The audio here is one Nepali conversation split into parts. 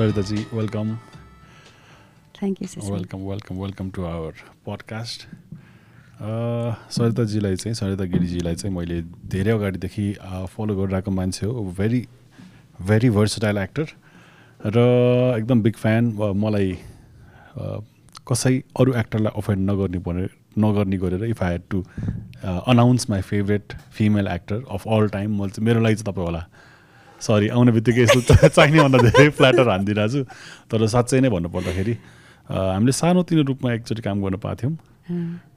सरिताजी welcome thank you welcome welcome welcome to our podcast सरिताजीलाई चाहिँ सरिता गिरीजीलाई चाहिँ मैले धेरै अगाडिदेखि फलो गरिरहेको मान्छे हो. भेरी भेरी भर्सटाइल एक्टर र एकदम बिग फ्यान मलाई कसै अरू एक्टरलाई अफेन्ड नगर्ने पर्ने नगर्ने गरेर if I had to announce my favourite female actor of all time मैले चाहिँ मेरो लागि चाहिँ तपाईँ होला। सरी आउने बित्तिकै यस्तो चाहिने भन्दा धेरै फ्ल्याटर हानिदिरहेको छु तर साँच्चै नै भन्नुपर्दाखेरि हामीले सानोतिनो रूपमा एकचोटि काम गर्न पाएको थियौँ।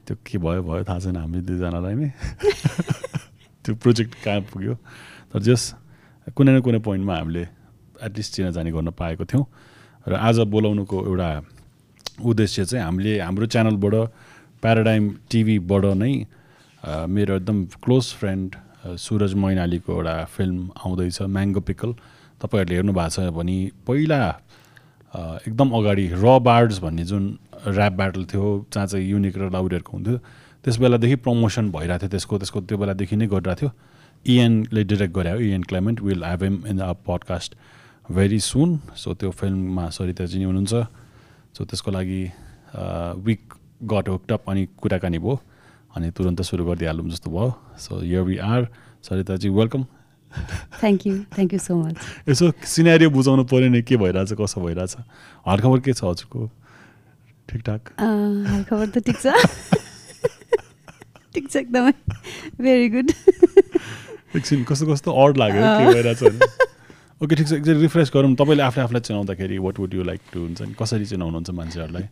त्यो के भयो भयो थाहा छैन हामी दुईजनालाई नै। त्यो प्रोजेक्ट कहाँ पुग्यो? तर जस कुनै न कुनै पोइन्टमा हामीले एटलिस्ट चिनाजानी गर्न पाएको थियौँ। र आज बोलाउनुको एउटा उद्देश्य चाहिँ हामीले हाम्रो च्यानलबाट प्याराडाइम टिभीबाट नै मेरो एकदम क्लोज फ्रेन्ड सुरज मैनालीको एउटा फिल्म आउँदैछ म्याङ्गो पिकल तपाईँहरूले हेर्नु भएको छ भने पहिला एकदम अगाडि र बार्ड्स भन्ने जुन ऱ्याप ब्याटल थियो जहाँ चाहिँ युनिक र लाउडहरूको हुन्थ्यो त्यस बेलादेखि प्रमोसन भइरहेको थियो त्यसको त्यसको त्यो बेलादेखि नै गरिरहेको थियो। इएनले डिरेक्ट गरे Ian Clement will have them in the podcast very soon so त्यो फिल्ममा सरिताजी नै हुनुहुन्छ। सो त्यसको लागि विक गट होक्टअप अनि कुराकानी भयो। अनि तुरन्त सुरु गरिदिइहालौँ जस्तो भयो। So here we are सरिताजी welcome thank you thank you so much यसो सिनेरियो बुझाउनु पऱ्यो नि के भइरहेछ कसो भइरहेछ? हालखबर के छ हजुरको? ठिकठाक? हालखबर त ठिक छ। ठिक छ एकदमै। भेरी गुड एकछिन कस्तो कस्तो अड लाग्यो के भइरहेछ ओके ठिक छ। एकचोटि रिफ्रेस गरौँ। तपाईँले आफूले आफूलाई चिनाउँदाखेरि what would you like to हुन्छ नि? कसरी चिनाउनुहुन्छ मान्छेहरूलाई?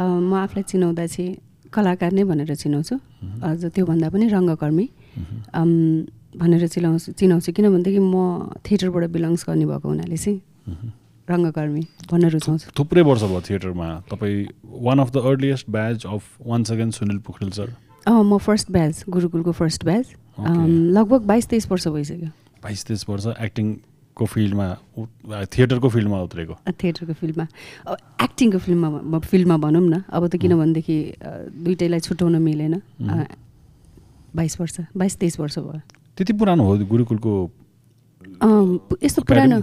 म आफूलाई चिनाउँदा चाहिँ कलाकार नै भनेर चिनाउँछु। अझ त्योभन्दा पनि रङ्गकर्मी। भनेर चिनाउँछु चिनाउँछु किनभनेदेखि म थिएटरबाट बिलङ्स गर्ने भएको हुनाले चाहिँ रङ्गकर्मी भन्न रुचाउँछु। थुप्रै वर्ष भयो थिएटरमा। तपाईँ one of the earliest batch of one second Sunil Pokharel sir अँ म फर्स्ट ब्याच गुरुकुलको फर्स्ट ब्याच लगभग बाइस तेइस वर्ष भइसक्यो। बाइस तेइस वर्ष एक्टिङको फिल्डमा थिएटरको फिल्डमा उत्रेको। थिएटरको फिल्डमा। एक्टिङको फिल्ममा फिल्डमा भनौँ न। अब त किनभनेदेखि दुइटैलाई छुट्याउन मिलेन। बाइस वर्ष बाइस तेइस वर्ष भयो। त्यति पुरानो हो गुरुकुलको यस्तो पुरानो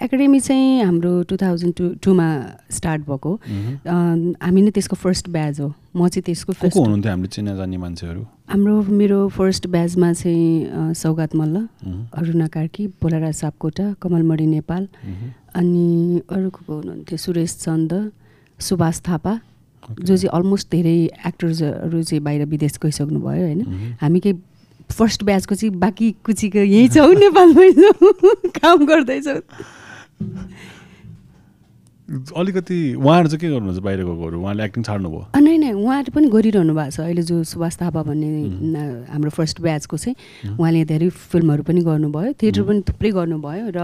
एकाडेमी चाहिँ हाम्रो टु थाउजन्ड टू टूमा स्टार्ट भएको। हामी नै त्यसको फर्स्ट ब्याज हो। म चाहिँ त्यसको फर्स्ट हुनुहुन्थ्यो हामीले चिनाजानी मान्छेहरू? हाम्रो मेरो फर्स्ट ब्याजमा चाहिँ सौगात मल्ल अरुणा कार्की भोलाराज सापकोटा कमलमणि नेपाल अनि अरू को हुनुहुन्थ्यो? सुरेश चन्द सुभाष थापा जो चाहिँ अलमोस्ट धेरै एक्टर्सहरू चाहिँ बाहिर विदेश गइसक्नु भयो होइन हामी केही फर्स्ट ब्याचको चाहिँ बाँकी कुचीको यहीँ छौँ नेपालमै छौँ काम गर्दैछौँ। अलिकति उहाँहरू चाहिँ के गर्नुहुन्छ बाहिर गएकोहरू उहाँले एक्टिङ छाड्नुभयो। नै नै। उहाँहरू पनि गरिरहनु भएको छ। अहिले जो सुभाष थापा भन्ने हाम्रो फर्स्ट ब्याचको चाहिँ उहाँले धेरै फिल्महरू पनि गर्नुभयो। थिएटर पनि थुप्रै गर्नुभयो र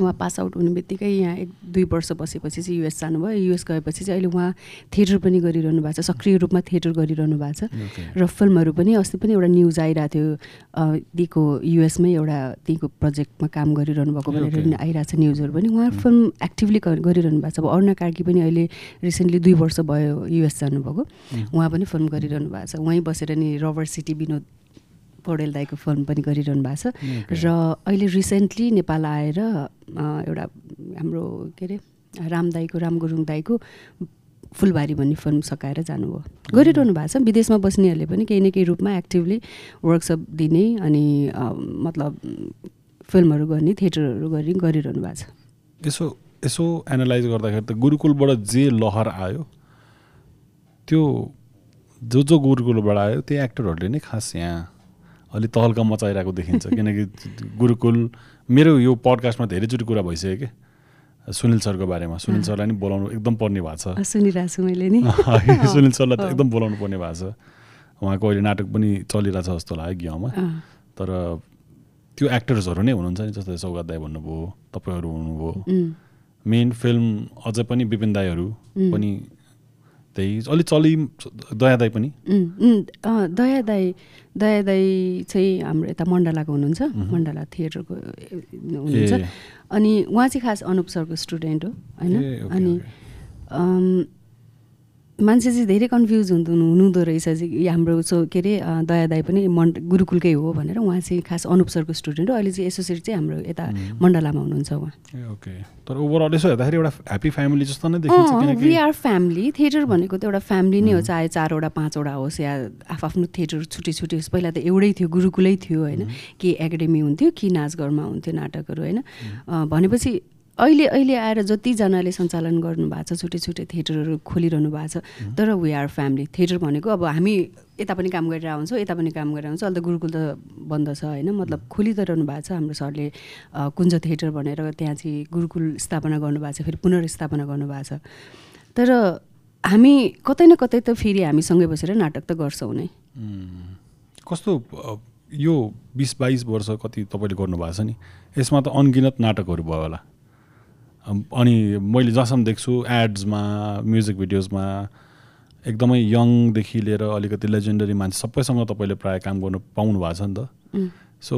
उहाँ पास आउट हुने बित्तिकै यहाँ एक दुई वर्ष बसेपछि चाहिँ युएस जानुभयो। युएस गएपछि चाहिँ अहिले उहाँ थिएटर पनि गरिरहनु भएको छ सक्रिय रूपमा थिएटर गरिरहनु भएको छ। र फिल्महरू पनि अस्ति पनि एउटा न्युज आइरहेको थियो दिएको युएसमै एउटा दिएको प्रोजेक्टमा काम गरिरहनु भएको भनेर आइरहेको छ न्युजहरू पनि। उहाँ फिल्म एक्टिभली गरिरहनु भएको छ। अब अरुणा कार्की पनि अहिले रिसेन्टली दुई वर्ष भयो युएस जानुभएको। उहाँ पनि फिल्म गरिरहनु भएको छ। उहीँ बसेर नि रबर सिटी विनोद पौडेल दाईको फिल्म पनि गरिरहनु भएको छ। र अहिले रिसेन्टली नेपाल आएर एउटा हाम्रो के अरे राम दाईको राम गुरुङ दाईको फुलबारी भन्ने फिल्म सकाएर जानुभयो। गरिरहनु भएको छ। विदेशमा बस्नेहरूले पनि केही न केही रूपमा एक्टिभली वर्कसप दिने अनि मतलब फिल्महरू गर्ने थिएटरहरू गर्ने गरिरहनु भएको छ। यसो यसो एनालाइज गर्दाखेरि त गुरुकुलबाट जे लहर आयो त्यो जो जो गुरुकुलबाट आयो त्यो एक्टरहरूले नै खास यहाँ अलिक तहल्का मचाइरहेको देखिन्छ। किनकि गुरुकुल मेरो यो पडकास्टमा धेरैचोटि कुरा भइसक्यो कि? सुनिल सरको बारेमा। सुनिल सरलाई नि बोलाउनु एकदम पर्ने भएको छ। सुनिरहेको छु मैले नि। सुनिल सरलाई त एकदम बोलाउनु पर्ने भएको छ। उहाँको अहिले नाटक पनि चलिरहेछ जस्तो लाग्यो गाउँमा तर त्यो एक्टर्सहरू नै हुनुहुन्छ नि जस्तै सौगात दाई भन्नुभयो तपाईँहरू हुनुभयो। मेन फिल्म अझै पनि विपिन दाईहरू पनि त्यही अलिक चलि दया दाई पनि? दया दाई दया दाई चाहिँ हाम्रो यता मण्डलाको हुनुहुन्छ मण्डला थिएटरको हुनुहुन्छ। अनि उहाँ चाहिँ खास अनुप सरको स्टुडेन्ट हो होइन? अनि मान्छे चाहिँ धेरै कन्फ्युज हुँदो हुनुहुँदो रहेछ चाहिँ हाम्रो सो के अरे दया दाई पनि मन गुरुकुलकै हो भनेर उहाँ चाहिँ खास अनुप सरको स्टुडेन्ट हो। अहिले चाहिँ एसोसिएट चाहिँ हाम्रो यता मण्डलामा हुनुहुन्छ उहाँ। ओके। तर ओभरअल यसो हेर्दाखेरि एउटा ह्याप्पी फ्यामिली जस्तो नै देखिन्छ वी आर फ्यामिली थिएटर भनेको त एउटा फ्यामिली नै हो चाहे चारवटा पाँचवटा होस् या आफ्नो थिएटर छुट्टी छुट्टी होस्। पहिला त एउटै थियो गुरुकुलै थियो होइन। कि एकाडेमी हुन्थ्यो कि नाचघरमा हुन्थ्यो नाटकहरू होइन। भनेपछि अहिले अहिले आएर जतिजनाले सञ्चालन गर्नुभएको छ छुट्टै छुट्टै थिएटरहरू खोलिरहनु भएको छ तर वी आर फ्यामिली थिएटर भनेको अब हामी यता पनि काम गरेर आउँछौँ यता पनि काम गरेर आउँछौँ अहिले त गुरुकुल त बन्द छ होइन? मतलब खोलि त रहनु भएको छ हाम्रो सरले कुञ्ज थिएटर भनेर त्यहाँ चाहिँ गुरुकुल स्थापना गर्नुभएको छ फेरि पुनर्स्थापना गर्नुभएको छ। तर हामी कतै न कतै त फेरि हामीसँगै बसेर नाटक त गर्छौँ नै। कस्तो यो बिस बाइस वर्ष कति तपाईँले गर्नुभएको छ नि? यसमा त अनगिनत नाटकहरू भयो होला। अनि मैले जहाँसम्म देख्छु एड्समा म्युजिक भिडियोजमा एकदमै यङदेखि लिएर अलिकति लेजेन्डरी मान्छे सबैसँग तपाईँले प्रायः काम गर्नु पाउनु भएको छ नि त। So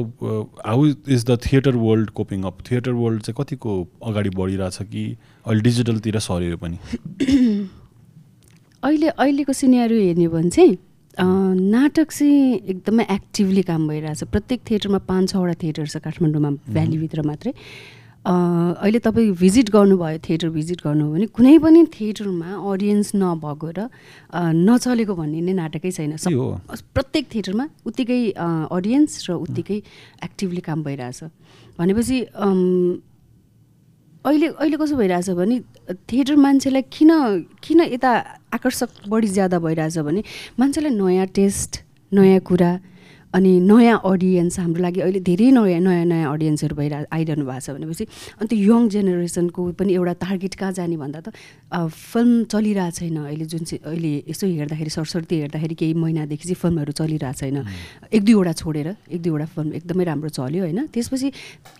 how is the theatre world coping up theatre world चाहिँ कतिको अगाडि बढिरहेछ कि अहिले डिजिटलतिर सऱ्यो पनि? अहिले अहिलेको सिनेरी हेर्ने हो भने चाहिँ नाटक चाहिँ एकदमै एक्टिभली काम भइरहेछ। प्रत्येक थिएटरमा पाँच छवटा थिएटर छ काठमाडौँमा भ्यालीभित्र मात्रै। अहिले तपाईँ भिजिट गर्नुभयो थिएटर भिजिट गर्नुभयो भने कुनै पनि थिएटरमा अडियन्स नभएको र नचलेको भन्ने नै नाटकै छैन। प्रत्येक थिएटरमा उत्तिकै अडियन्स र उत्तिकै एक्टिभली काम भइरहेछ। भनेपछि अहिले अहिले कसो भइरहेछ भने थिएटर मान्छेलाई किन किन यता आकर्षक बढी ज्यादा भइरहेछ भने मान्छेलाई नयाँ टेस्ट नयाँ कुरा अनि नयाँ अडियन्स हाम्रो लागि अहिले धेरै नयाँ नयाँ नयाँ अडियन्सहरू भइरह आइरहनु भएको छ भनेपछि अनि त्यो यङ जेनेरेसनको पनि एउटा टार्गेट कहाँ जाने भन्दा त फिल्म चलिरहेको छैन अहिले जुन चाहिँ अहिले यसो हेर्दाखेरि सरस्वती हेर्दाखेरि केही महिनादेखि चाहिँ फिल्महरू चलिरहेको छैन। एक दुईवटा छोडेर एक दुईवटा फिल्म एकदमै राम्रो चल्यो होइन। त्यसपछि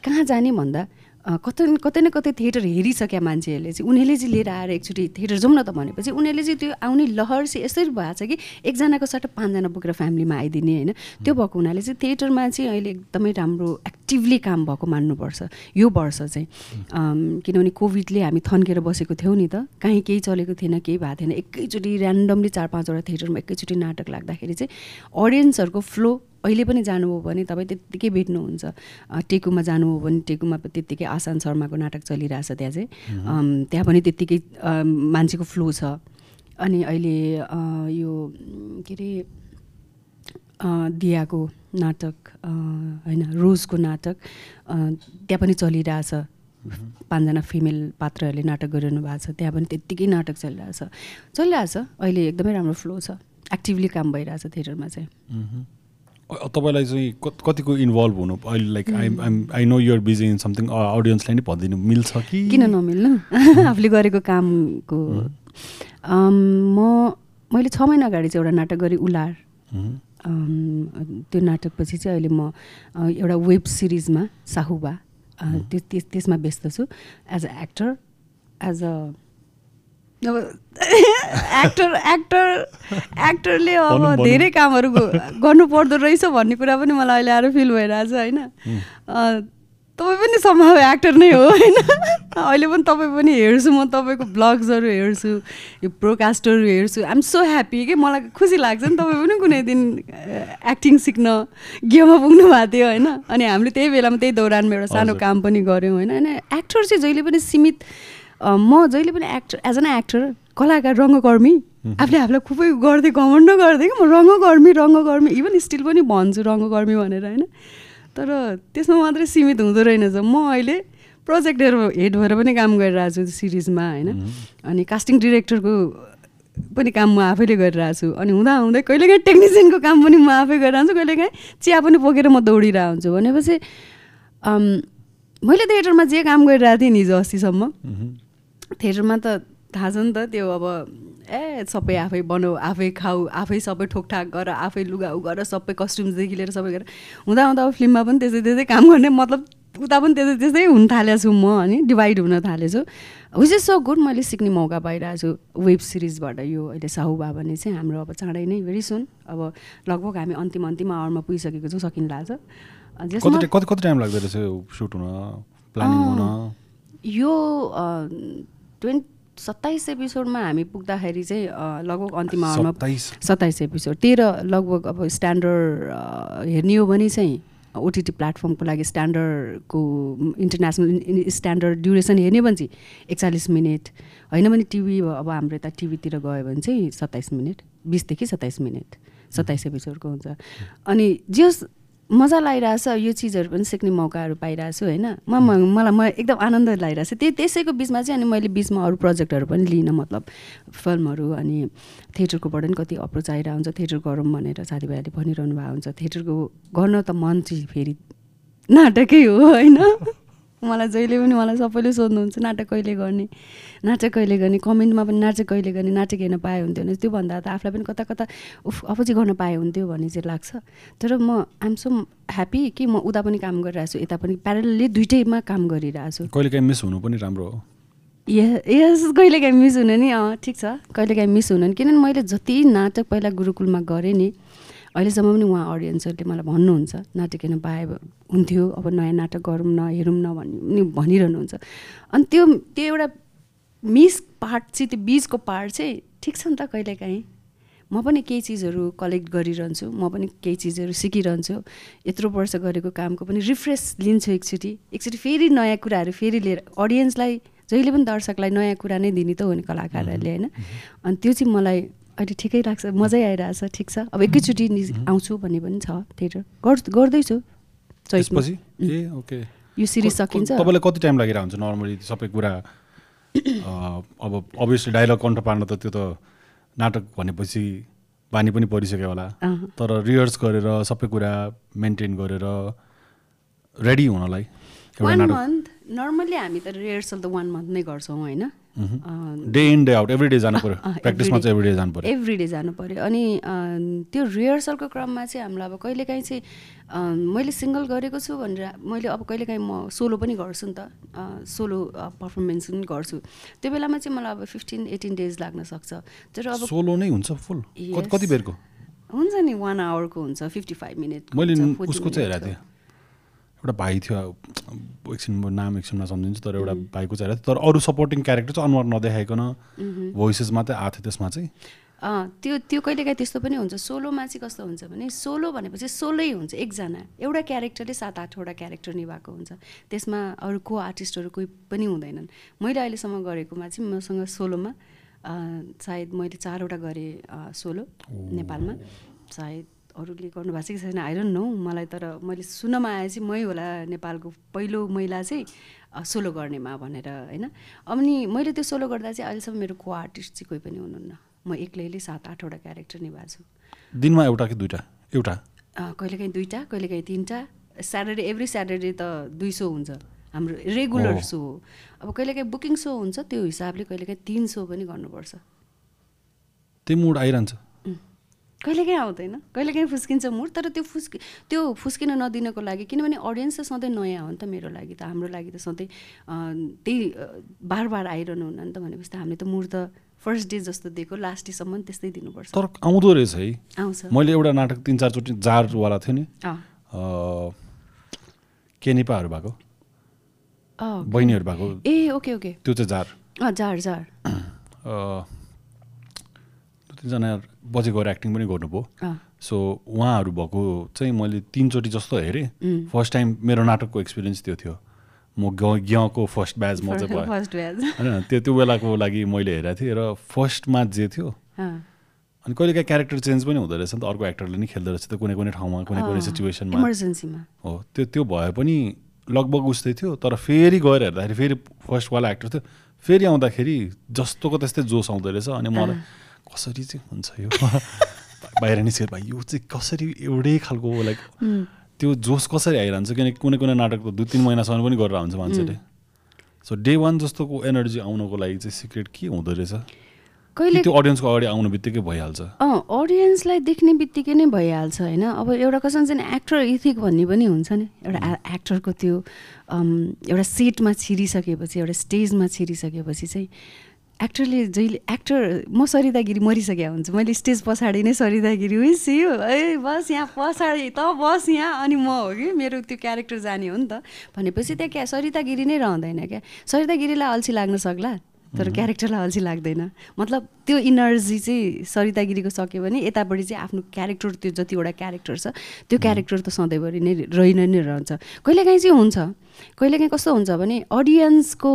कहाँ जाने भन्दा कतै कतै न कतै थिएटर हेरिसक्यो मान्छेहरूले चाहिँ। उनीहरूले चाहिँ लिएर आएर एकचोटि थिएटर जाउँ न त भनेपछि उनीहरूले चाहिँ त्यो आउने लहर चाहिँ यसरी भएको छ कि एकजनाको सट्टा पाँचजना बोकेर फ्यामिलीमा आइदिने होइन। त्यो भएको हुनाले चाहिँ थिएटरमा चाहिँ अहिले एकदमै राम्रो एक्टिभली काम भएको मान्नुपर्छ। यो वर्ष चाहिँ किनभने कोभिडले हामी थन्केर बसेको थियौँ नि त। काहीँ केही चलेको थिएन केही भएको थिएन। एकैचोटि ऱ्यान्डमली चार पाँचवटा थिएटरमा एकैचोटि नाटक लाग्दाखेरि चाहिँ अडियन्सहरूको फ्लो अहिले पनि जानुभयो भने तपाईँ त्यत्तिकै भेट्नुहुन्छ। टेकुमा जानुभयो भने टेकुमा त्यत्तिकै आसान शर्माको नाटक चलिरहेछ त्यहाँ चाहिँ। त्यहाँ पनि त्यत्तिकै मान्छेको फ्लो छ। अनि अहिले यो के अरे दियाको नाटक होइन रोजको नाटक त्यहाँ पनि चलिरहेछ। पाँचजना फिमेल पात्रहरूले नाटक गरिरहनु भएको छ। त्यहाँ पनि त्यत्तिकै नाटक चलिरहेछ। चलिरहेछ। अहिले एकदमै राम्रो फ्लो छ। एक्टिभली काम भइरहेछ थिएटरमा चाहिँ। तपाईँलाई चाहिँ कतिको इन्भल्भ हुनु अहिले like I'm I know you're busy in something अडियन्सलाई नै भनिदिनु। मिल्छ कि? किन नमिल्नु? आफूले गरेको कामको। म मैले छ महिना अगाडि चाहिँ एउटा नाटक गरेँ उलार। त्यो नाटकपछि चाहिँ अहिले म एउटा वेब सिरिजमा साहुबा त्यो त्यसमा व्यस्त छु। As a actor as a अब एक्टर एक्टर एक्टरले अब धेरै कामहरू गर्नु पर्दो रहेछ भन्ने कुरा पनि मलाई अहिले आएर फिल भइरहेछ होइन? तपाईँ पनि सम्भव एक्टर नै हो होइन? अहिले पनि तपाईँ पनि हेर्छु म तपाईँको ब्लग्सहरू हेर्छु यो प्रोकास्टहरू हेर्छु। आइएम सो ह्याप्पी कि? मलाई खुसी लाग्छ नि तपाईँ पनि कुनै दिन एक्टिङ सिक्न गेममा पुग्नु भएको थियो होइन? अनि हामीले त्यही बेलामा त्यही दौरानमा एउटा सानो काम पनि गऱ्यौँ होइन? होइन एक्टर चाहिँ जहिले पनि सीमित म जहिले पनि एक्टर एज एन एक्टर कलाकार रङ्गकर्मी आफूले आफूलाई खुबै गर्दै घमण्ड गर्दै कि? म रङ्गकर्मी रङ्गकर्मी इभन स्टिल पनि भन्छु रङ्गकर्मी भनेर होइन? तर त्यसमा मात्रै सीमित हुँदो रहेनछ म अहिले प्रोजेक्टहरू हेड भएर पनि काम गरिरहेको छु सिरिजमा होइन। अनि कास्टिङ डिरेक्टरको पनि काम म आफैले गरिरहेको छु। अनि हुँदा हुँदै कहिलेकाहीँ टेक्निसियनको काम पनि म आफै गरिरहन्छु कहिलेकाहीँ चिया पनि बोकेर म दौडिरहेको हुन्छु। भनेपछि मैले थिएटरमा जे काम गरिरहेको थिएँ नि हिजो अस्तिसम्म थिएटरमा त थाहा छ नि त त्यो अब ए सबै आफै बनाऊ आफै खाऊ आफै सबै ठोकठाक गर आफै लुगा उ गर सबै कस्ट्युम्सदेखि लिएर सबै गरेर हुँदा हुँदा अब फिल्ममा पनि त्यस्तै त्यस्तै काम गर्ने मतलब उता पनि त्यस्तै त्यस्तै हुन थालेको छु म अनि डिभाइड हुन थालेछु। विच इज सो गुड मैले सिक्ने मौका पाइरहेको छु वेब सिरिजबाट यो अहिले साहुबा भन्ने चाहिँ हाम्रो अब चाँडै नै भेरी सुन अब लगभग हामी अन्तिम अन्तिम आवरमा पुगिसकेको छौँ सकिन लाग्छ। कति कति टाइम लाग्दो रहेछ सुट हुन प्लानिङ हुन? यो ट्वेन्ट सत्ताइस एपिसोडमा हामी पुग्दाखेरि चाहिँ लगभग अन्तिम आवरमा सत्ताइस? एपिसोड। तेह्र लगभग अब स्ट्यान्डर्ड हेर्ने हो भने चाहिँ ओटिटी प्लेटफर्मको लागि स्ट्यान्डर्डको इन्टरनेसनल स्ट्यान्डर्ड ड्युरेसन हेर्ने भने चाहिँ एकचालिस मिनट। होइन भने टिभी अब हाम्रो यता टिभीतिर गयो भने चाहिँ सत्ताइस मिनट बिसदेखि सत्ताइस मिनट सत्ताइस एपिसोडको हुन्छ। अनि जे होस् मजा लागिरहेछ यो चिजहरू पनि सिक्ने मौकाहरू पाइरहेको छु होइन? म मलाई म एकदम आनन्द लागिरहेको छ त्यही त्यसैको बिचमा चाहिँ अनि मैले बिचमा अरू प्रोजेक्टहरू पनि लिइनँ मतलब फिल्महरू अनि थिएटरकोबाट पनि कति अप्रोच आइरहेको हुन्छ थिएटर गरौँ भनेर साथीभाइहरूले भनिरहनु भएको हुन्छ। थिएटरको गर्न त मन चाहिँ फेरि नाटकै हो होइन? मलाई जहिले पनि मलाई सबैले सोध्नुहुन्छ नाटक कहिले गर्ने? नाटक कहिले गर्ने? कमेन्टमा पनि नाटक कहिले गर्ने? नाटक हेर्न पाए हुन्थ्यो भने त्योभन्दा त आफूलाई पनि कता कता उफ अब चाहिँ गर्न पाए हुन्थ्यो भन्ने चाहिँ लाग्छ। तर म आइएम सो ह्याप्पी कि म उता पनि काम गरिरहेको छु यता पनि प्यारलले दुइटैमा काम गरिरहेको छु कहिलेकाहीँ मिस हुनु पनि राम्रो हो। ए- यस कहिलेकाहीँ मिस हुने नि अँ ठिक छ। कहिलेकाहीँ मिस हुनु नि। किनभने मैले जति नाटक पहिला गुरुकुलमा गरेँ नि अहिलेसम्म पनि उहाँ अडियन्सहरूले मलाई भन्नुहुन्छ नाटक हेर्न पाए हुन्थ्यो अब नयाँ नाटक गरौँ न हेरौँ न भन्ने पनि भनिरहनुहुन्छ। अनि त्यो त्यो एउटा मिस पार्ट चाहिँ त्यो बिचको पार्ट चाहिँ ठिक छ नि त कहिलेकाहीँ। म पनि केही चिजहरू कलेक्ट गरिरहन्छु म पनि केही चिजहरू सिकिरहन्छु। यत्रो वर्ष गरेको कामको पनि रिफ्रेस लिन्छु एकचोटि। एकचोटि फेरि नयाँ कुराहरू फेरि लिएर अडियन्सलाई जहिले पनि दर्शकलाई नयाँ कुरा नै दिने त हो नि कलाकारहरूले होइन? अनि त्यो चाहिँ मलाई अहिले ठिकै लाग्छ। मजै आइरहेछ ठिक छ। अब एकैचोटि आउँछु भन्ने पनि छ थिएटर गर् गर्दैछु। यो सिरिज सकिन्छ। तपाईँलाई कति टाइम लागिरहेको हुन्छ नर्मली सबै कुरा? अब अभियसली डाइलग कन्ट्रोल पार्न त त्यो त नाटक भनेपछि बानी पनि परिसक्यो होला। तर रिहर्स गरेर सबै कुरा मेन्टेन गरेर रेडी हुनलाई वान मन्थ नर्मल्ली हामी त रिहर्सल त वान मन्थ नै गर्छौँ होइन? Day in day out every day जानु पऱ्यो प्र्याक्टिसमा चाहिँ एभ्री डे जानु पऱ्यो एभ्री डे जानु पऱ्यो अनि त्यो रिहर्सलको क्रममा चाहिँ हामीलाई अब कहिलेकाहीँ चाहिँ मैले सिङ्गल गरेको छु भनेर मैले अब कहिलेकाहीँ म सोलो पनि गर्छु नि त। सोलो पर्फर्मेन्स पनि गर्छु। त्यो बेलामा चाहिँ मलाई अब फिफ्टिन एटिन डेज लाग्न सक्छ। तर अब सोलो नै हुन्छ फुल. कति बेरको? हुन्छ नि वान आवरको हुन्छ फिफ्टी फाइभ मिनट मैले उसको चाहिँ हेरेको थिएँ। एउटा भाइ थियो एकछिन म नाम एकछिनमा सम्झिन्छु तर एउटा भाइको चाहिँ तर अरू सपोर्टिङ क्यारेक्टर चाहिँ अनुहार नदेखाइकन भोइसेस मात्रै आएको थियो त्यसमा चाहिँ। त्यो त्यो कहिलेकाहीँ त्यस्तो पनि हुन्छ। सोलोमा चाहिँ कस्तो हुन्छ भने सोलो भनेपछि सोलै हुन्छ एकजना। एउटा क्यारेक्टरले सात आठवटा क्यारेक्टर निभाएको हुन्छ। त्यसमा अरू को आर्टिस्टहरू कोही पनि हुँदैनन्। मैले अहिलेसम्म गरेकोमा चाहिँ मसँग सोलोमा सायद मैले चारवटा गरेँ सोलो नेपालमा। सायद अरूले गर्नुभएको छ कि छैन? आइरहन नो मलाई तर मैले सुन्नमा आए चाहिँ मै होला नेपालको पहिलो महिला चाहिँ सोलो गर्नेमा भनेर होइन? अनि मैले त्यो सोलो गर्दा चाहिँ अहिलेसम्म मेरो को आर्टिस्ट चाहिँ कोही पनि हुनुहुन्न। म एक्लैले सात आठवटा क्यारेक्टर निभाएको छु। दिनमा एउटा कि दुइटा एउटा? कहिलेकाहीँ दुईवटा कहिलेकाहीँ तिनवटा। स्याटरडे एभ्री स्याटरडे त दुई सो हुन्छ। हाम्रो रेगुलर। सो हो। अब कहिलेकाहीँ बुकिङ सो हुन्छ त्यो हिसाबले कहिलेकाहीँ तिन सो पनि गर्नुपर्छ। त्यही मुड आइरहन्छ. कहिलेकाहीँ आउँदैन कहिलेकाहीँ फुस्किन्छ मुड तर त्यो फुस्कि त्यो फुस्किन नदिनको लागि किनभने अडियन्स त सधैँ नयाँ हो नि त मेरो लागि त हाम्रो लागि त सधैँ त्यही बार बार आइरहनु हुन्न नि त भनेपछि त हामीले त मुड त फर्स्ट डे जस्तो दिएको लास्ट डेसम्म त्यस्तै दिनुपर्छ। तर आउँदो रहेछ है। आउँछ। मैले एउटा नाटक तिन चारचोटि जारवाला थियो नि केनिपाहरू भएको बहिनीहरू भएको। ए ओके ओके। त्यो चाहिँ जार। जार जार। तिनजना बजे गएर एक्टिङ पनि गर्नुभयो। सो उहाँहरू भएको चाहिँ मैले तिनचोटि जस्तो हेरेँ. फर्स्ट टाइम मेरो नाटकको एक्सपिरियन्स त्यो थियो। म ग ग्यको फर्स्ट ब्याच म चाहिँ भयो। फर्स्ट होइन त्यो त्यो बेलाको लागि मैले हेरेको थिएँ र फर्स्टमा जे थियो अनि कहिलेकाहीँ क्यारेक्टर चेन्ज पनि हुँदो रहेछ नि त। अर्को एक्टरले नि खेल्दो रहेछ त कुनै कुनै ठाउँमा कुनै कुनै सिचुएसनमा हो त्यो त्यो भए पनि लगभग उस्तै थियो। तर फेरि गएर हेर्दाखेरि फेरि फर्स्टवाला एक्टर थियो। फेरि आउँदाखेरि जस्तोको त्यस्तै जोस आउँदो रहेछ अनि मलाई कसरी चाहिँ हुन्छ यो? बाहिर निस्केर भाइ यो चाहिँ कसरी एउटै खालको लाइक त्यो जोस कसरी आइरहन्छ? किनकि कुनै कुनै नाटक त दुई तिन महिनासम्म पनि गरेर हुन्छ मान्छेले। सो डे वान जस्तोको एनर्जी आउनको लागि चाहिँ सिक्रेट के हुँदो रहेछ? कहिले त्यो अडियन्सको अगाडि आउनु बित्तिकै भइहाल्छ। अँ अडियन्सलाई देख्ने बित्तिकै नै भइहाल्छ होइन? अब एउटा कसम चाहिँ एक्टर इथिक भन्ने पनि हुन्छ नि। एउटा एक्टरको त्यो एउटा सेटमा छिरिसकेपछि एउटा स्टेजमा छिरिसकेपछि चाहिँ एक्टरले जहिले एक्टर म सरितागिरी मरिसके हुन्छु। मैले स्टेज पछाडि नै सरितागिरी उइस यो ए बस यहाँ पछाडि त बस यहाँ। अनि म हो कि? मेरो त्यो क्यारेक्टर जाने हो नि त। भनेपछि त्यहाँ क्या सरितागिरी नै रहँदैन क्या। सरितागिरीलाई अल्छी लाग्न सक्ला तर क्यारेक्टरलाई अल्छी लाग्दैन। मतलब त्यो इनर्जी चाहिँ सरिता गिरीको सक्यो भने यतापट्टि चाहिँ आफ्नो क्यारेक्टर त्यो जतिवटा क्यारेक्टर छ त्यो क्यारेक्टर त सधैँभरि नै रहि नै नै रहन्छ। कहिलेकाहीँ चाहिँ हुन्छ। कहिलेकाहीँ कस्तो हुन्छ भने अडियन्सको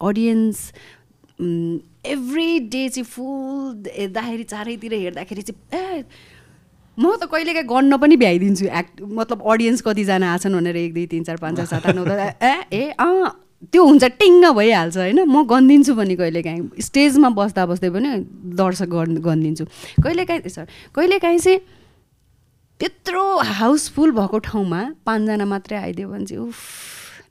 अडियन्स एभ्री डे चाहिँ फुल हेर्दाखेरि चारैतिर हेर्दाखेरि चाहिँ ए म त कहिलेकाहीँ गन्न पनि भ्याइदिन्छु एक्ट मतलब अडियन्स कतिजना आछन् भनेर एक दुई तिन चार पाँच छ सात आठ नौ ए ए अँ त्यो हुन्छ टिङ्ग भइहाल्छ होइन? म गनिदिन्छु पनि कहिलेकाहीँ। स्टेजमा बस्दा बस्दै पनि दर्शक गन् गनिदिन्छु। कहिलेकाहीँ सर कहिलेकाहीँ चाहिँ त्यत्रो हाउसफुल भएको ठाउँमा पाँचजना मात्रै आइदियो भने चाहिँ उफ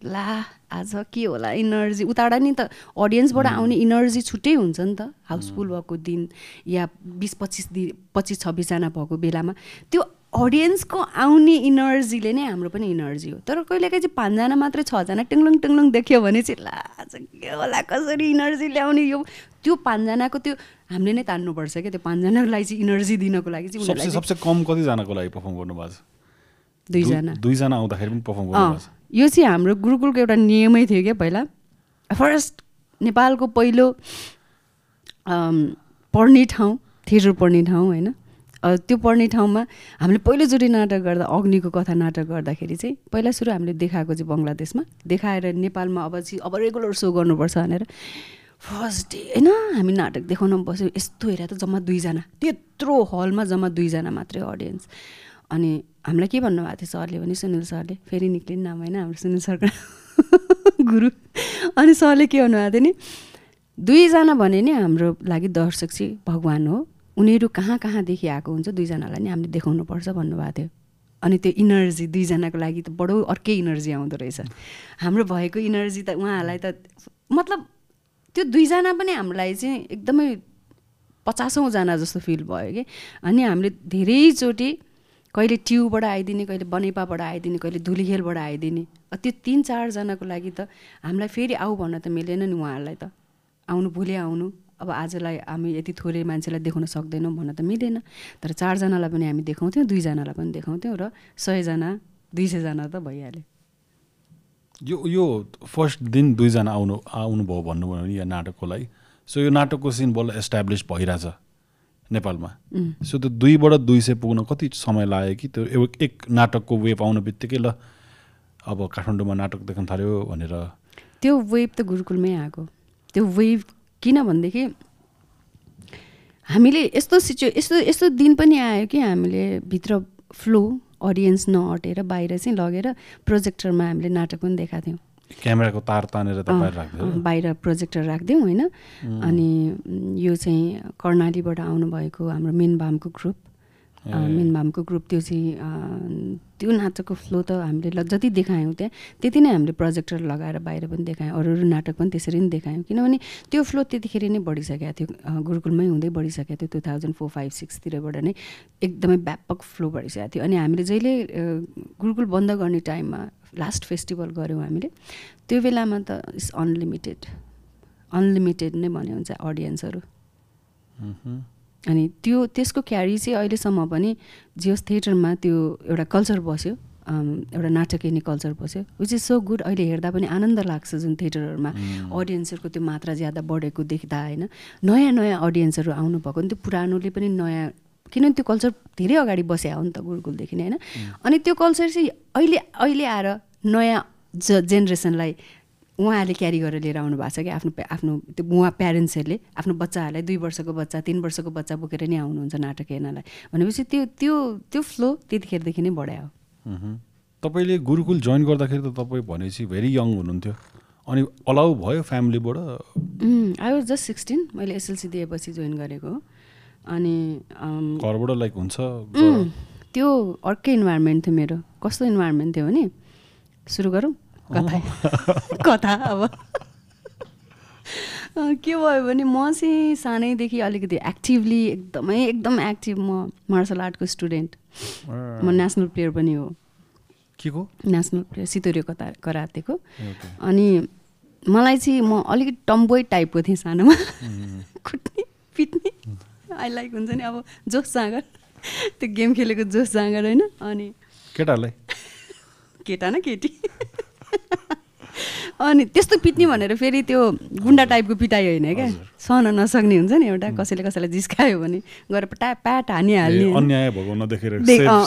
ला आज के होला? इनर्जी उताबाट नि त अडियन्सबाट आउने इनर्जी छुट्टै हुन्छ नि त। हाउसफुल भएको दिन या बिस पच्चिस दिन पच्चिस छब्बिसजना भएको बेलामा त्यो अडियन्सको आउने इनर्जीले नै हाम्रो पनि इनर्जी हो। तर कहिलेकाहीँ चाहिँ पाँचजना मात्रै छजना टिङ्लुङ टिङ्लुङ देख्यो भने चाहिँ ला के होला? कसरी इनर्जी ल्याउने यो? त्यो पाँचजनाको त्यो हामीले नै तान्नुपर्छ क्या त्यो पाँचजनालाई चाहिँ इनर्जी दिनको लागि चाहिँ सबसे सबसे कम कतिजनाको लागि पर्फर्म गर्नुभएको छ? दुईजना। दुईजना आउँदाखेरि पनि पर्फर्म गर्नुभएको छ? यो चाहिँ हाम्रो गुरुकुलको एउटा नियमै थियो क्या पहिला। फर्स्ट नेपालको पहिलो पढ्ने ठाउँ थिएटर पढ्ने ठाउँ होइन। त्यो पढ्ने ठाउँमा हामीले पहिलोचोटि नाटक गर्दा अग्निको कथा नाटक गर्दाखेरि चाहिँ पहिला सुरु हामीले देखाएको चाहिँ बङ्गलादेशमा। देखाएर नेपालमा अब चाहिँ अब रेगुलर सो गर्नुपर्छ भनेर। फर्स्ट डे होइन हामी नाटक देखाउन बस्यो। यस्तो हेरेर त जम्मा दुईजना। त्यत्रो हलमा जम्मा दुईजना मात्रै अडियन्स अनि हामीलाई के भन्नुभएको थियो सरले भने सुनिल सरले? फेरि निक्लिने नाम होइन हाम्रो सुनिल सरको गुरु। अनि सरले के भन्नुभएको थियो नि? दुईजना भने नि हाम्रो लागि दर्शक चाहिँ भगवान् हो। उनीहरू कहाँ कहाँदेखि आएको हुन्छ दुईजनालाई नि हामीले देखाउनुपर्छ भन्नुभएको थियो। अनि त्यो इनर्जी दुईजनाको लागि त बडो अर्कै इनर्जी आउँदो रहेछ। हाम्रो भएको इनर्जी त उहाँहरूलाई त मतलब त्यो दुईजना पनि हामीलाई चाहिँ एकदमै पचासौँजना जस्तो फिल भयो कि। अनि हामीले धेरैचोटि कहिले ट्युबाट आइदिने कहिले बनेपाबाट आइदिने कहिले धुलीखेलबाट आइदिने। त्यो तिन चारजनाको लागि त हामीलाई फेरि आऊ भन्न त मिलेन नि उहाँहरूलाई त। आउनु भोलि आउनु। अब आजलाई हामी यति थोरै मान्छेलाई देखाउन सक्दैनौँ भन्न त मिलेन। तर चारजनालाई पनि हामी देखाउँथ्यौँ दुईजनालाई पनि देखाउँथ्यौँ र सयजना दुई सयजना त भइहाल्यो। यो यो फर्स्ट दिन दुईजना आउनु आउनुभयो भन्नुभयो भने यो नाटकको लागि। सो यो नाटकको सिन बल्ल एस्टाब्लिस भइरहेछ। नेपालमा। सो त्यो दुईबाट दुई सय पुग्न कति समय लाग्यो कि त्यो एक नाटकको वेब आउनु बित्तिकै ल अब काठमाडौँमा नाटक देख्न थाल्यो भनेर। त्यो वेब त गुरुकुलमै आएको। त्यो वेब किनभनेदेखि हामीले यस्तो सिचुए यस्तो यस्तो दिन पनि आयो कि हामीले भित्र फ्लो अडियन्स नअटेर बाहिर चाहिँ लगेर प्रोजेक्टरमा हामीले नाटक पनि देखाएको थियौँ। क्यामेराको तार तानेर बाहिर प्रोजेक्टर राखिदिउँ होइन? अनि यो चाहिँ कर्णालीबाट आउनुभएको हाम्रो मिनबामको ग्रुप। मिनबामको ग्रुप त्यो चाहिँ त्यो नाटकको फ्लो त हामीले ल जति देखायौँ त्यहाँ त्यति नै हामीले प्रोजेक्टर लगाएर बाहिर पनि देखायौँ अरू अरू नाटक पनि त्यसरी नै देखायौँ। किनभने त्यो फ्लो त्यतिखेर नै बढिसकेको थियो गुरुकुलमै हुँदै बढिसकेको थियो टु थाउजन्ड फोर फाइभ सिक्सतिरबाट नै एकदमै व्यापक फ्लो बढिसकेको थियो। अनि हामीले जहिले गुरुकुल बन्द गर्ने टाइममा लास्ट फेस्टिभल गऱ्यौँ हामीले त्यो बेलामा त इट्स अनलिमिटेड अनलिमिटेड नै भन्यो हुन्छ अडियन्सहरू अनि त्यो त्यसको क्यारी चाहिँ अहिलेसम्म पनि जियोस् थिएटरमा त्यो एउटा कल्चर बस्यो एउटा नाटक हेर्ने कल्चर बस्यो विच इज सो गुड अहिले हेर्दा पनि आनन्द लाग्छ जुन थिएटरहरूमा। अडियन्सहरूको त्यो मात्रा ज्यादा बढेको देख्दा होइन। नयाँ नयाँ अडियन्सहरू आउनुभएको नि त्यो पुरानोले पनि नयाँ किनभने त्यो कल्चर धेरै अगाडि बस्या हो नि त गुरुकुलदेखि नै होइन। अनि त्यो कल्चर चाहिँ अहिले अहिले आएर नयाँ ज जेनेरेसनलाई उहाँहरूले क्यारी गरेर लिएर आउनु भएको छ कि आफ्नो आफ्नो त्यो उहाँ प्यारेन्ट्सहरूले आफ्नो बच्चाहरूलाई दुई वर्षको बच्चा तिन वर्षको बच्चा बोकेर नै आउनुहुन्छ नाटक हेर्नलाई। भनेपछि त्यो त्यो त्यो फ्लो त्यतिखेरदेखि नै बढायो। तपाईँले गुरुकुल जोइन गर्दाखेरि त तपाईँ भनेपछि भेरी यङ हुनुहुन्थ्यो। अनि अलाउ भयो फ्यामिलीबाट आई वाज जस्ट सिक्सटिन मैले एसएलसी दिएपछि जोइन गरेको। अनि घरबाट लाइक हुन्छ? त्यो अर्कै इन्भाइरोमेन्ट थियो मेरो। कस्तो इन्भाइरोमेन्ट थियो भने सुरु गरौँ। कथा कथा अब? के भयो भने म चाहिँ सानैदेखि अलिकति एक्टिभली एकदमै एकदम एक्टिभ म मार्सल आर्टको स्टुडेन्ट म नेसनल प्लेयर पनि हो। के को नेसनल प्लेयर सितोरियो कता करातेको अनि मलाई चाहिँ म अलिकति टम्बोय टाइपको थिएँ सानोमा। कुट्ने पिट्ने। आई लाइक हुन्छ नि अब जोस जाँगर। त्यो गेम खेलेको जोस जाँगर होइन। अनि केटाहरूलाई केटा न केटी। अनि त्यस्तो पिट्ने भनेर फेरि त्यो गुन्डा टाइपको पिटाइ होइन क्या? सहन नसक्ने हुन्छ नि एउटा कसैले कसैलाई जिस्कायो भने गएर प्याट प्याट हानिहाल्ने। अन्याय भएको नदेखेर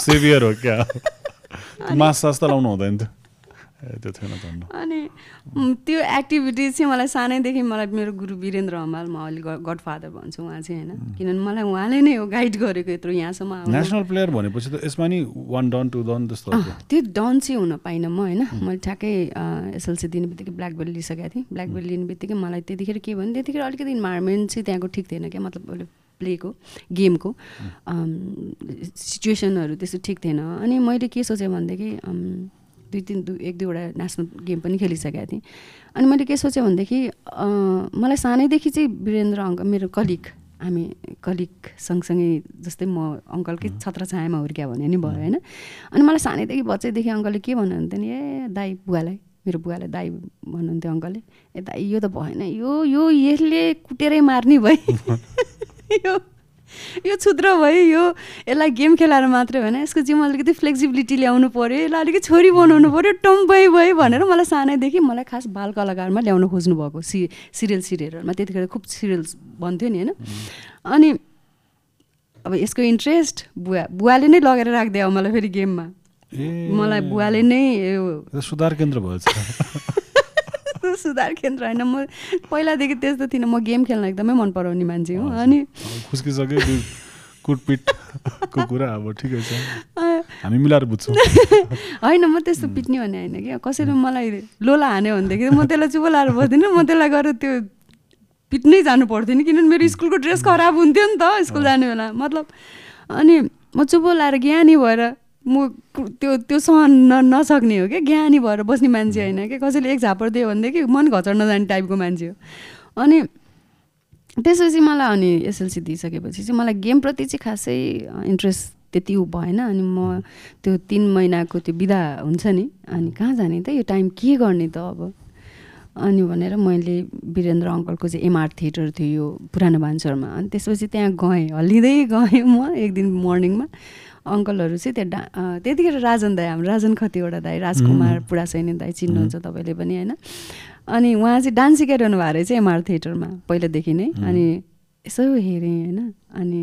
सेभियर हो क्या? मास सास त लाउनु हुँदैन त्यो थिएन अनि त्यो एक्टिभिटी चाहिँ मलाई सानैदेखि मलाई मेरो गुरु वीरेन्द्र हमाल म अहिले गड फादर भन्छु उहाँ चाहिँ होइन। किनभने मलाई उहाँले नै हो गाइड गरेको यत्रो यहाँसम्म नेसनल प्लेयर भनेपछि त यसमा नि वान डन टु डन त्यो डन चाहिँ हुन पाइनँ म होइन। मैले ठ्याक्कै एसएलसी दिने बित्तिकै ब्ल्याक बेल्ट लिइसकेको थिएँ। ब्ल्याक बेल्ट लिने बित्तिकै मलाई त्यतिखेर के भन्यो त्यतिखेर अलिकति इन्भाइरोमेन्ट चाहिँ त्यहाँको ठिक थिएन क्या मतलब प्लेको गेमको सिचुएसनहरू त्यस्तो ठिक थिएन। अनि मैले के सोचेँ भनेदेखि दुई तिन दुई एक दुईवटा नेसनल गेम पनि खेलिसकेको थिएँ। अनि मैले के सोचेँ भनेदेखि मलाई सानैदेखि चाहिँ वीरेन्द्र अङ्क मेरो कलिग हामी कलिग सँगसँगै जस्तै म अङ्कलकै छत्र छायामा हुर्क्या भने नि भयो होइन। अनि मलाई सानैदेखि बच्चैदेखि अङ्कलले के भन्नुहुन्थ्यो नि ए दाई बुवालाई मेरो बुवालाई दाई भन्नुहुन्थ्यो अङ्कलले ए दाई यो त भएन यो यो यसले कुटेरै मार्ने भयो यो यो क्षुद्र भयो यो यसलाई गेम खेलाएर मात्रै होइन यसको जिउमा अलिकति फ्लेक्सिबिलिटी ल्याउनु पऱ्यो यसलाई अलिकति छोरी बनाउनु पऱ्यो टम्पै भयो भनेर मलाई सानैदेखि मलाई खास बाल कलाकारमा ल्याउनु खोज्नु भएको सि सिरियल सिरियलहरूमा। त्यतिखेर खुब सिरियल्स भन्थ्यो नि होइन। अनि अब यसको इन्ट्रेस्ट बुवा बुवाले नै लगेर राखिदियो मलाई फेरि गेममा। मलाई बुवाले नै सुधार केन्द्र भएछ। सुधार केन्द्र होइन म पहिलादेखि त्यस्तो थिइनँ। म गेम खेल्न एकदमै मन पराउने मान्छे हो। अनि खुस्किसके कुटपिटको कुरा अब ठिकै छ। हामी मिलाएर बुझ्छौँ। होइन म त्यस्तो पिट्ने भन्ने होइन कि। कसैले मलाई लोला हान्यो भनेदेखि म त्यसलाई चुप लाएर बस्दिनँ। म त्यसलाई गएर त्यो पिट्नै जानु पर्थ्यो नि किनभने मेरो स्कुलको ड्रेस खराब हुन्थ्यो नि त स्कुल जाने बेला। मतलब अनि म चुप लाएर ज्ञानी भएर म त्यो त्यो सहन न नसक्ने हो क्या ज्ञानी भएर बस्ने मान्छे होइन क्या कसैले एक झापर दियो भनेदेखि मन घचर नजाने टाइपको मान्छे हो। अनि त्यसपछि मलाई अनि एसएलसी दिइसकेपछि चाहिँ मलाई गेमप्रति चाहिँ खासै इन्ट्रेस्ट त्यति भएन। अनि म त्यो तिन महिनाको त्यो बिदा हुन्छ नि। अनि कहाँ जाने त? यो टाइम के गर्ने त अब? अनि भनेर मैले वीरेन्द्र अङ्कलको चाहिँ एमआर थिएटर थियो यो पुरानो भान्सरमा। अनि त्यसपछि त्यहाँ गएँ। हल्लिँदै गएँ म एक दिन मर्निङमा अङ्कलहरू चाहिँ त्यहाँ डा त्यतिखेर राजन दाई हाम्रो राजन खतिवटा दाई राजकुमार पुरा सैनी दाई चिन्नुहुन्छ तपाईँले पनि होइन? अनि उहाँ चाहिँ डान्स सिकाइरहनु भएको रहेछ एमआर थिएटरमा पहिलादेखि नै। अनि यसो हेरेँ होइन? अनि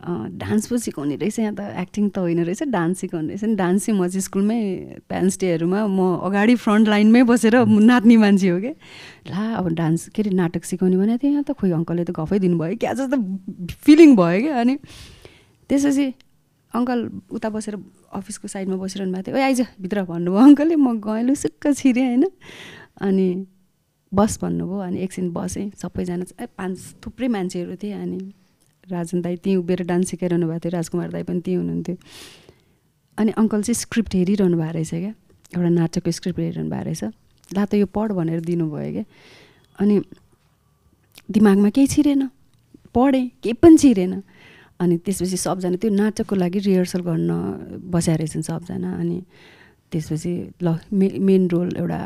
डान्स पो सिकाउने रहेछ यहाँ त एक्टिङ त होइन रहेछ डान्स सिकाउने रहेछ। नि डान्स चाहिँ म चाहिँ स्कुलमै प्यारेन्ट्स डेहरूमा म अगाडि फ्रन्ट लाइनमै बसेर नाच्ने मान्छे हो क्या। ला अब डान्स के अरे नाटक सिकाउने भनेको थिएँ यहाँ त खोइ अङ्कलले त गफै दिनुभयो क्या? जस्तो फिलिङ भयो क्या। अनि त्यसपछि अङ्कल उता बसेर अफिसको साइडमा बसिरहनु भएको थियो। ओ आइज भित्र भन्नुभयो अङ्कलले। म गएँ लुसुक्क छिरेँ होइन? अनि बस भन्नुभयो अनि एकछिन बसेँ। सबैजना पाँच थुप्रै मान्छेहरू थिए। अनि राजन दाई त्यहीँ उभिएर डान्स सिकाइरहनु भएको थियो। राजकुमार दाई पनि त्यहीँ हुनुहुन्थ्यो। अनि अङ्कल चाहिँ स्क्रिप्ट हेरिरहनु भएको रहेछ क्या। एउटा नाटकको स्क्रिप्ट हेरिरहनु भएको रहेछ। ला त यो पढ भनेर दिनुभयो क्या। अनि दिमागमा केही छिरेन। पढेँ केही पनि छिरेन। अनि त्यसपछि सबजना त्यो नाटकको लागि रिहर्सल गर्न बस्या रहेछन् सबजना। अनि त्यसपछि ल मे मेन रोल एउटा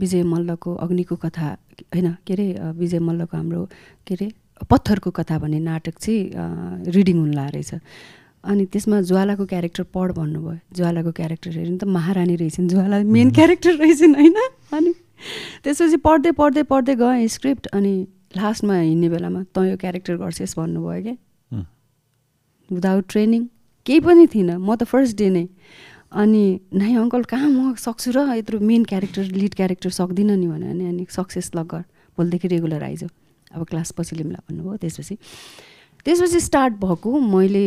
विजय मल्लको अग्निको कथा होइन के अरे विजय मल्लको हाम्रो के अरे पत्थरको कथा भन्ने नाटक चाहिँ रिडिङ हुन रहेछ। अनि त्यसमा ज्वालाको क्यारेक्टर पढ भन्नुभयो। ज्वालाको क्यारेक्टर हेर्नु त महारानी रहेछन्। ज्वाला मेन क्यारेक्टर रहेछन् होइन? अनि त्यसपछि पढ्दै पढ्दै पढ्दै गएँ स्क्रिप्ट अनि लास्टमा हिँड्ने बेलामा तँ यो क्यारेक्टर गर्छेस् भन्नुभयो क्या। विदाउट ट्रेनिङ केही पनि थिइनँ म त फर्स्ट डे नै। अनि नाइ अङ्कल कहाँ म सक्छु र? यत्रो मेन क्यारेक्टर लिड क्यारेक्टर सक्दिनँ नि भने अनि सक्सेस लग गर भोलिदेखि रेगुलर आइज अब क्लास पछि लिम्ला भन्नुभयो। त्यसपछि त्यसपछि स्टार्ट भएको मैले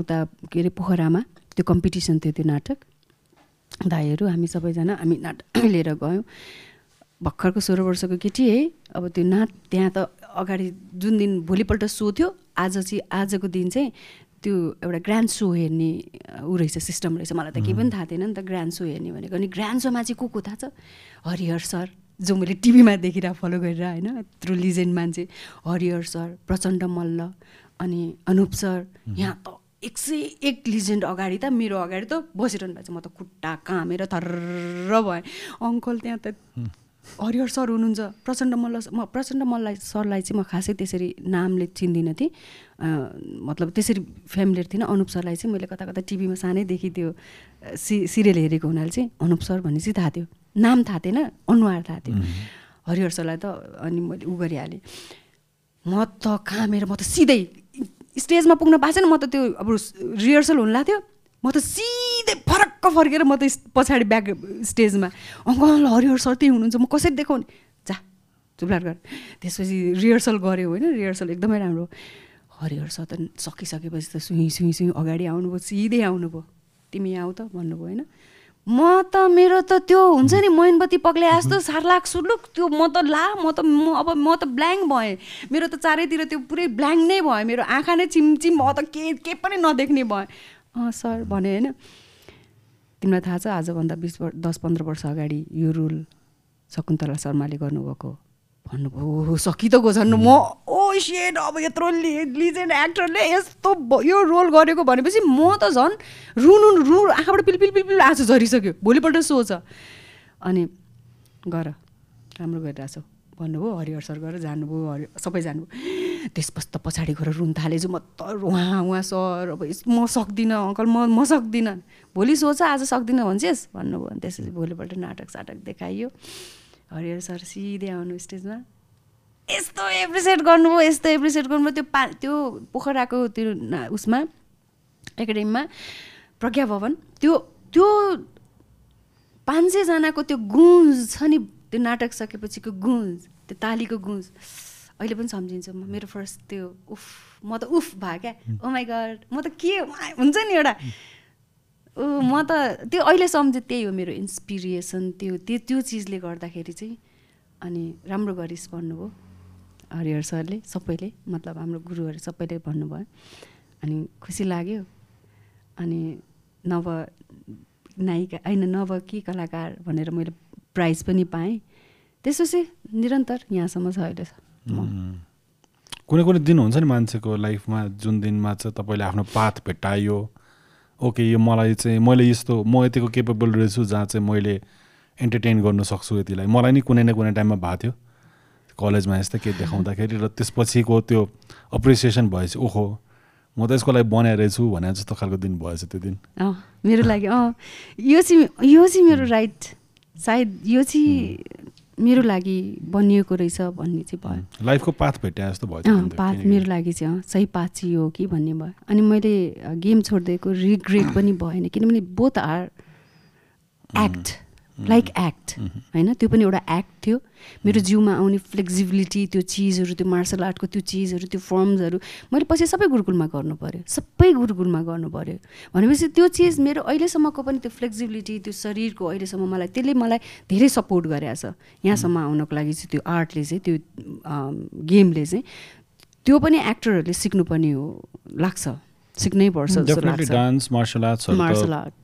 उता के अरे पोखरामा त्यो कम्पिटिसन थियो त्यो नाटक। दाईहरू हामी सबैजना हामी नाटक लिएर गयौँ। भर्खरको सोह्र वर्षको केटी है। अब त्यो नाट त्यहाँ त अगाडि जुन दिन भोलिपल्ट सो थियो आज चाहिँ आजको दिन चाहिँ त्यो एउटा ग्रान्ड सो हेर्ने ऊ रहेछ सिस्टम रहेछ। मलाई त केही पनि थाहा थिएन नि त ग्रान्ड सो हेर्ने भनेको। अनि ग्रान्ड सोमा चाहिँ को को थाहा छ? हरिहर सर जो मैले टिभीमा देखिरहेको फलो गरेर होइन यत्रो लिजेन्ड मान्छे। हरिहर सर प्रचण्ड मल्ल अनि अनुप सर यहाँ त एक सय एक लिजेन्ड अगाडि त मेरो अगाडि त बसिरहनु भएको छ। म त खुट्टा कामेर थर्र भएँ। अङ्कल त्यहाँ त हरिहर सर हुनुहुन्छ। प्रचण्ड मल्ल म प्रचण्ड मल्ल सरलाई चाहिँ म खासै त्यसरी नामले चिन्दिनँ थिएँ मतलब त्यसरी फ्यामिलियर थिइनँ। अनुप सरलाई चाहिँ मैले कता कता टिभीमा सानैदेखि त्यो सि सिरियल हेरेको हुनाले चाहिँ अनुप सर भनेपछि थाहा थियो। नाम थाहा थिएन अनुहार थाहा थियो। हरिहर सरलाई त अनि मैले उ गरिहालेँ। म त कामेर म त सिधै स्टेजमा पुग्न पाएको छैन। म त त्यो अब रिहर्सल हुनु लाग्थ्यो म त सिधै फरक्क फर्केर म त पछाडि ब्याक स्टेजमा अङ्कल हरिहर सर त्यही हुनुहुन्छ म कसरी देखाउने जा चुप्लाट गर। त्यसपछि रिहर्सल गऱ्यो होइन रिहर्सल एकदमै राम्रो हरिहर सर त सकिसकेपछि त सुई सुई सुई अगाडि आउनुभयो सिधै आउनुभयो। तिमी आऊ त भन्नुभयो होइन। म त मेरो त त्यो हुन्छ नि मोइनबत्ती पग्ले जस्तो सार्लाक सुर्लुक त्यो म त ला म त म अब म त ब्ल्याङ्क भएँ। मेरो त चारैतिर त्यो पुरै ब्ल्याङ्क नै भयो मेरो आँखा नै चिमचिम म त के के पनि नदेख्ने भएँ। अँ सर भने होइन तिमीलाई थाहा छ आजभन्दा बिस वर्ष दस पन्ध्र वर्ष अगाडि यो रोल शकुन्तला शर्माले गर्नुभएको भन्नुभयो। "ओ, सकि त गो झन् म। ओ सेट अब यत्रो लिजेन्ड एक्टरले यस्तो यो रोल गरेको भनेपछि म त झन् रुनु रु आँखाबाट पिल पिल पिल पिल आँसु झरिसक्यो। भोलिपल्ट सो छ। अनि गर राम्रो गरिरहेछौ। भन्नुभयो हरिहर सर गरेर जानुभयो हरि सबै जानुभयो। त्यसपछि त पछाडि गएर रुन थालेछु। म त उहाँ उहाँ सर अब म सक्दिनँ अङ्कल म म सक्दिनँ। भोलि सोच आज सक्दिनँ भन्छेस् भन्नुभयो। अनि त्यसपछि भोलिपल्ट नाटक साटक देखाइयो। हरिहर सर सिधै आउनु स्टेजमा। यस्तो एप्रिसिएट गर्नुभयो यस्तो एप्रिसिएट गर्नुभयो। त्यो पा त्यो पोखराको त्यो उसमा एकाडेमीमा प्रज्ञा भवन त्यो त्यो पाँच सयजनाको त्यो गुन्ज छ नि त्यो नाटक सकेपछिको गुन्ज त्यो तालीको गुन्ज। अहिले पनि सम्झिन्छु म मेरो फर्स्ट त्यो उफ म त उफ भयो क्या। ओ माई गड म त के हुन्छ नि एउटा। ऊ म त त्यो अहिले सम्झेँ त्यही हो मेरो इन्सपिरेसन त्यो त्यो त्यो चिजले गर्दाखेरि चाहिँ। अनि राम्रो गरिस् भन्नुभयो। हरिहर सरले सबैले मतलब हाम्रो गुरुहरू सबैले भन्नुभयो। अनि खुसी लाग्यो। अनि नव नायिका होइन नव के कलाकार भनेर मैले प्राइज पनि पाएँ। त्यसपछि निरन्तर यहाँसम्म छ अहिले। कुनै कुनै दिन हुन्छ नि मान्छेको लाइफमा जुन दिनमा चाहिँ तपाईँले आफ्नो पाथ भेट्टायो ओके यो मलाई चाहिँ मैले यस्तो म यतिको केपेबल रहेछु जहाँ चाहिँ मैले एन्टरटेन गर्न सक्छु यतिलाई। मलाई नि कुनै न कुनै टाइममा भएको थियो। कलेजमा यस्तै केही देखाउँदाखेरि र त्यसपछिको त्यो अप्रिसिएसन भएपछि ओहो म त यसको लागि बनाएर रहेछु भने जस्तो खालको दिन भएछ त्यो दिन। अँ मेरो लागि अँ यो चाहिँ यो चाहिँ मेरो राइट सायद यो चाहिँ मेरो लागि बनिएको रहेछ भन्ने चाहिँ भयो। लाइफको पाथ भेट्या जस्तो भयो पाथ मेरो लागि चाहिँ सही पाथ चाहिँ यो हो कि भन्ने भयो। अनि मैले गेम छोडिदिएको रिग्रेट पनि भएन। किनभने both are act. Like act होइन? त्यो पनि एउटा एक्ट थियो. मेरो जिउमा आउने फ्लेक्सिबिलिटी त्यो चिजहरू त्यो मार्सल आर्टको त्यो चिजहरू त्यो फर्म्सहरू मैले पछि सबै गुरुकुलमा गर्नु पऱ्यो सबै गुरुकुलमा गर्नु पऱ्यो भनेपछि त्यो चिज मेरो अहिलेसम्मको पनि त्यो फ्लेक्सिबिलिटी त्यो शरीरको अहिलेसम्म मलाई त्यसले मलाई धेरै सपोर्ट गरेको छ। यहाँसम्म आउनको लागि चाहिँ त्यो आर्टले चाहिँ त्यो गेमले चाहिँ त्यो पनि एक्टरहरूले सिक्नुपर्ने हो लाग्छ। सिक्नै पर्छ डान्स मार्सल मार्सल आर्ट्सहरू आर्ट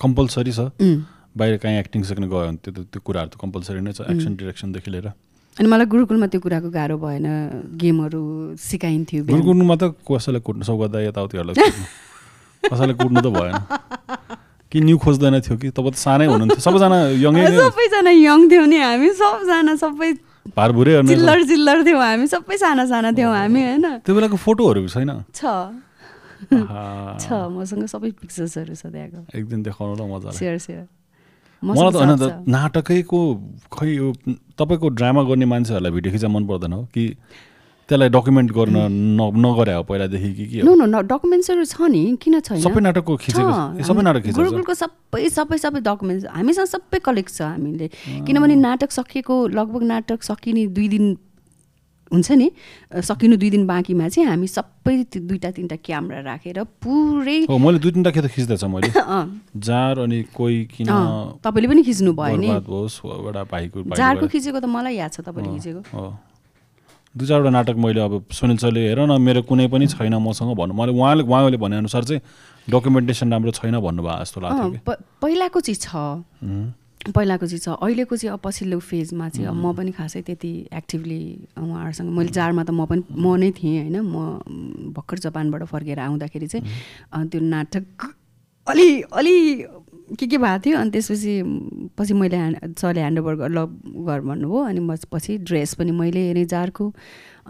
कम्पलसरी छ। उम्. बाहिर कहीँ एक्टिङ सिक्न गयो भने त्यो त त्यो कुराहरू त कम्पलसरी नै छ एक्सन डिरेक्सनदेखि लिएर। अनि मलाई गुरुकुलमा त्यो कुराको गाह्रो भएन गेमहरू सिकाइन्थ्यो। गुरुकुलमा त कसैलाई कुट्नु सौगदा यताउतिहरूलाई कसैलाई कुट्नु त भएन। कि न्यु खोज्दैन थियो कि? तपाईँ त सानै हुनुहुन्थ्यो। सबैजना यङै सबैजना यङ थियौँ नि हामी। सबजना सबै भारभुरै चिल्लर चिल्लर थियौँ हामी। सबै साना साना थियौँ हामी होइन? त्यो बेलाको फोटोहरू छैन? छ। छ। मसँग सबै पिक्चर्सहरू छ त्यहाँको। एक दिन देखाउनु ल मजाले। सेयर सेयर मलाई त होइन त नाटकैको खै यो तपाईँको ड्रामा गर्ने मान्छेहरूलाई भिडियो खिचा मन पर्दैन हो? कि त्यसलाई डकुमेन्ट गर्न न नगरे हो पहिलादेखि कि के नो नो डकुमेन्ट्सहरू छ नि किन छैन? सबै नाटकको खिचेको सबै नाटक खिचेको गुरुकुलको सबै सबै सबै डकुमेन्ट्स हामीसँग सबै कलेक्ट छ हामीले। किनभने नाटक सकिएको लगभग नाटक सकिने दुई दिन हुन्छ नि? सकिनु दुई दिन बाँकीमा चाहिँ हामी सबै दुईवटा तिनवटा क्यामेरा राखेर पुरै हो मैले दुई तिनवटा खेत खिच्दैछ मैले। जार अनि कोही किन तपाईँले पनि खिच्नु भयो नि। जारको। खिचेको त मलाई याद छ तपाईँले खिचेको। दुई चारवटा नाटक मैले अब सुनिल सरले हेर न मेरो कुनै पनि छैन मसँग भन्नु। मैले उहाँले उहाँले भनेअनुसार चाहिँ डकुमेन्टेसन राम्रो छैन भन्नुभयो जस्तो प- पहिलाको चाहिँ छ। पहिलाको चाहिँ छ अहिलेको चाहिँ अब पछिल्लो फेजमा चाहिँ अब म पनि खासै त्यति एक्टिभली उहाँहरूसँग मैले जारमा त म पनि म नै थिएँ होइन। म भर्खर जापानबाट फर्केर आउँदाखेरि चाहिँ त्यो नाटक अलि अलि के के भएको थियो अनि त्यसपछि पछि मैले ह्यान्ड सरले ह्यान्डओभर गर ल गर भन्नुभयो अनि पछि ड्रेस पनि मैले नै जार्को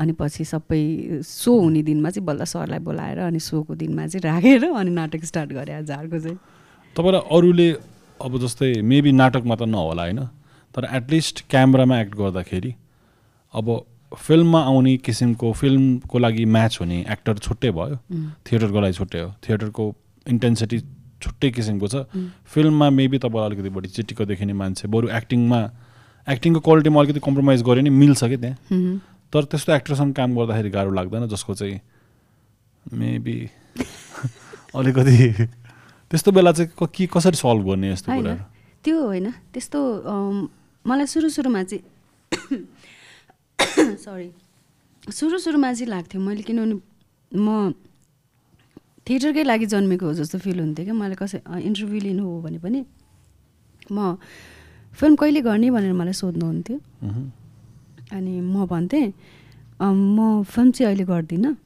अनि पछि सबै सो हुने दिनमा चाहिँ बल्ल सरलाई बोलाएर अनि सोको दिनमा चाहिँ राखेर अनि नाटक स्टार्ट गरेँ झारको चाहिँ। तपाईँलाई अरूले अब जस्तै मेबी नाटकमा त नहोला होइन तर एटलिस्ट क्यामरामा एक्ट गर्दाखेरि अब फिल्ममा आउने किसिमको फिल्मको लागि म्याच हुने एक्टर छुट्टै भयो थिएटरको लागि छुट्टै हो। थिएटरको इन्टेन्सिटी छुट्टै किसिमको छ। फिल्ममा मेबी तपाईँलाई अलिकति बढी चिटिक्क देखिने मान्छे बरु एक्टिङमा एक्टिङको क्वालिटीमा अलिकति कम्प्रोमाइज गऱ्यो नि मिल्छ कि त्यहाँ। तर त्यस्तो एक्टरसँग काम गर्दाखेरि गाह्रो लाग्दैन जसको चाहिँ मेबी अलिकति त्यस्तो बेला चाहिँ के कसरी सल्भ गर्ने यस्तो कुरा त्यो होइन त्यस्तो मलाई सुरु सुरुमा चाहिँ सरी सुरु सुरुमा चाहिँ लाग्थ्यो मैले किनभने म थिएटरकै लागि जन्मेको हो जस्तो फिल हुन्थ्यो क्या। मलाई कसै इन्टरभ्यू लिनु हो भने पनि म फिल्म कहिले गर्ने भनेर मलाई सोध्नुहुन्थ्यो अनि म भन्थेँ म फिल्म चाहिँ अहिले गर्दिनँ।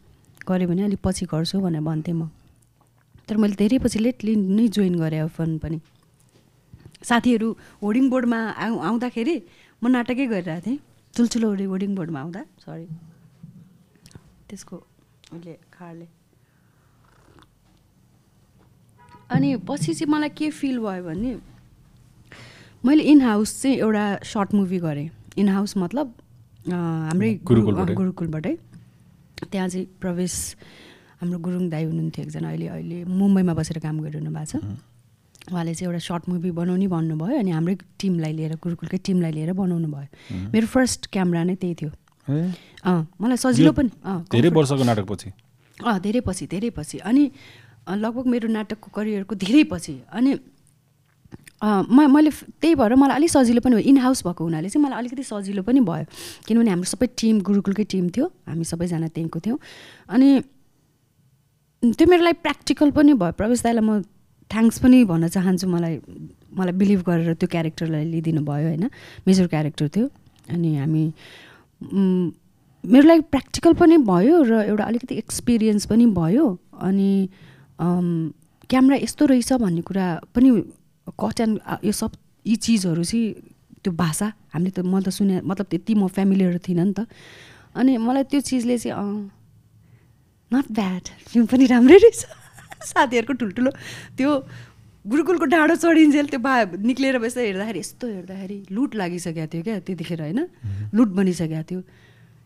गऱ्यो भने अलिक पछि गर्छु भनेर भन्थेँ म। तर मैले धेरै पछि लेटली नै जोइन गरेँ अब फिल्म पनि। साथीहरू होर्डिङ बोर्डमा आउ आउँदाखेरि म नाटकै गरिरहेको थिएँ। ठुल्ठुलो होर्डिङ बोर्डमा आउँदा सरी त्यसको उसले खारले। अनि पछि चाहिँ मलाई के फिल भयो भने मैले इन हाउस चाहिँ एउटा सर्ट मुभी गरेँ। इन हाउस मतलब हाम्रै गुरुकुलबाटै। त्यहाँ चाहिँ प्रवेश हाम्रो गुरुङ दाई हुनुहुन्थ्यो एकजना अहिले अहिले मुम्बईमा बसेर काम गरिरहनु भएको छ। उहाँले चाहिँ एउटा सर्ट मुभी बनाउने भन्नुभयो अनि हाम्रै टिमलाई लिएर गुरुकुलकै टिमलाई लिएर बनाउनु भयो। मेरो फर्स्ट क्यामरा नै त्यही थियो। अँ मलाई सजिलो पनि धेरै वर्षको नाटकपछि? अँ धेरै पछि धेरै पछि। अनि लगभग मेरो नाटकको करियरको धेरै पछि। अनि म मैले त्यही भएर मलाई अलिक सजिलो पनि भयो। इन हाउस भएको हुनाले चाहिँ मलाई अलिकति सजिलो पनि भयो। किनभने हाम्रो सबै टिम गुरुकुलकै टिम थियो। हामी सबैजना त्यहीँको थियौँ। अनि त्यो मेरो लागि प्र्याक्टिकल पनि भयो। प्रवेश दाईलाई म थ्याङ्क्स पनि भन्न चाहन्छु मलाई मलाई बिलिभ गरेर त्यो क्यारेक्टरलाई लिइदिनु भयो होइन मेजर क्यारेक्टर थियो। अनि हामी मेरो लागि प्र्याक्टिकल पनि भयो र एउटा अलिकति एक्सपिरियन्स पनि भयो। अनि क्यामरा यस्तो रहेछ भन्ने कुरा पनि कट एन्ड यो सब यी चिजहरू चाहिँ त्यो भाषा हामीले त म त सुने मतलब त्यति म फ्यामिलीहरू थिइनँ नि त। अनि मलाई त्यो चिजले चाहिँ नट ब्याड फिल्म पनि राम्रै रहेछ। साथीहरूको ठुल्ठुलो त्यो गुरुकुलको डाँडो चढिन्जेल त्यो बा निक्लिएर बस्दा हेर्दाखेरि यस्तो हेर्दाखेरि लुट लागिसकेको थियो क्या त्यतिखेर होइन? लुट बनिसकेको थियो।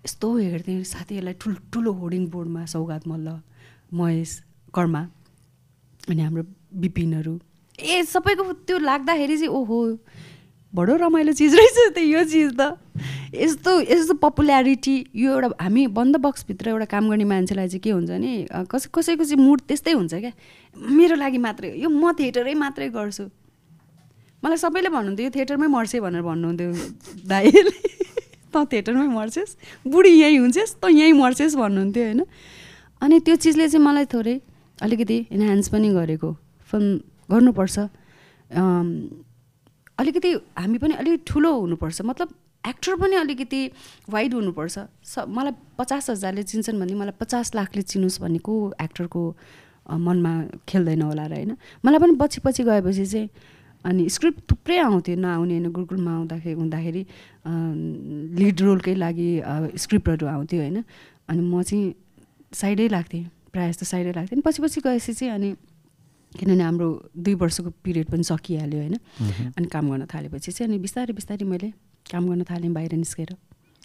यस्तो हेर्थेँ साथीहरूलाई ठुल्ठुलो होर्डिङ बोर्डमा सौगात मल्ल महेश कर्मा अनि हाम्रो बिपिनहरू। ए सबैको त्यो लाग्दाखेरि चाहिँ ओहो बडो रमाइलो चिज रहेछ त यो चिज त। यस्तो यस्तो पपुल्यारिटी यो एउटा हामी बन्द बक्सभित्र एउटा काम गर्ने मान्छेलाई चाहिँ के हुन्छ नि कसै कसैको चाहिँ मुड त्यस्तै हुन्छ क्या। मेरो लागि मात्रै यो म थिएटरै मात्रै गर्छु। मलाई सबैले भन्नुहुन्थ्यो यो थिएटरमै मर्छे भनेर भन्नुहुन्थ्यो दाइले। त थिएटरमै मर्छेस्? बुढी यहीँ हुन्छेस्? त यहीँ मर्छेस्? भन्नुहुन्थ्यो होइन। अनि त्यो चिजले चाहिँ मलाई थोरै अलिकति इन्हान्स पनि गरेको। फिल्म गर्नुपर्छ। अलिकति हामी पनि अलिक ठुलो हुनुपर्छ। मतलब एक्टर पनि अलिकति वाइड हुनुपर्छ। स मलाई पचास हजारले चिन्छन् भने मलाई पचास लाखले चिनोस् भन्ने को एक्टरको मनमा खेल्दैन होला र होइन। मलाई पनि पछि पछि गएपछि चाहिँ अनि स्क्रिप्ट थुप्रै आउँथ्यो नआउने होइन गुरुकुलमा आउँदाखेरि हुँदाखेरि लिड रोलकै लागि स्क्रिप्टहरू आउँथ्यो होइन। अनि म चाहिँ साइडै लाग्थेँ प्रायः जस्तो साइडै लाग्थेँ। अनि पछि पछि गएपछि चाहिँ अनि किनभने हाम्रो दुई वर्षको पिरियड पनि सकिहाल्यो होइन। अनि काम गर्न थालेपछि चाहिँ अनि बिस्तारै बिस्तारै मैले काम गर्न थालेँ बाहिर निस्केर।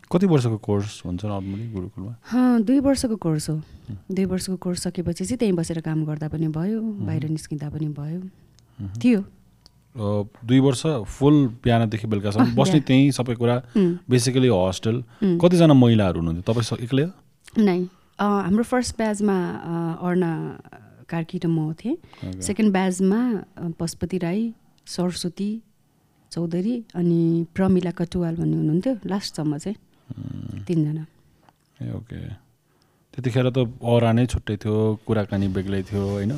कति वर्षको कोर्स हुन्छ गुरुकुलमा? दुई वर्षको कोर्स हो। दुई वर्षको कोर्स सकेपछि चाहिँ त्यहीँ बसेर काम गर्दा पनि भयो बाहिर निस्किँदा पनि भयो। थियो। दुई वर्ष फुल बिहानदेखि बेलुकासम्म बस्ने त्यहीँ सबै कुरा बेसिकली हस्टेल कतिजना महिलाहरू हुनुहुन्थ्यो? तपाईँ एक्लै नै। हाम्रो फर्स्ट ब्याचमा अर्ना कार्की र म थिएँ। सेकेन्ड ब्याचमा पशुपति राई सरस्वती चौधरी अनि प्रमिला कटुवाल भन्ने हुनुहुन्थ्यो लास्टसम्म चाहिँ तिनजना। ए ओके। त्यतिखेर त औरा नै छुट्टै थियो कुराकानी बेग्लै थियो होइन?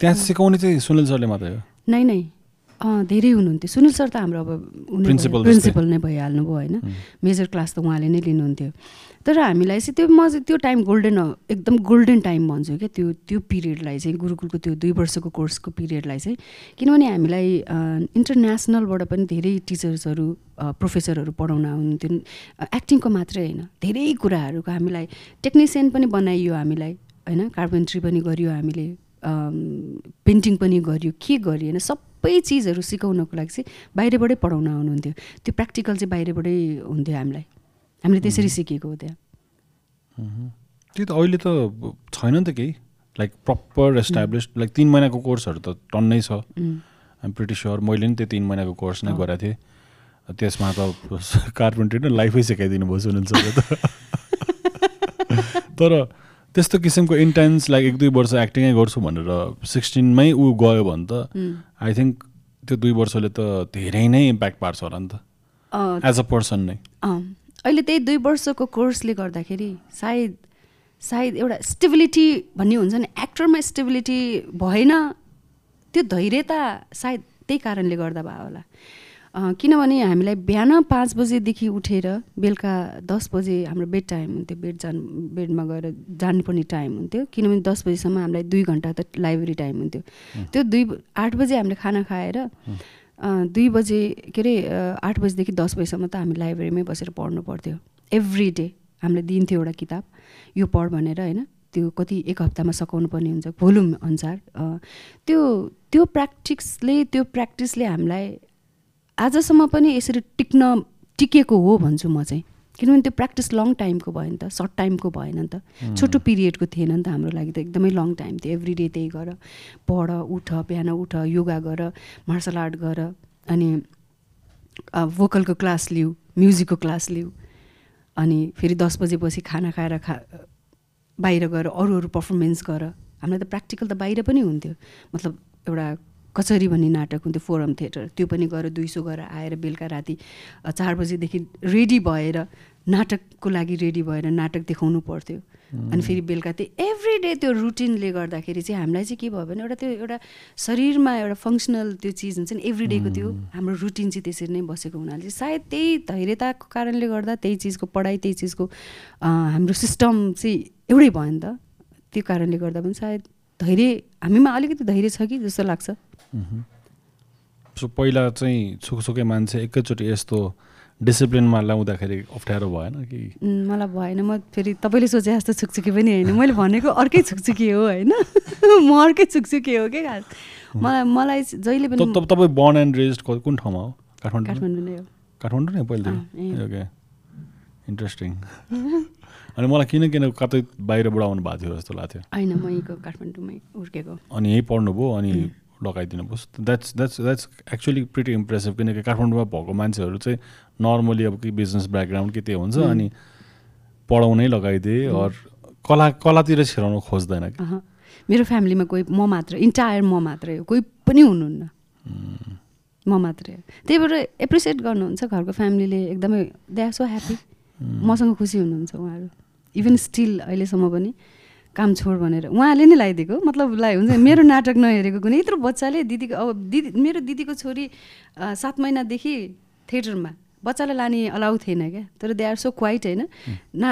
त्यहाँ सिकाउने चाहिँ सुनिल सरले मात्रै हो? नै नै। धेरै हुनुहुन्थ्यो। सुनिल सर त हाम्रो अब जस्तै। प्रिन्सिपल नै भइहाल्नु भयो होइन? मेजर क्लास त उहाँले नै लिनुहुन्थ्यो। तर हामीलाई चाहिँ त्यो म चाहिँ त्यो टाइम गोल्डन एकदम गोल्डन टाइम भन्छु क्या त्यो त्यो पिरियडलाई चाहिँ गुरुकुलको त्यो दुई वर्षको कोर्सको पिरियडलाई चाहिँ। किनभने हामीलाई इन्टरनेसनलबाट पनि धेरै टिचर्सहरू प्रोफेसरहरू पढाउन आउनुहुन्थ्यो। एक्टिङको मात्रै होइन। धेरै कुराहरूको हामीलाई टेक्निसियन पनि बनाइयो हामीलाई होइन? कार्पेन्ट्री पनि गरियो हामीले पेन्टिङ पनि गरियो। के गरियो होइन? सबै चिजहरू सिकाउनको लागि चाहिँ बाहिरबाटै पढाउन आउनुहुन्थ्यो। त्यो प्र्याक्टिकल चाहिँ बाहिरबाटै हुन्थ्यो हामीलाई। हामीले त्यसरी सिकेको हो त्यहाँ त्यही त अहिले त छैन नि त केही। लाइक प्रपर एस्टाब्लिस्ड लाइक तिन महिनाको कोर्सहरू त टन्नै छ। आइम प्रिटी स्योर मैले नि त्यो तिन महिनाको कोर्स नै अँ। गरेको थिएँ। त्यसमा त कार्पेन्ट्री नै लाइफै सिकाइदिनु भयो सरले त। तर त्यस्तो किसिमको इन्टेन्स लाइक एक दुई वर्ष एक्टिङै गर्छु भनेर सिक्सटिनमै ऊ गयो भने त आई थिङ्क त्यो दुई वर्षले त धेरै नै इम्प्याक्ट पार्छ होला नि त। एज अ पर्सन नै। अहिले त्यही दुई वर्षको कोर्सले गर्दाखेरि सायद सायद एउटा स्टेबिलिटी भन्ने हुन्छ नि एक्टरमा स्टेबिलिटी भएन त्यो धैर्यता सायद त्यही कारणले गर्दा भयो होला। किनभने हामीलाई बिहान पाँच बजेदेखि उठेर बेलुका दस बजे हाम्रो बेड टाइम हुन्थ्यो बेड जानु बेडमा गएर जानुपर्ने टाइम हुन्थ्यो। किनभने दस बजीसम्म हामीलाई दुई घन्टा त लाइब्रेरी टाइम हुन्थ्यो। त्यो दुई आठ बजे हामीले खाना खाएर दुई बजे के अरे आठ बजीदेखि दस बजीसम्म त हामी लाइब्रेरीमै बसेर पढ्नु पर्थ्यो। एभ्री डे हामीले दिन्थ्यो एउटा किताब। यो पढ भनेर होइन? त्यो कति एक हप्तामा सकाउनु पर्ने हुन्छ भोल्युम अनुसार त्यो त्यो प्र्याक्टिसले त्यो प्र्याक्टिसले हामीलाई आजसम्म पनि यसरी टिक्न टिकेको हो भन्छु म चाहिँ। किनभने त्यो प्र्याक्टिस लङ टाइमको भयो नि त सर्ट टाइमको भएन नि त। छोटो पिरियडको थिएन नि त हाम्रो लागि त एकदमै लङ टाइम थियो। एभ्री डे त्यही गर पढ उठ बिहान उठ योगा गर मार्सल आर्ट गर अनि भोकलको क्लास लिऊ म्युजिकको क्लास लिऊ अनि फेरि दस बजेपछि खाना खाएर खा बाहिर गएर अरू अरू पर्फर्मेन्स गर। हामीलाई त प्र्याक्टिकल त बाहिर पनि हुन्थ्यो। मतलब एउटा कचरी भन्ने नाटक हुन्थ्यो फोरम थिएटर। त्यो पनि गएर दुई सौ गरेर आएर बेलुका राति चार बजीदेखि रेडी भएर नाटकको लागि रेडी भएर नाटक देखाउनु पर्थ्यो। अनि फेरि बेलुका त्यो एभ्री डे त्यो रुटिनले गर्दाखेरि चाहिँ हामीलाई चाहिँ के भयो भने एउटा त्यो एउटा शरीरमा एउटा फङ्सनल त्यो चिज हुन्छ नि एभ्री डेको त्यो हाम्रो रुटिन चाहिँ त्यसरी नै बसेको हुनाले चाहिँ सायद त्यही धैर्यताको कारणले गर्दा त्यही चिजको पढाइ त्यही चिजको हाम्रो सिस्टम चाहिँ एउटै भयो नि त। त्यो कारणले गर्दा पनि सायद धैर्य हामीमा अलिकति धैर्य छ कि जस्तो लाग्छ? सो पहिला चाहिँ सुकसुकै मान्छे एकैचोटि यस्तो डिसिप्लिनमा ल्याउँदाखेरि अप्ठ्यारो भएन कि? मलाई भएन। म फेरि तपाईँले सोचे जस्तो छुकछुकी पनि होइन। मैले भनेको अर्कै छुकछुकी हो होइन? म अर्कै छुकछुकी हो क्या खास? मलाई मलाई जहिले पनि तपाईँ बर्न एन्ड रेज कुन ठाउँमा हो? काठमाडौँ? काठमाडौँ नै हो। काठमाडौँ नै। ओके इन्ट्रेस्टिङ अनि मलाई किन किन कतै बाहिरबाट आउनु भएको थियो जस्तो लाग्थ्यो? होइन म यहीँको काठमाडौँमै हुर्केको। अनि यहीँ पढ्नुभयो अनि लगाइदिनु भयो that's that's that's actually pretty impressive किनकि काठमाडौँमा भएको मान्छेहरू चाहिँ नर्मली अब कि बिजनेस ब्याकग्राउन्ड के त्यो हुन्छ अनि पढाउनै लगाइदिए अर कला कलातिर छिराउनु खोज्दैन कि। मेरो फ्यामिलीमा कोही म मात्र इन्टायर म मात्रै हो। कोही पनि हुनुहुन्न। म मात्रै हो। त्यही भएर एप्रिसिएट गर्नुहुन्छ घरको फ्यामिलीले। एकदमै दे आर सो ह्याप्पी मसँग खुसी हुनुहुन्छ उहाँहरू। इभन स्टिल अहिलेसम्म पनि। काम छोड भनेर उहाँले नै लगाइदिएको। मतलब लाई हुन्छ मेरो नाटक नहेरेको कुनै। यत्रो बच्चाले दिदीको अब दिदी मेरो दिदीको छोरी सात महिनादेखि थिएटरमा बच्चालाई लाने अलाउ थिएन क्या। तर दे आर सो क्वाइट होइन? ना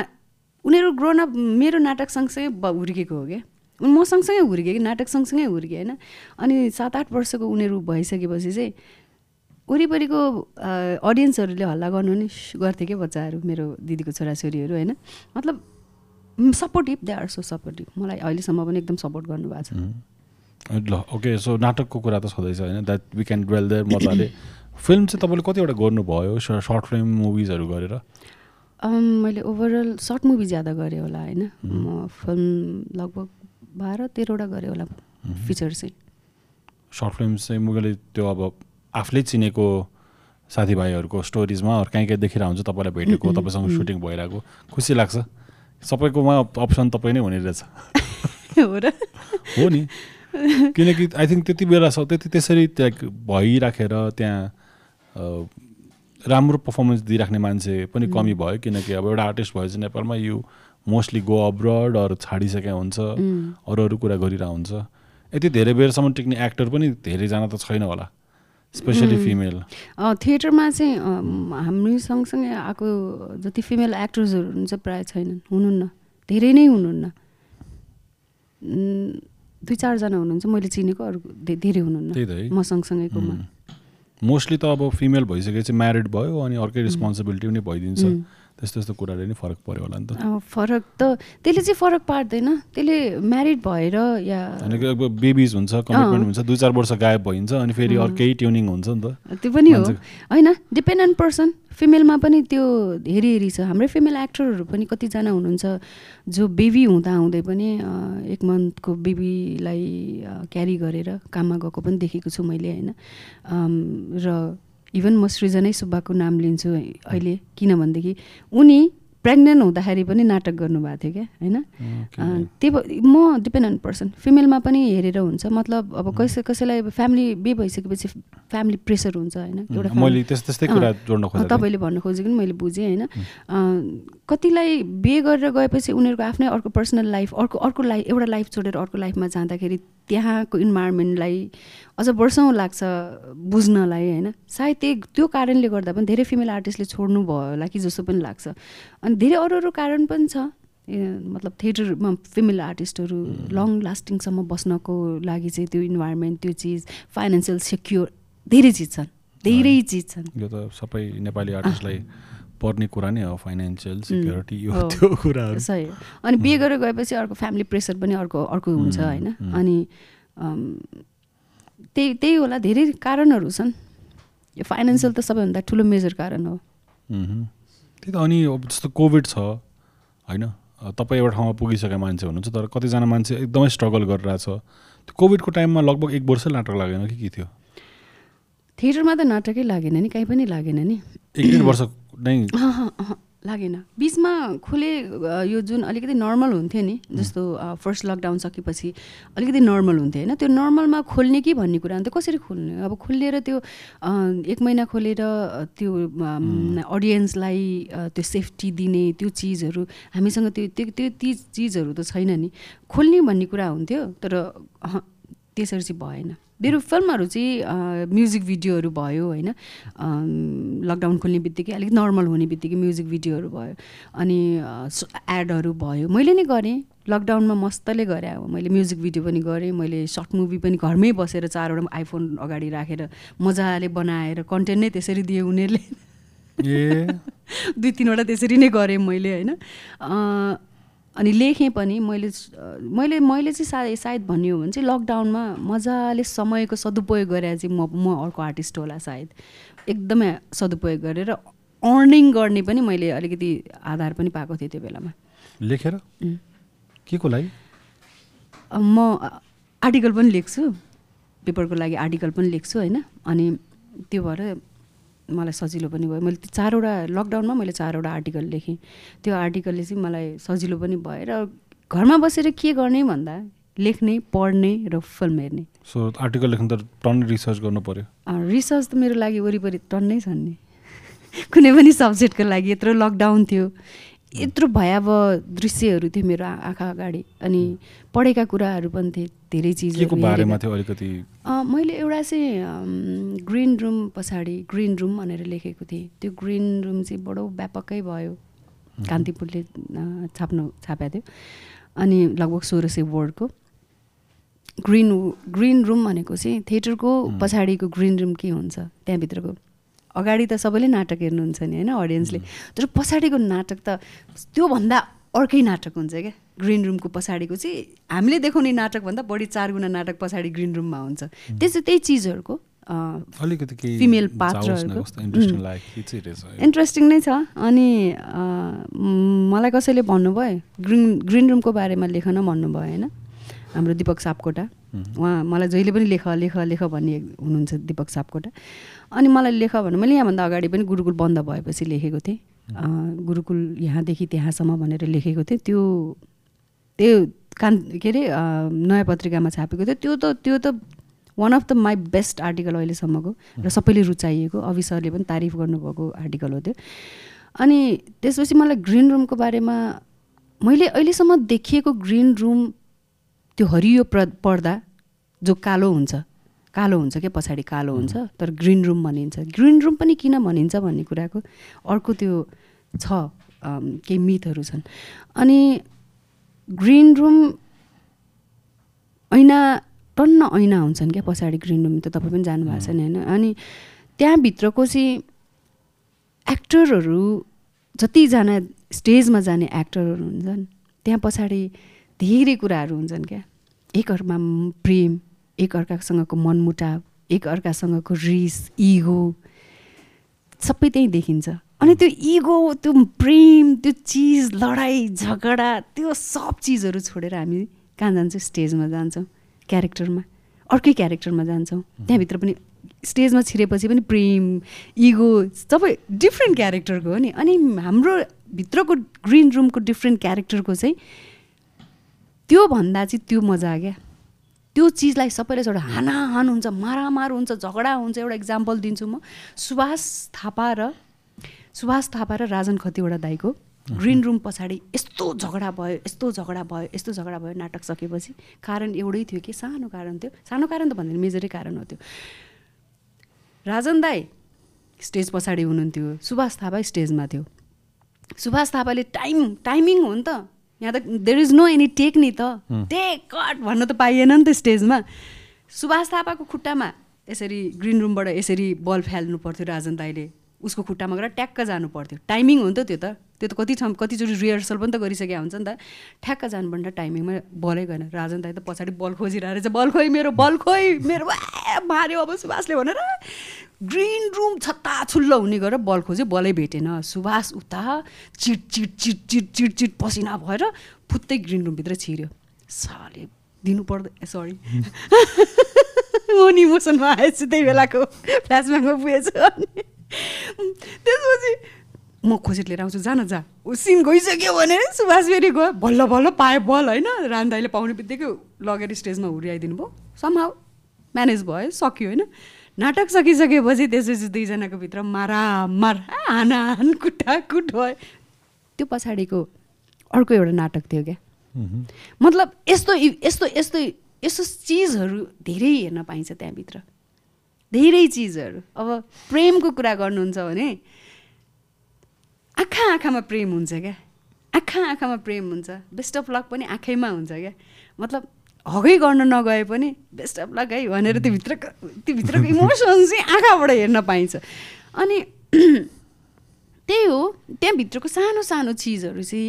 उनीहरू ग्रोन अप मेरो नाटक सँगसँगै हुर्केको हो क्या। उनी म सँगसँगै हुर्केँ कि? नाटक सँगसँगै हुर्केँ होइन? अनि सात आठ वर्षको उनीहरू भइसकेपछि चाहिँ वरिपरिको अडियन्सहरूले हल्ला गर्नु नि गर्थे क्या बच्चाहरू मेरो दिदीको छोराछोरीहरू होइन? मतलब supportive they are so supportive मलाई अहिलेसम्म पनि एकदम सपोर्ट गर्नुभएको छ। ल ओके सो नाटकको कुरा त छँदैछ होइन? That we can dwell there मजाले। फिल्म चाहिँ तपाईँले कतिवटा गर्नुभयो सर्ट फिल्म मुभिजहरू गरेर? अम्, मैले ओभरअल सर्ट मुभी ज्यादा गरेँ होला होइन? म फिल्म लगभग बाह्र तेह्रवटा गरेँ होला फिचर चाहिँ सर्ट फिल्म चाहिँ मैले त्यो अब आफूले चिनेको साथीभाइहरूको स्टोरिजमा अरू कहीँ कहीँ देखिरहेको हुन्छ तपाईँलाई भेटेको तपाईँसँग सुटिङ भइरहेको। खुसी लाग्छ। सबैकोमा अप्सन तपाईँ नै हुने रहेछ। हो र। हो नि। किनकि आई थिङ्क त्यति बेला स त्यति त्यसरी त्यहाँ भइराखेर त्यहाँ राम्रो पर्फर्मेन्स दिइराख्ने मान्छे पनि कमी भयो किनकि अब एउटा आर्टिस्ट भएपछि नेपालमा यु मोस्टली गो अब्रड अरू छाडिसकेका हुन्छ अरू अरू कुरा गरिरहेको हुन्छ। यति धेरै बेरसम्म टिक्ने एक्टर पनि धेरैजना त छैन होला। स्पेसली फिमेल थिएटरमा चाहिँ हामी सँगसँगै आएको जति फिमेल एक्टर्सहरू हुनुहुन्छ प्रायः छैनन्। हुनुहुन्न। धेरै नै हुनुहुन्न। दुई चारजना हुनुहुन्छ। मैले चिनेको अरू धेरै हुनुहुन्न। म सँगसँगैकोमा मोस्टली त अब फिमेल भइसकेपछि म्यारिड भयो अनि अर्कै रेस्पोन्सिबिलिटी पनि भइदिन्छ. त्यस्तो त्यस्तो कुराले नै फरक पऱ्यो होला नि त। फरक त त्यसले चाहिँ फरक पार्दैन। त्यसले म्यारिड भएर या अब बेबिज हुन्छ कमिटमेन्ट हुन्छ दुई चार वर्ष गायब भइन्छ अनि फेरि अर्कै ट्युनिङ हुन्छ नि त। त्यो पनि हो। होइन डिपेन्ड अन पर्सन फिमेलमा पनि त्यो हेरी हेरी छ। हाम्रै फिमेल एक्टरहरू पनि कतिजना हुनुहुन्छ जो बेबी हुँदा हुँदै पनि एक मन्थको बेबीलाई क्यारी गरेर काममा गएको पनि देखेको छु मैले होइन। र इभन म सृजनै सुब्बाको नाम लिन्छु अहिले किनभनेदेखि उनी प्रेग्नेन्ट हुँदाखेरि पनि नाटक गर्नुभएको थियो क्या होइन? त्यही भए म डिपेन्ड अन पर्सन फिमेलमा पनि हेरेर हुन्छ मतलब अब कसै कसैलाई अब फ्यामिली बे भइसकेपछि फ्यामिली प्रेसर हुन्छ होइन? एउटा तपाईँले भन्नु खोजेको नि मैले बुझेँ होइन? कतिलाई बिहे गरेर गएपछि उनीहरूको आफ्नै अर्को पर्सनल लाइफ अर्को अर्को लाइफ एउटा लाइफ छोडेर अर्को लाइफमा जाँदाखेरि त्यहाँको इन्भाइरोमेन्टलाई अझ वर्षौँ लाग्छ बुझ्नलाई होइन? सायद त्यही त्यो कारणले गर्दा पनि धेरै फिमेल आर्टिस्टले छोड्नु भयो होला कि जस्तो पनि लाग्छ। अनि धेरै अरू अरू कारण पनि छ। मतलब थिएटरमा फिमेल आर्टिस्टहरू लङ लास्टिङसम्म बस्नको लागि चाहिँ त्यो इन्भाइरोमेन्ट त्यो चिज फाइनेन्सियल सेक्योर धेरै चिज छन्। धेरै चिज छन्। यो त सबै नेपाली आर्टिस्टलाई पर्ने कुरा नै हो फाइनेन्सियल सिक्योरिटी यो। त्यो कुराहरू। सही अनि बिहे गरेर गएपछि अर्को फ्यामिली प्रेसर पनि अर्को अर्को हुन्छ होइन। अनि त्यही त्यही होला धेरै कारणहरू छन्। यो फाइनेन्सियल त सबैभन्दा ठुलो मेजर कारण हो। त्यही त अनि अब जस्तो कोभिड छ होइन? तपाईँ एउटा ठाउँमा पुगिसकेको मान्छे हुनुहुन्छ तर कतिजना मान्छे एकदमै स्ट्रगल गरिरहेछ। त्यो कोभिडको टाइममा लगभग एक वर्ष नाटक लागेन कि के थियो? थिएटरमा त नाटकै लागेन नि कहीँ पनि लागेन नि। एक डेढ वर्ष नै लागेन। बिचमा खोले यो जुन अलिकति नर्मल हुन्थ्यो नि जस्तो फर्स्ट लकडाउन सकेपछि अलिकति नर्मल हुन्थ्यो होइन। त्यो नर्मलमा खोल्ने कि भन्ने कुरा अन्त कसरी खोल्ने? अब खोलेर त्यो एक महिना खोलेर त्यो अडियन्सलाई त्यो सेफ्टी दिने त्यो चिजहरू हामीसँग त्यो त्यो त्यो ती चिजहरू त छैन नि। खोल्ने भन्ने कुरा हुन्थ्यो तर त्यसरी चाहिँ भएन। मेरो फिल्महरू चाहिँ म्युजिक भिडियोहरू भयो होइन। लकडाउन खोल्ने बित्तिकै अलिक नर्मल हुने बित्तिकै म्युजिक भिडियोहरू भयो। अनि एडहरू भयो। मैले नै गरेँ। लकडाउनमा मस्तले गरेँ अब। मैले म्युजिक भिडियो पनि गरेँ। मैले सर्ट मुभी पनि घरमै बसेर चारवटा आइफोन अगाडि राखेर मजाले बनाएर कन्टेन्ट नै त्यसरी दियो उनीहरूले। दुई तिनवटा त्यसरी नै गरेँ मैले होइन। अनि लेखेँ पनि मैले मैले मैले चाहिँ सायद सायद भन्ने हो भने चाहिँ लकडाउनमा मजाले समयको सदुपयोग गरेर चाहिँ म म अर्को आर्टिस्ट होला सायद। एकदमै सदुपयोग गरेर अर्निङ गर्ने पनि मैले अलिकति आधार पनि पाएको थिएँ त्यो बेलामा। लेखेर. के को लागि? म आर्टिकल पनि लेख्छु। पेपरको लागि आर्टिकल पनि लेख्छु होइन। अनि त्यो भएर मलाई सजिलो पनि भयो। मैले चारवटा लकडाउनमा मैले चारवटा आर्टिकल लेखेँ। त्यो आर्टिकलले चाहिँ मलाई सजिलो पनि भयो र घरमा बसेर के गर्ने भन्दा लेख्ने पढ्ने र फिल्म हेर्ने। सो आर्टिकल लेख्नु त टन रिसर्च गर्नु पऱ्यो रिसर्च त मेरो लागि वरिपरि टन्नै छन् नि। कुनै पनि सब्जेक्टको लागि यत्रो लकडाउन थियो। यत्रो भयावह दृश्यहरू थियो मेरो आँखा अगाडि। अनि पढेका कुराहरू पनि थिए धेरै बारेमा हेरेका। थियो अलिकति? मैले एउटा चाहिँ ग्रिन रुम पछाडि ग्रिन रुम भनेर लेखेको थिएँ। त्यो ग्रिन रुम चाहिँ बडो व्यापकै भयो। कान्तिपुरले छाप्नु छापेको थियो। अनि लगभग सोह्र सय वर्डको। ग्रिन ग्रिन रुम भनेको चाहिँ थिएटरको पछाडिको ग्रिन रुम के हुन्छ त्यहाँभित्रको। अगाडि त सबैले नाटक हेर्नुहुन्छ नि होइन अडियन्सले तर पछाडिको नाटक त त्योभन्दा अर्कै नाटक हुन्छ क्या। ग्रिन रुमको पछाडिको चाहिँ हामीले देखाउने नाटकभन्दा बढी चार गुणा नाटक पछाडि ग्रिन रुममा हुन्छ। त्यस्तो त्यही चिजहरूको अलिकति न, पात्रहरूको। इन्ट्रेस्टिङ नै छ। अनि मलाई कसैले भन्नुभयो? ग्रिन ग्रिन रुमको बारेमा लेख न भन्नुभयो होइन? हाम्रो दिपक सापकोटा। उहाँ मलाई जहिले पनि लेख लेख लेख भन्ने हुनुहुन्छ दिपक सापकोटा। अनि मलाई लेख भन्नु मैले यहाँभन्दा अगाडि पनि गुरुकुल बन्द भएपछि लेखेको थिएँ। गुरुकुल यहाँदेखि त्यहाँसम्म भनेर लेखेको थिएँ। त्यो त्यो कान के अरे नयाँ पत्रिकामा छापेको थियो। त्यो त त्यो त one of the my best article अहिलेसम्मको र सबैले रुचाइएको। अवि सरले पनि तारिफ गर्नुभएको आर्टिकल हो त्यो। अनि त्यसपछि मलाई ग्रिन रुमको बारेमा मैले अहिलेसम्म देखिएको ग्रिन रुम त्यो हरियो प्र पर्दा जो कालो हुन्छ कालो हुन्छ क्या पछाडि कालो हुन्छ तर ग्रिन रुम भनिन्छ। ग्रिन रुम पनि किन भनिन्छ भन्ने कुराको अर्को त्यो छ केही मिथहरू छन्। अनि ग्रिन रुम ऐना टन्न ऐना हुन्छन् क्या पछाडि ग्रिन रुम त तपाईँ पनि जानुभएको छ नि होइन? अनि त्यहाँभित्रको चाहिँ एक्टरहरू जतिजना स्टेजमा जाने एक्टरहरू हुन्छन् त्यहाँ पछाडि धेरै कुराहरू हुन्छन् क्या। एकअर्कामा प्रेम एकअर्कासँगको मनमुटाव एकअर्कासँगको रिस इगो सबै त्यहीँ देखिन्छ। अनि त्यो इगो त्यो प्रेम त्यो चिज लडाइँ झगडा त्यो सब चिजहरू छोडेर हामी कहाँ जान्छौँ? स्टेजमा जान्छौँ क्यारेक्टरमा अर्कै क्यारेक्टरमा जान्छौँ। त्यहाँभित्र पनि स्टेजमा छिरेपछि पनि प्रेम इगो सबै डिफ्रेन्ट क्यारेक्टरको हो नि। अनि हाम्रो भित्रको ग्रिन रुमको डिफ्रेन्ट क्यारेक्टरको चाहिँ त्योभन्दा चाहिँ त्यो मजा क्या त्यो चिजलाई सबैले एउटा हानाहान हुन्छ मारामार हुन्छ झगडा हुन्छ एउटा इक्जाम्पल दिन्छु म। सुभाष थापा र सुभाष थापा र राजन खतिवडा दाईको ग्रिन रुम पछाडि यस्तो झगडा भयो यस्तो झगडा भयो यस्तो झगडा भयो नाटक सकेपछि। कारण एउटै थियो कि सानो कारण थियो। सानो कारण त भन्दैन मेजरै कारण हो त्यो। राजन दाई स्टेज पछाडि हुनुहुन्थ्यो सुभाष थापा स्टेजमा थियो। सुभाष थापाले टाइम टाइमिङ हो नि त। यहाँ त there is no any take नि त। टेक कट भन्न त पाइएन नि त स्टेजमा। सुभाष थापाको खुट्टामा यसरी ग्रिन रुमबाट यसरी बल फाल्नु पर्थ्यो राजन दाईले। उसको खुट्टामा गएर ट्याक्क जानु पर्थ्यो। टाइमिङ हो नि त त्यो त। त्यो त कति ठाउँ कतिचोटि रिहर्सल पनि त गरिसकेको हुन्छ नि त। ठ्याक्क जानुपर्ने टाइमिङमा बलै गएन। राजन दाई त पछाडि बल खोजिरहेको रहेछ बल खोइ मेरो बल खोइ मेरो! माऱ्यो अब सुभाषले भनेर! ग्रिन रुम छत्ता छुल्लो हुने गरेर बल खोज्यो बलै भेटेन। सुभाष उता चिट चिट चिट चिट चिट चिट पसिना भएर फुत्तै ग्रिन रुमभित्र छिर्यो। साले दिनु पर्दै सरी म नि इमोसनमा आएछु त्यही बेलाको फ्ल्यासब्याकमा पुगेछु त्यसपछि म खोजेर लिएर आउँछु जा न जा। सिन गइसक्यो भने सुभाष फेरि गयो। बल्ल बल्ल पायो बल होइन? रान्दाइले पाउने बित्तिकै लगेर स्टेजमा हुर्याइदिनु भयो। समहाउ म्यानेज भयो सक्यो होइन? नाटक सकिसकेपछि त्यसपछि दुईजनाको भित्र मारामार हानाहान कुटाकुट भयो त्यो पछाडिको अर्को एउटा नाटक थियो क्या। मतलब यस्तो यस्तो यस्तो यस्तो चिजहरू धेरै हेर्न पाइन्छ त्यहाँभित्र। धेरै चिजहरू। अब प्रेमको कुरा गर्नुहुन्छ भने आँखा आँखामा प्रेम हुन्छ क्या। आँखा आँखामा प्रेम हुन्छ। बेस्ट अफ लक पनि आँखैमा हुन्छ क्या। मतलब हगै गर्न नगए पनि बेस्ट अफ लक है भनेर त्यो भित्रको त्यो भित्रको इमोसन चाहिँ आँखाबाट हेर्न पाइन्छ। अनि त्यही हो त्यहाँभित्रको सानो सानो चिजहरू चाहिँ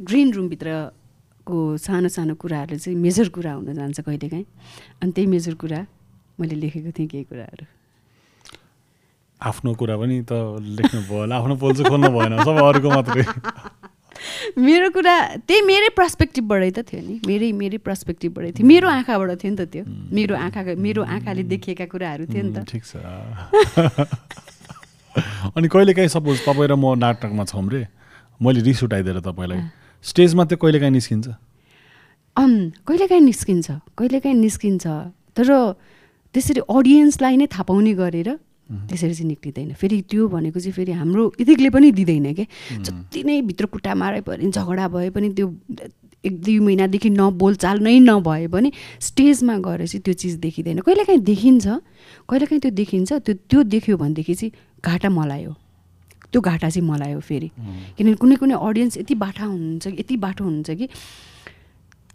ग्रिन रुमभित्रको सानो सानो कुराहरू चाहिँ मेजर कुरा हुन जान्छ कहिलेकाहीँ। अनि त्यही मेजर कुरा मैले लेखेको थिएँ केही कुराहरू। आफ्नो कुरा पनि त लेख्नु भयो होला आफ्नो पोल चाहिँ खोल्नु भएन सब अरूको मात्रै। मेरो कुरा त्यही मेरै पर्सपेक्टिभबाटै त थियो नि। मेरै मेरै पर्सपेक्टिभबाटै थियो। मेरो आँखाबाट थियो नि त त्यो। मेरो आँखा मेरो आँखाले देखिएका कुराहरू थियो नि त। ठिक छ। अनि कहिले काहीँ सपोज तपाईँ र म नाटकमा छौँ रे। मैले रिस उठाइदिएर तपाईँलाई। स्टेजमा त्यो कहिले काहीँ निस्किन्छ कहिलेकाहीँ निस्किन्छ। कहिलेकाहीँ निस्किन्छ। तर त्यसरी अडियन्सलाई नै थाहा पाउने गरेर त्यसरी चाहिँ निक्लिँदैन। फेरि त्यो भनेको चाहिँ फेरि हाम्रो इथिकले पनि दिँदैन क्या जति नै भित्र खुट्टा मारे पनि झगडा भए पनि त्यो एक दुई महिनादेखि नबोलचाल नै नभए पनि स्टेजमा गएर चाहिँ त्यो चिज देखिँदैन। कहिलेकाहीँ देखिन्छ कहिलेकाहीँ त्यो देखिन्छ त्यो त्यो देख्यो भनेदेखि चाहिँ घाटा मलाई हो। त्यो घाटा चाहिँ मलाई हो फेरि। किनभने कुनै कुनै अडियन्स यति बाठा हुनुहुन्छ कि यति बाठो हुनुहुन्छ कि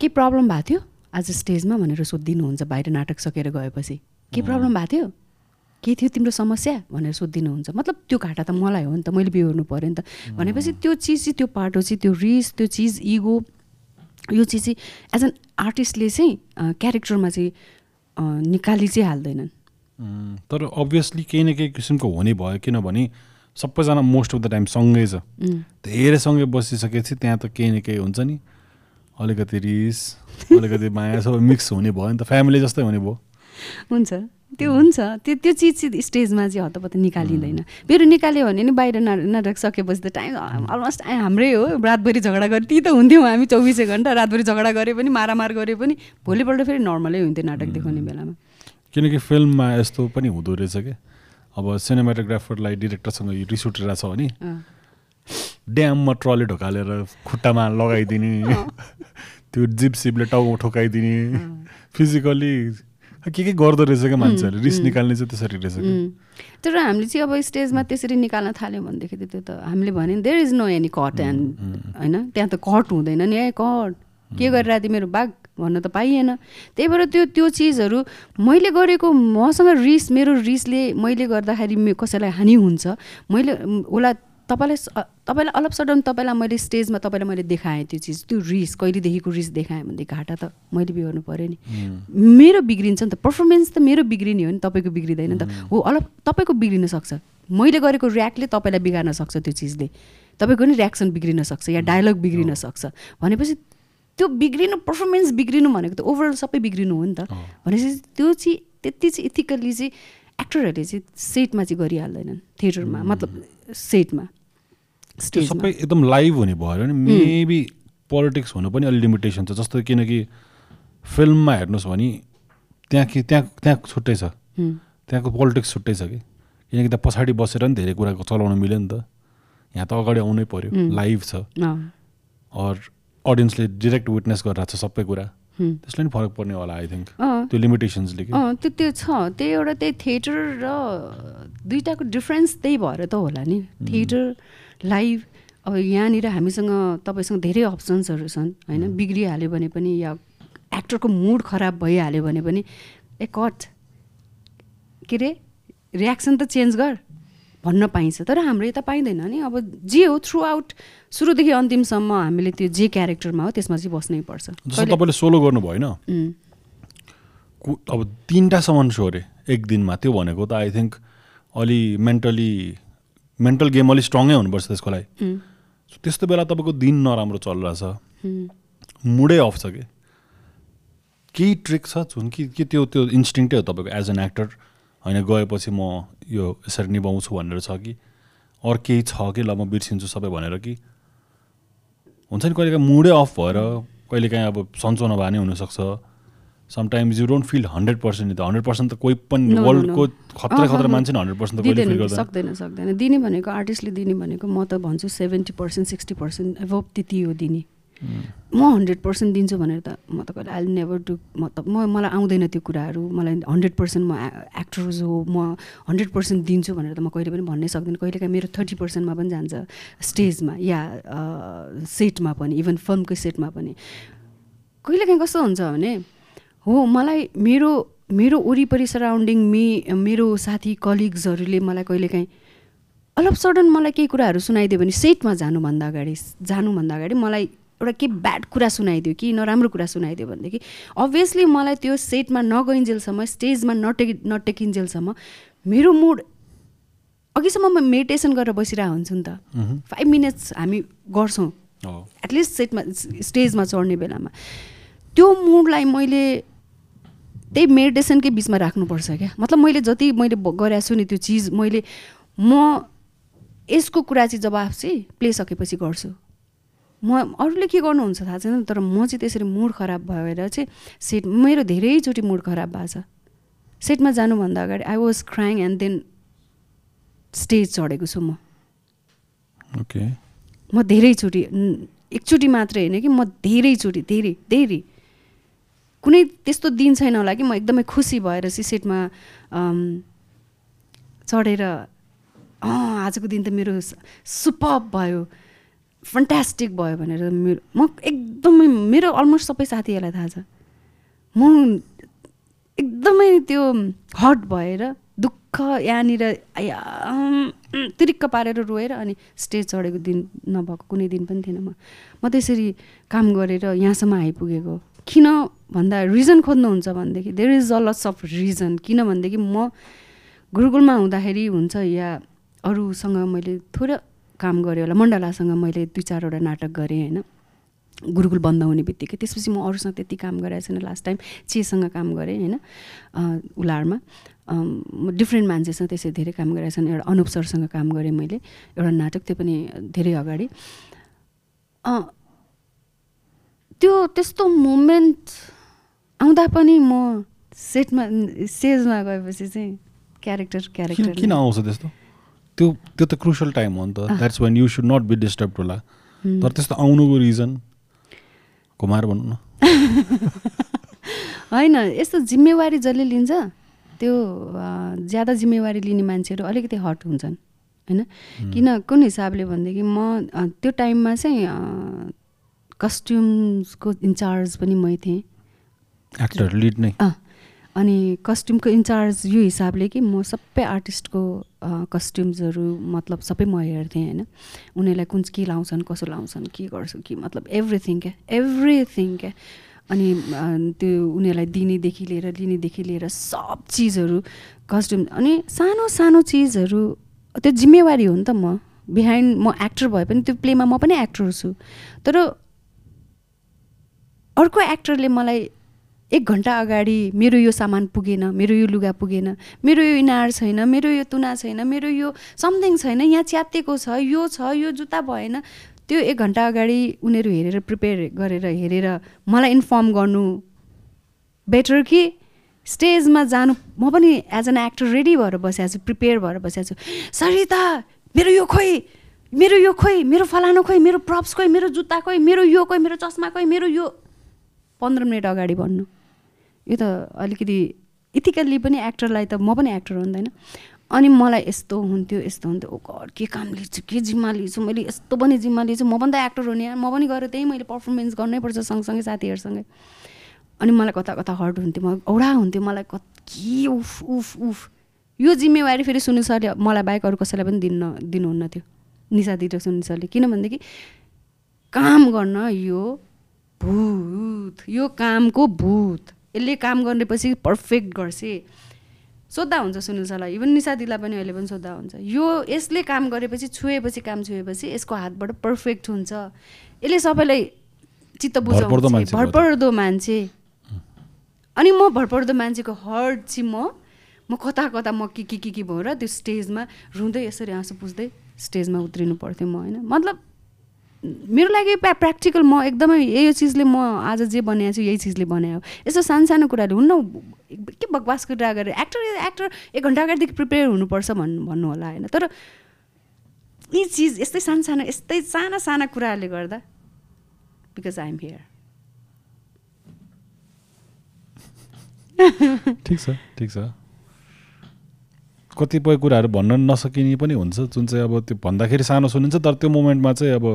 के प्रब्लम भएको थियो? आज स्टेजमा भनेर सोधिदिनुहुन्छ बाहिर नाटक सकेर गएपछि। के प्रब्लम भएको थियो? के थियो तिम्रो समस्या भनेर सोधिदिनुहुन्छ। मतलब त्यो घाटा त मलाई हो नि त मैले बिहोर्नु पऱ्यो नि त। भनेपछि त्यो चिज चाहिँ त्यो पाटो चाहिँ त्यो रिस त्यो चिज इगो यो चिज चाहिँ एज एन आर्टिस्टले चाहिँ क्यारेक्टरमा चाहिँ निकाली चाहिँ हाल्दैनन्। तर अभियसली केही न केही किसिमको हुने भयो किनभने सबैजना मोस्ट अफ द टाइम सँगै छ। धेरै सँगै बसिसकेपछि त्यहाँ त केही न केही हुन्छ नि। अलिकति रिस अलिकति माया सबै मिक्स हुने भयो नि त। फ्यामिली जस्तै हुने भयो। हुन्छ। त्यो हुन्छ। त्यो त्यो चिज चाहिँ स्टेजमा चाहिँ हतपत निकालिँदैन। मेरो निकाल्यो भने नि बाहिर ना नाटक सकेपछि त टाइम अलमोस्ट हाम्रै हो। रातभरि झगडा गरे ती त हुन्थ्यौँ हामी चौबिसै घन्टा। रातभरि झगडा गरे पनि मारामार गरे पनि भोलिपल्ट फेरि नर्मलै हुन्थ्यो नाटक देखाउने बेलामा। किनकि फिल्ममा यस्तो पनि हुँदो रहेछ क्या अब सिनेमाटोग्राफरलाई डिरेक्टरसँग रिस उठिरहेछ भने अँ। ड्याममा ट्रली ढोकालेर खुट्टामा लगाइदिने त्यो जिप सिपले टाउको ठोकाइदिने फिजिकल्ली के के गर्दो रहेछ क्या मान्छेहरूले? रिस निकाल्ने चाहिँ त्यसरी रहेछ. तर हामीले चाहिँ अब स्टेजमा त्यसरी निकाल्न थाल्यौँ भनेदेखि त त्यो त हामीले भन्यो नि there is no any cut and होइन त्यहाँ त कट हुँदैन नि ए कट के गरेर मेरो बाघ भन्न त पाइएन। त्यही भएर त्यो त्यो चिजहरू मैले गरेको मसँग रिस मेरो रिसले मैले गर्दाखेरि कसैलाई हानि हुन्छ। मैले उसलाई तपाईँलाई तपाईँलाई अलप सडन तपाईँलाई मैले स्टेजमा तपाईँलाई मैले देखाएँ त्यो चिज। त्यो रिस कहिलेदेखिको रिस देखाएँ भनेदेखि घाटा त मैले बिहोर्नु पऱ्यो नि। मेरो बिग्रिन्छ नि त। पर्फर्मेन्स त मेरो बिग्रिने हो नि तपाईँको बिग्रिँदैन नि त हो अलप तपाईँको बिग्रिन सक्छ। मैले गरेको रियाक्टले तपाईँलाई बिगार्न सक्छ त्यो चिजले। तपाईँको नि रियाक्सन बिग्रिन सक्छ या डायलग बिग्रिन सक्छ। भनेपछि त्यो बिग्रिनु पर्फर्मेन्स बिग्रिनु भनेको त ओभरअल सबै बिग्रिनु हो नि त। भनेपछि त्यो चाहिँ त्यति चाहिँ इथिकल्ली चाहिँ एक्टरहरूले चाहिँ सेटमा चाहिँ गरिहाल्दैनन्। थिएटरमा मतलब सेटमा त्यो सबै एकदम लाइभ हुने भयो भने मेबी पोलिटिक्स हुनु पनि अलिक लिमिटेसन छ। जस्तो किनकि फिल्ममा हेर्नुहोस् भने त्यहाँ कि त्यहाँ त्यहाँ छुट्टै छ। त्यहाँको पोलिटिक्स छुट्टै छ कि। किनकि त्यहाँ पछाडि बसेर नि धेरै कुराको चलाउन मिल्यो नि त। यहाँ त अगाडि आउनै पऱ्यो लाइभ छ। अर अडियन्सले डिरेक्ट विटनेस गरिरहेको छ सबै कुरा। त्यसले नि फरक पर्ने होला आई थिङ्क त्यो लिमिटेसन्सले कि। त्यो त्यो छ। त्यही एउटा त्यही थिएटर र दुइटाको डिफ्रेन्स त्यही भएर त होला नि। थिएटर लाइभ अब यहाँनिर हामीसँग तपाईँसँग धेरै अप्सन्सहरू छन् होइन? बिग्रिहाल्यो भने पनि या एक्टरको मुड खराब भइहाल्यो भने पनि ए कट। के अरे रियाक्सन त चेन्ज गर। भन्न पाइन्छ। तर हाम्रो यता पाइँदैन नि। अब जे हो थ्रु आउट सुरुदेखि अन्तिमसम्म हामीले त्यो जे क्यारेक्टरमा हो त्यसमा चाहिँ बस्नै पर्छ। जस्तो तपाईँले सोलो गर्नु भएन उम्, कु- अब तिनवटासम्म सो अरे एक दिनमा। त्यो भनेको त आई थिङ्क अलि मेन्टली मेन्टल गेम अलिक स्ट्रङै हुनुपर्छ त्यसको लागि। त्यस्तो बेला तपाईँको दिन नराम्रो चलिरहेछ। मुडै अफ छ कि? केही ट्रिक छ? जुन कि कि त्यो त्यो इन्स्टिङटै हो तपाईँको एज एन एक्टर होइन गएपछि म यो यसरी निभाउँछु भनेर छ कि? अरू केही छ कि? ल म बिर्सिन्छु सबै भनेर कि? हुन्छ नि कहिलेकाहीँ मुडै अफ भएर कहिलेकाहीँ अब सन्चो नभए नै हुनसक्छ। Sometimes you don't feel hundred percent त हन्ड्रेड पर्सेन्ट त कोही पनि. वर्ल्डको खतरा खतरा। मान्छे हन्ड्रेड पर्सेन्ट त सक्दैन सक्दैन। दिने भनेको आर्टिस्टले दिने भनेको म त भन्छु सेभेन्टी पर्सेन्ट सिक्सटी पर्सेन्ट एभब त्यति हो दिने। म हन्ड्रेड पर्सेन्ट दिन्छु भनेर त म त कहिले आई नेभर डु म त म मलाई आउँदैन त्यो कुराहरू। मलाई हन्ड्रेड पर्सेन्ट म एक्टर्स हो म हन्ड्रेड पर्सेन्ट दिन्छु भनेर त म कहिले पनि भन्नै सक्दिनँ। कहिलेकाहीँ मेरो थर्टी पर्सेन्टमा पनि जान्छ स्टेजमा या सेटमा पनि इभन फिल्मकै सेटमा पनि। कहिलेकाहीँ कस्तो हुन्छ भने हो मलाई मेरो मेरो वरिपरि सराउन्डिङ मे मेरो साथी कलिग्सहरूले मलाई कहिलेकाहीँ अल अफ सडन मलाई केही कुराहरू सुनाइदियो भने सेटमा जानुभन्दा अगाडि जानुभन्दा अगाडि मलाई एउटा के ब्याड कुरा सुनाइदियो कि नराम्रो कुरा सुनाइदियो भनेदेखि अभियसली मलाई त्यो सेटमा नगइन्जेलसम्म स्टेजमा नटेकि नटेकिन्जेलसम्म मेरो मुड अघिसम्म म मेडिटेसन गरेर बसिरहेको हुन्छु नि त। फाइभ मिनट्स हामी गर्छौँ। एटलिस्ट सेटमा स्टेजमा चढ्ने बेलामा। त्यो मुडलाई मैले त्यही मेडिटेसनकै बिचमा राख्नुपर्छ क्या। मतलब मैले जति मैले गरेको छु नि त्यो चिज मैले म यसको कुरा चाहिँ जवाफ चाहिँ प्ले सकेपछि गर्छु। म अरूले के गर्नुहुन्छ थाहा छैन तर म चाहिँ त्यसरी मुड खराब भएर चाहिँ सेट मेरो धेरैचोटि मुड खराब भएको छ। सेटमा जानुभन्दा अगाडि I was crying and then stage चढेको छु म। ओके म धेरैचोटि एकचोटि मात्रै होइन कि म धेरैचोटि धेरै धेरै कुनै त्यस्तो दिन छैन होला कि म एकदमै खुसी भएर चाहिँ सेटमा अम, चढेर आजको दिन त मेरो सुपर भयो फन्टास्टिक भयो भनेर मेरो म एकदमै मेरो अलमोस्ट सबै साथीहरूलाई थाहा छ। म एकदमै त्यो हट भएर दुःख यहाँनिर तिरिक्क पारेर रोएर अनि स्टेज चढेको दिन नभएको कुनै दिन पनि थिएन म। म त्यसरी काम गरेर यहाँसम्म आइपुगेको। किन भन्दा रिजन खोज्नुहुन्छ भनेदेखि there is a lots of reason किन भनेदेखि म गुरुकुलमा हुँदाखेरि हुन्छ या अरूसँग मैले थोरै काम गरेँ होला मण्डलासँग मैले दुई चारवटा नाटक गरेँ होइन। गुरुकुल बन्द हुने बित्तिकै। त्यसपछि म अरूसँग त्यति काम गरेको छैन। लास्ट टाइम चेसँग काम गरेँ होइन उलारमा। डिफ्रेन्ट मान्छेसँग त्यसरी धेरै काम गरेको छैन। एउटा अनुप सरसँग काम गरेँ मैले। एउटा नाटक त्यो पनि धेरै अगाडि। त्यो त्यस्तो मोमेन्ट आउँदा पनि म सेटमा स्टेजमा गएपछि चाहिँ क्यारेक्टर क्यारेक्टर किन आउँछ त्यस्तो? त्यो त्यो त क्रुसल टाइम हो नि त। That's when you should not be disturb होला। तर त्यस्तो आउनुको रिजन घुमाएर भन्नु न। होइन यस्तो जिम्मेवारी जसले लिन्छ त्यो ज्यादा जिम्मेवारी लिने मान्छेहरू अलिकति हट हुन्छन् होइन? किन कुन हिसाबले भनेदेखि म त्यो टाइममा चाहिँ कस्ट्युम्सको इन्चार्ज पनि मै थिएँ। एक्टर लिड नै। अनि कस्ट्युमको इन्चार्ज यो हिसाबले कि म सबै आर्टिस्टको कस्ट्युम्सहरू मतलब सबै म हेर्थेँ होइन। उनीहरूलाई कुन के लाउँछन् कसो लाउँछन् के गर्छु कि मतलब एभ्रिथिङ क्या एभ्रिथिङ क्या। अनि त्यो उनीहरूलाई दिनेदेखि लिएर लिनेदेखि लिएर सब चिजहरू कस्ट्युम अनि सानो सानो चिजहरू त्यो जिम्मेवारी हो नि त म। बिहाइन्ड म एक्टर भए पनि त्यो प्लेमा म पनि एक्टर छु। तर अर्को एक्टरले मलाई एक घन्टा अगाडि मेरो यो सामान पुगेन मेरो यो लुगा पुगेन मेरो यो इनार छैन मेरो यो तुना छैन मेरो यो समथिङ छैन यहाँ च्यातिएको छ यो छ यो जुत्ता भएन। त्यो एक घन्टा अगाडि उनीहरू हेरेर प्रिपेयर गरेर हेरेर मलाई इन्फर्म गर्नु बेटर कि स्टेजमा जानु। म पनि एज एन एक्टर रेडी भएर बसेको छु प्रिपेयर भएर बसेको छु। सरिता मेरो यो खोइ मेरो यो खोइ मेरो फलानु खोइ मेरो प्रप्स खोइ मेरो जुत्ता खोइ मेरो यो खोइ मेरो चस्मा खोइ मेरो यो पन्ध्र मिनट अगाडि भन्नु। यो त अलिकति इथिकल्ली पनि एक्टरलाई त म पनि एक्टर हो नि त होइन अनि मलाई यस्तो हुन्थ्यो यस्तो हुन्थ्यो। ओ गड के काम लिन्छु के जिम्मा लिन्छु मैले यस्तो पनि जिम्मा लिन्छु। म पनि त एक्टर हो नि यार म पनि गएर त्यही मैले पर्फर्मेन्स गर्नैपर्छ सँगसँगै साथीहरूसँगै। अनि मलाई कता कता हर्ट हुन्थ्यो म औडा हुन्थ्यो मलाई कत उफ उफ उफ। यो जिम्मेवारी फेरि सुनिल सरले मलाई बाहेक अरू कसैलाई पनि दिन्न दिनुहुन्न थियो। निशा दिएर सुनिल सरले। किनभनेदेखि काम गर्न यो भूत। यो कामको भूत। यसले काम गरेपछि पर्फेक्ट गर्छ। सोद्धा हुन्छ सुनिल सरलाई इभन निशा दिदीलाई पनि अहिले पनि सोद्धा हुन्छ। यो यसले काम गरेपछि छुएपछि काम छुएपछि यसको हातबाट पर्फेक्ट हुन्छ। यसले सबैलाई चित्त बुझाउँछ। भरपर्दो मान्छे। अनि म भरपर्दो मान्छेको हर्ट चाहिँ म म कता कता म के के के के भएर त्यो स्टेजमा रुँदै यसरी आँसु पुस्दै स्टेजमा उत्रिनु पर्थ्यो म होइन? मतलब मेरो लागि प्रा प्र्याक्टिकल म एकदमै यो चिजले म आज जे बनाएको छु यही चिजले बनायो। यस्तो सानो कुराहरू हुन्न के बकवास कुरा गरेर एक्टर एक्टर एक घन्टा अगाडिदेखि प्रिपेयर हुनुपर्छ भन् भन्नु होला होइन? तर यी चिज यस्तै सानो सानो यस्तै साना साना कुराहरूले गर्दा बिकज आइ एम हियर ठिक छ ठिक छ। कतिपय कुराहरू भन्न नसकिने पनि हुन्छ। जुन चाहिँ अब त्यो भन्दाखेरि सानो सुनिन्छ तर त्यो मोमेन्टमा चाहिँ अब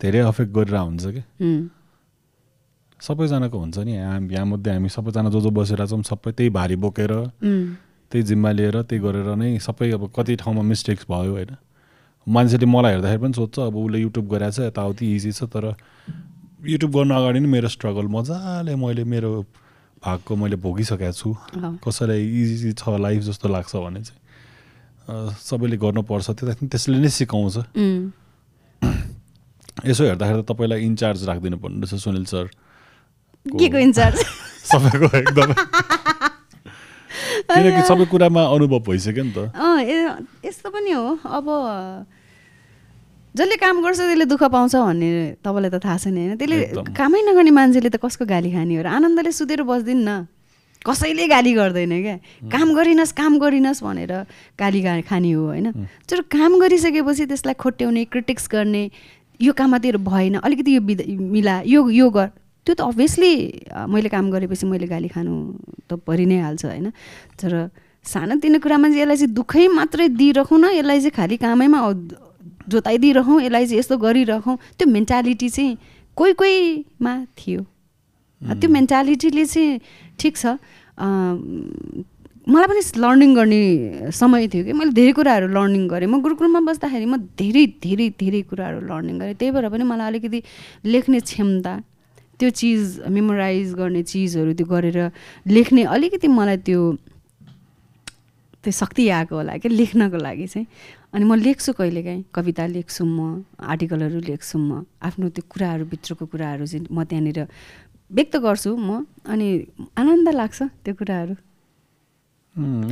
धेरै अफेक्ट गरेर हुन्छ कि? सबैजनाको हुन्छ नि यहाँ मध्ये हामी सबैजना जो जो बसेर छौँ सबै त्यही भारी बोकेर त्यही जिम्मा लिएर त्यही गरेर नै सबै अब कति ठाउँमा मिस्टेक्स भयो होइन। मान्छेले मलाई हेर्दाखेरि पनि सोध्छ अब उसले युट्युब गरेको छ यताउति इजी छ तर युट्युब गर्नु अगाडि नै मेरो स्ट्रगल मजाले मैले मेरो भागको मैले भोगिसकेको छु। कसैलाई इजी छ लाइफ जस्तो लाग्छ भने चाहिँ। सबैले गर्नुपर्छ। त्यो त्यसले नै सिकाउँछ। यसो हेर्दाखेरि त तपाईँलाई इन्चार्ज राखिदिनु पर्ने रहेछ सुनिल सर। के को इन्चार्ज? सबैको एकदमै। किनकि सबै कुरामा अनुभव भइसक्यो नि त। यस्तो पनि हो। अब जसले काम गर्छ त्यसले दुःख पाउँछ भन्ने तपाईँलाई त थाहा छैन होइन। त्यसले। कामै नगर्ने मान्छेले त कसको गाली खाने हो र आनन्दले सुतेर बस्दिन् न। कसैले गाली गर्दैन क्या? काम गरिनस् काम गरिनस् भनेर गाली गा खाने हो होइन? तर काम गरिसकेपछि त्यसलाई खोट्याउने क्रिटिक्स गर्ने यो काममा तेरो भएन अलिकति यो बिदा मिला यो यो गर। त्यो त अभियसली मैले काम गरेपछि मैले गाली खानु त परि नै हाल्छ होइन? तर सानोतिनो कुरामा चाहिँ यसलाई चाहिँ दुःखै मात्रै दिइरहँ न यसलाई चाहिँ खालि कामैमा जोताइदिइरहँ यसलाई चाहिँ यस्तो गरिरहँ त्यो मेन्टालिटी चाहिँ कोही कोहीमा थियो। त्यो मेन्टालिटीले चाहिँ ठिक छ। मलाई पनि लर्निङ गर्ने समय थियो कि। मैले धेरै कुराहरू लर्निङ गरेँ। म गुरुकुलमा बस्दाखेरि म धेरै धेरै धेरै कुराहरू लर्निङ गरेँ। त्यही भएर पनि मलाई अलिकति लेख्ने क्षमता त्यो चिज मेमोराइज गर्ने चिजहरू त्यो गरेर लेख्ने अलिकति मलाई त्यो त्यो शक्ति आएको होला कि लेख्नको लागि चाहिँ। अनि म लेख्छु कहिलेकाहीँ। कविता लेख्छु म आर्टिकलहरू लेख्छु म। आफ्नो त्यो कुराहरू भित्रको कुराहरू चाहिँ म त्यहाँनिर व्यक्त गर्छु म अनि आनन्द लाग्छ त्यो कुराहरू।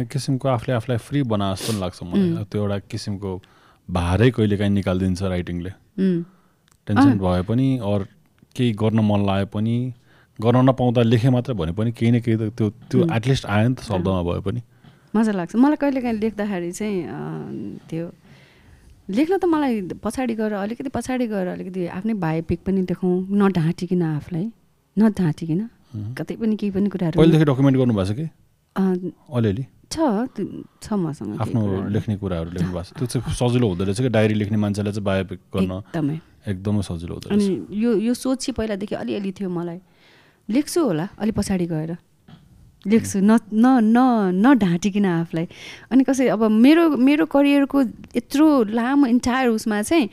एक किसिमको आफूले आफूलाई फ्री बना जस्तो पनि लाग्छ मलाई। त्यो एउटा किसिमको भारै कहिले काहीँ निकालिदिन्छ राइटिङले टेन्सन भए पनि अर केही गर्न मन लाग्यो पनि गर्न नपाउँदा लेखेँ मात्र भने पनि केही न केही त त्यो त्यो एटलिस्ट आयो नि त शब्दमा भए पनि। मजा लाग्छ। मलाई कहिलेकाहीँ लेख्दाखेरि चाहिँ त्यो लेख्न त मलाई पछाडि गएर अलिकति पछाडि गएर अलिकति आफ्नै भाइ पिक पनि देखाउँ नढाँटिकन आफूलाई। नढाँटिकन कतै पनि केही पनि कुराहरू पहिलेदेखि डकुमेन्ट गर्नुभएको छ कि? अलिअलि। छ छ मसँग आफ्नो। लेख्ने कुराहरू लेख्नु भएको छ। त्यो चाहिँ सजिलो हुँदो रहेछ कि? डायरी लेख्ने मान्छेलाई चाहिँ बायोपिक गर्न एकदमै। एकदमै सजिलो हुँदो अनि यो यो सोच चाहिँ पहिलादेखि अलिअलि थियो मलाई। लेख्छु होला अलि पछाडि गएर। लेख्छु न न न नढाँटिकन आफूलाई। अनि कसै अब मेरो मेरो करियरको यत्रो लामो इन्टायर उसमा चाहिँ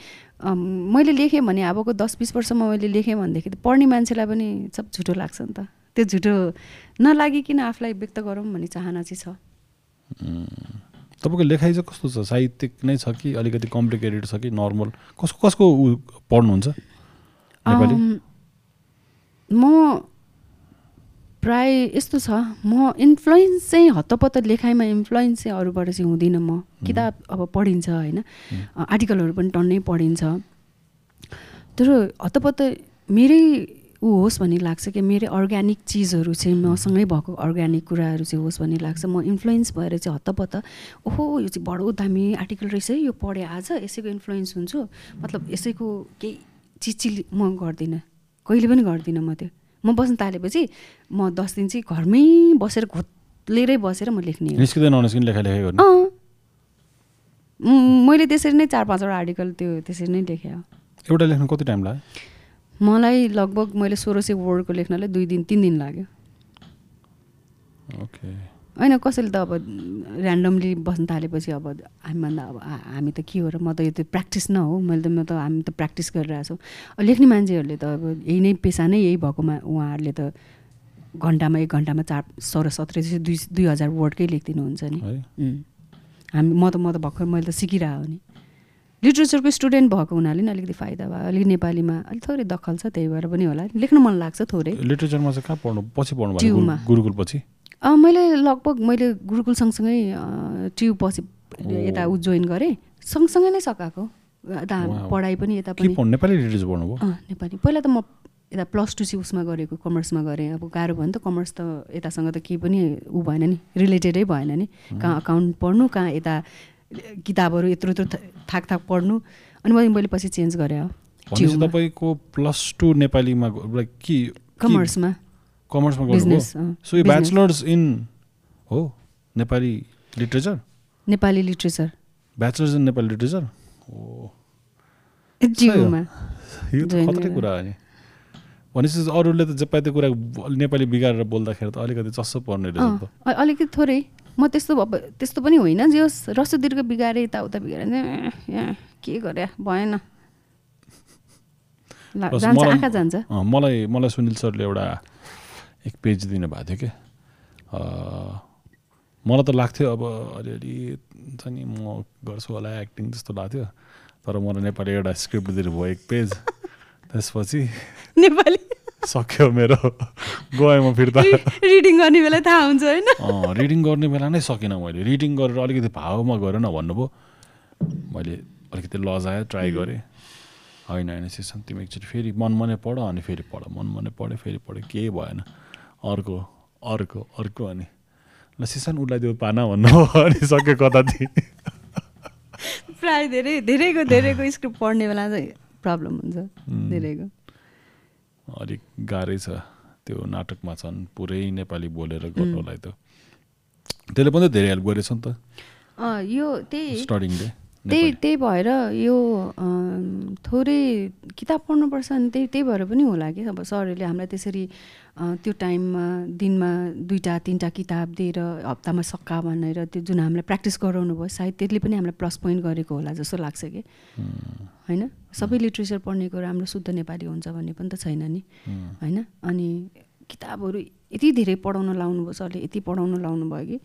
मैले लेखेँ भने अबको दस बिस वर्षमा मैले लेखेँ भनेदेखि त पढ्ने मान्छेलाई पनि सब झुटो लाग्छ नि त। त्यो झुटो नलागिकन आफूलाई व्यक्त गरौँ भन्ने चाहना चाहिँ छ। तपाईँको लेखाइ चाहिँ कस्तो छ? साहित्यिक नै छ कि अलिकति कम्प्लिकेटेड छ कि नर्मल? कसको कसको उ पढ्नुहुन्छ म प्राय यस्तो छ। म इन्फ्लुएन्स चाहिँ हत्तपत्त लेखाइमा इन्फ्लुएन्स चाहिँ अरूबाट चाहिँ हुँदिनँ म। किताब अब पढिन्छ होइन? आर्टिकलहरू पनि टन्नै पढिन्छ। तर हत्तपत्त मेरै ऊ होस् भन्ने लाग्छ कि मेरो अर्ग्यानिक चिजहरू चाहिँ मसँगै भएको अर्ग्यानिक कुराहरू चाहिँ होस् भन्ने लाग्छ। म इन्फ्लुएन्स भएर चाहिँ हत्तपत्त ओहो यो चाहिँ बडो दामी आर्टिकल रहेछ है यो पढेँ आज यसैको इन्फ्लुएन्स हुन्छु। मतलब यसैको केही चिज म गर्दिनँ। कहिले पनि गर्दिनँ म त्यो। म बस्न थालेपछि म दस दिन चाहिँ घरमै बसेर घोत्लेरै बसेर म लेख्ने अँ। मैले त्यसरी नै चार पाँचवटा आर्टिकल त्यो त्यसरी नै लेखेँ एउटा लेख्नु कति टाइम लाग्यो? मलाई लगभग मैले सोह्र सय वर्डको लेख्नलाई दुई दिन तिन दिन लाग्यो। ओके होइन कसैले त अब ऱ्यान्डमली बस्न थालेपछि अब हामीभन्दा अब हामी त के हो र म त यो त प्र्याक्टिस न हो मैले त म त हामी त प्र्याक्टिस गरिरहेको छौँ। लेख्ने मान्छेहरूले त अब यही नै पेसा नै यही भएकोमा उहाँहरूले त घन्टामा एक घन्टामा चार सोह्र सत्र जस्तो दुई दुई हजार वर्डकै लेखिदिनुहुन्छ नि. हामी म त म त भर्खर मैले त सिकिरहेको हो नि। लिट्रेचरको स्टुडेन्ट भएको हुनाले नि अलिकति फाइदा भयो। अलिक नेपालीमा अलिक थोरै दखल छ त्यही भएर पनि होला। लेख्न मन लाग्छ थोरै। लिटरेचरमा चाहिँ कहाँ पढ्नु पछि पढ्नु गुरुकुल पछि? मैले लगभग मैले गुरुकुल सँगसँगै ट्यु पछि यता उ जोइन गरेँ। सँगसँगै नै सकाएको। यता. पढाइ पनि यता पनि। नेपाली नेपाली। पहिला त म यता प्लस टू चाहिँ उसमा गरेको कमर्समा गरेँ। अब गाह्रो भयो नि त कमर्स त यतासँग त केही पनि ऊ भएन नि। रिलेटेडै भएन नि। कहाँ अकाउन्ट पढ्नु कहाँ यता किताबहरू यत्रो यत्रो थाक थाक पढ्नु। अनि मैले मैले पछि चेन्ज गरेँ। तपाईँको प्लस टू नेपालीमा लाइक के- कमर्समा। कमर्समा गर्नुभयो। सो यो ब्याचलर्स इन हो Nepali literature Nepali literature bachelors in Nepali literature हो। यो त खतरै। कुरा हो नि। भनेपछि अरूले त जे पाए त्यो कुरा नेपाली बिगारेर बोल्दाखेरि त अलिकति चस्सो पर्ने रहेछ अलिकति थोरै। म त्यस्तो अब त्यस्तो पनि होइन जे होस् रसो दीर्घ बिगारेँ यताउता बिगारेँ के गरे भएन। जान्छ आँखा जान्छ। मलाई मलाई सुनिल सरले एउटा एक पेज दिनुभएको थियो कि? अँ, मलाई त लाग्थ्यो अब अलिअलि हुन्छ नि म गर्छु होला एक्टिङ जस्तो लाग्थ्यो तर मलाई नेपाली एउटा स्क्रिप्ट दिनुभयो एक पेज। त्यसपछि नेपाली? सक्यो मेरो। गएँ म फिर्ता। रिडिङ गर्ने बेला थाहा हुन्छ होइन? रिडिङ गर्ने बेला नै सकिनँ मैले। रिडिङ गरेर अलिकति भावमा गएर न भन्नुभयो मैले अलिकति लजाएँ ट्राई गरेँ। होइन होइन सिसन तिमी एकचोटि फेरि मनमा नै पढ अनि फेरि पढ। मनमा नै पढ्यो फेरि पढ्यो केही भएन। अर्को अर्को अर्को अनि। ल सिसन उसलाई त्यो पाना भन्नुभयो अनि सक्यो कता थिएँ प्रायः धेरै धेरैको धेरैको स्क्रिप्ट पढ्ने बेला चाहिँ प्रब्लम हुन्छ. धेरैको। अलिक गाह्रै छ त्यो नाटकमा छन् पुरै नेपाली बोलेर गर्नुलाई त त्यसले पनि त धेरै हेल्प गरेछ नि त। यो त्यही स्टार्टिङले त्यही त्यही भएर यो थोरै किताब पढ्नुपर्छ अनि त्यही त्यही भएर पनि होला कि अब सरहरूले हामीलाई त्यसरी त्यो टाइममा दिनमा दुईवटा तिनवटा किताब दिएर हप्तामा सक्का भनेर त्यो जुन हामीलाई प्र्याक्टिस गराउनु भयो सायद त्यसले पनि हामीलाई प्लस पोइन्ट गरेको होला जस्तो लाग्छ कि। होइन? सबै लिट्रेचर पढ्नेको राम्रो शुद्ध नेपाली हुन्छ भन्ने पनि त छैन नि। होइन? अनि किताबहरू यति धेरै पढाउन लाउनु भयो सरले यति पढाउन लाउनु भयो कि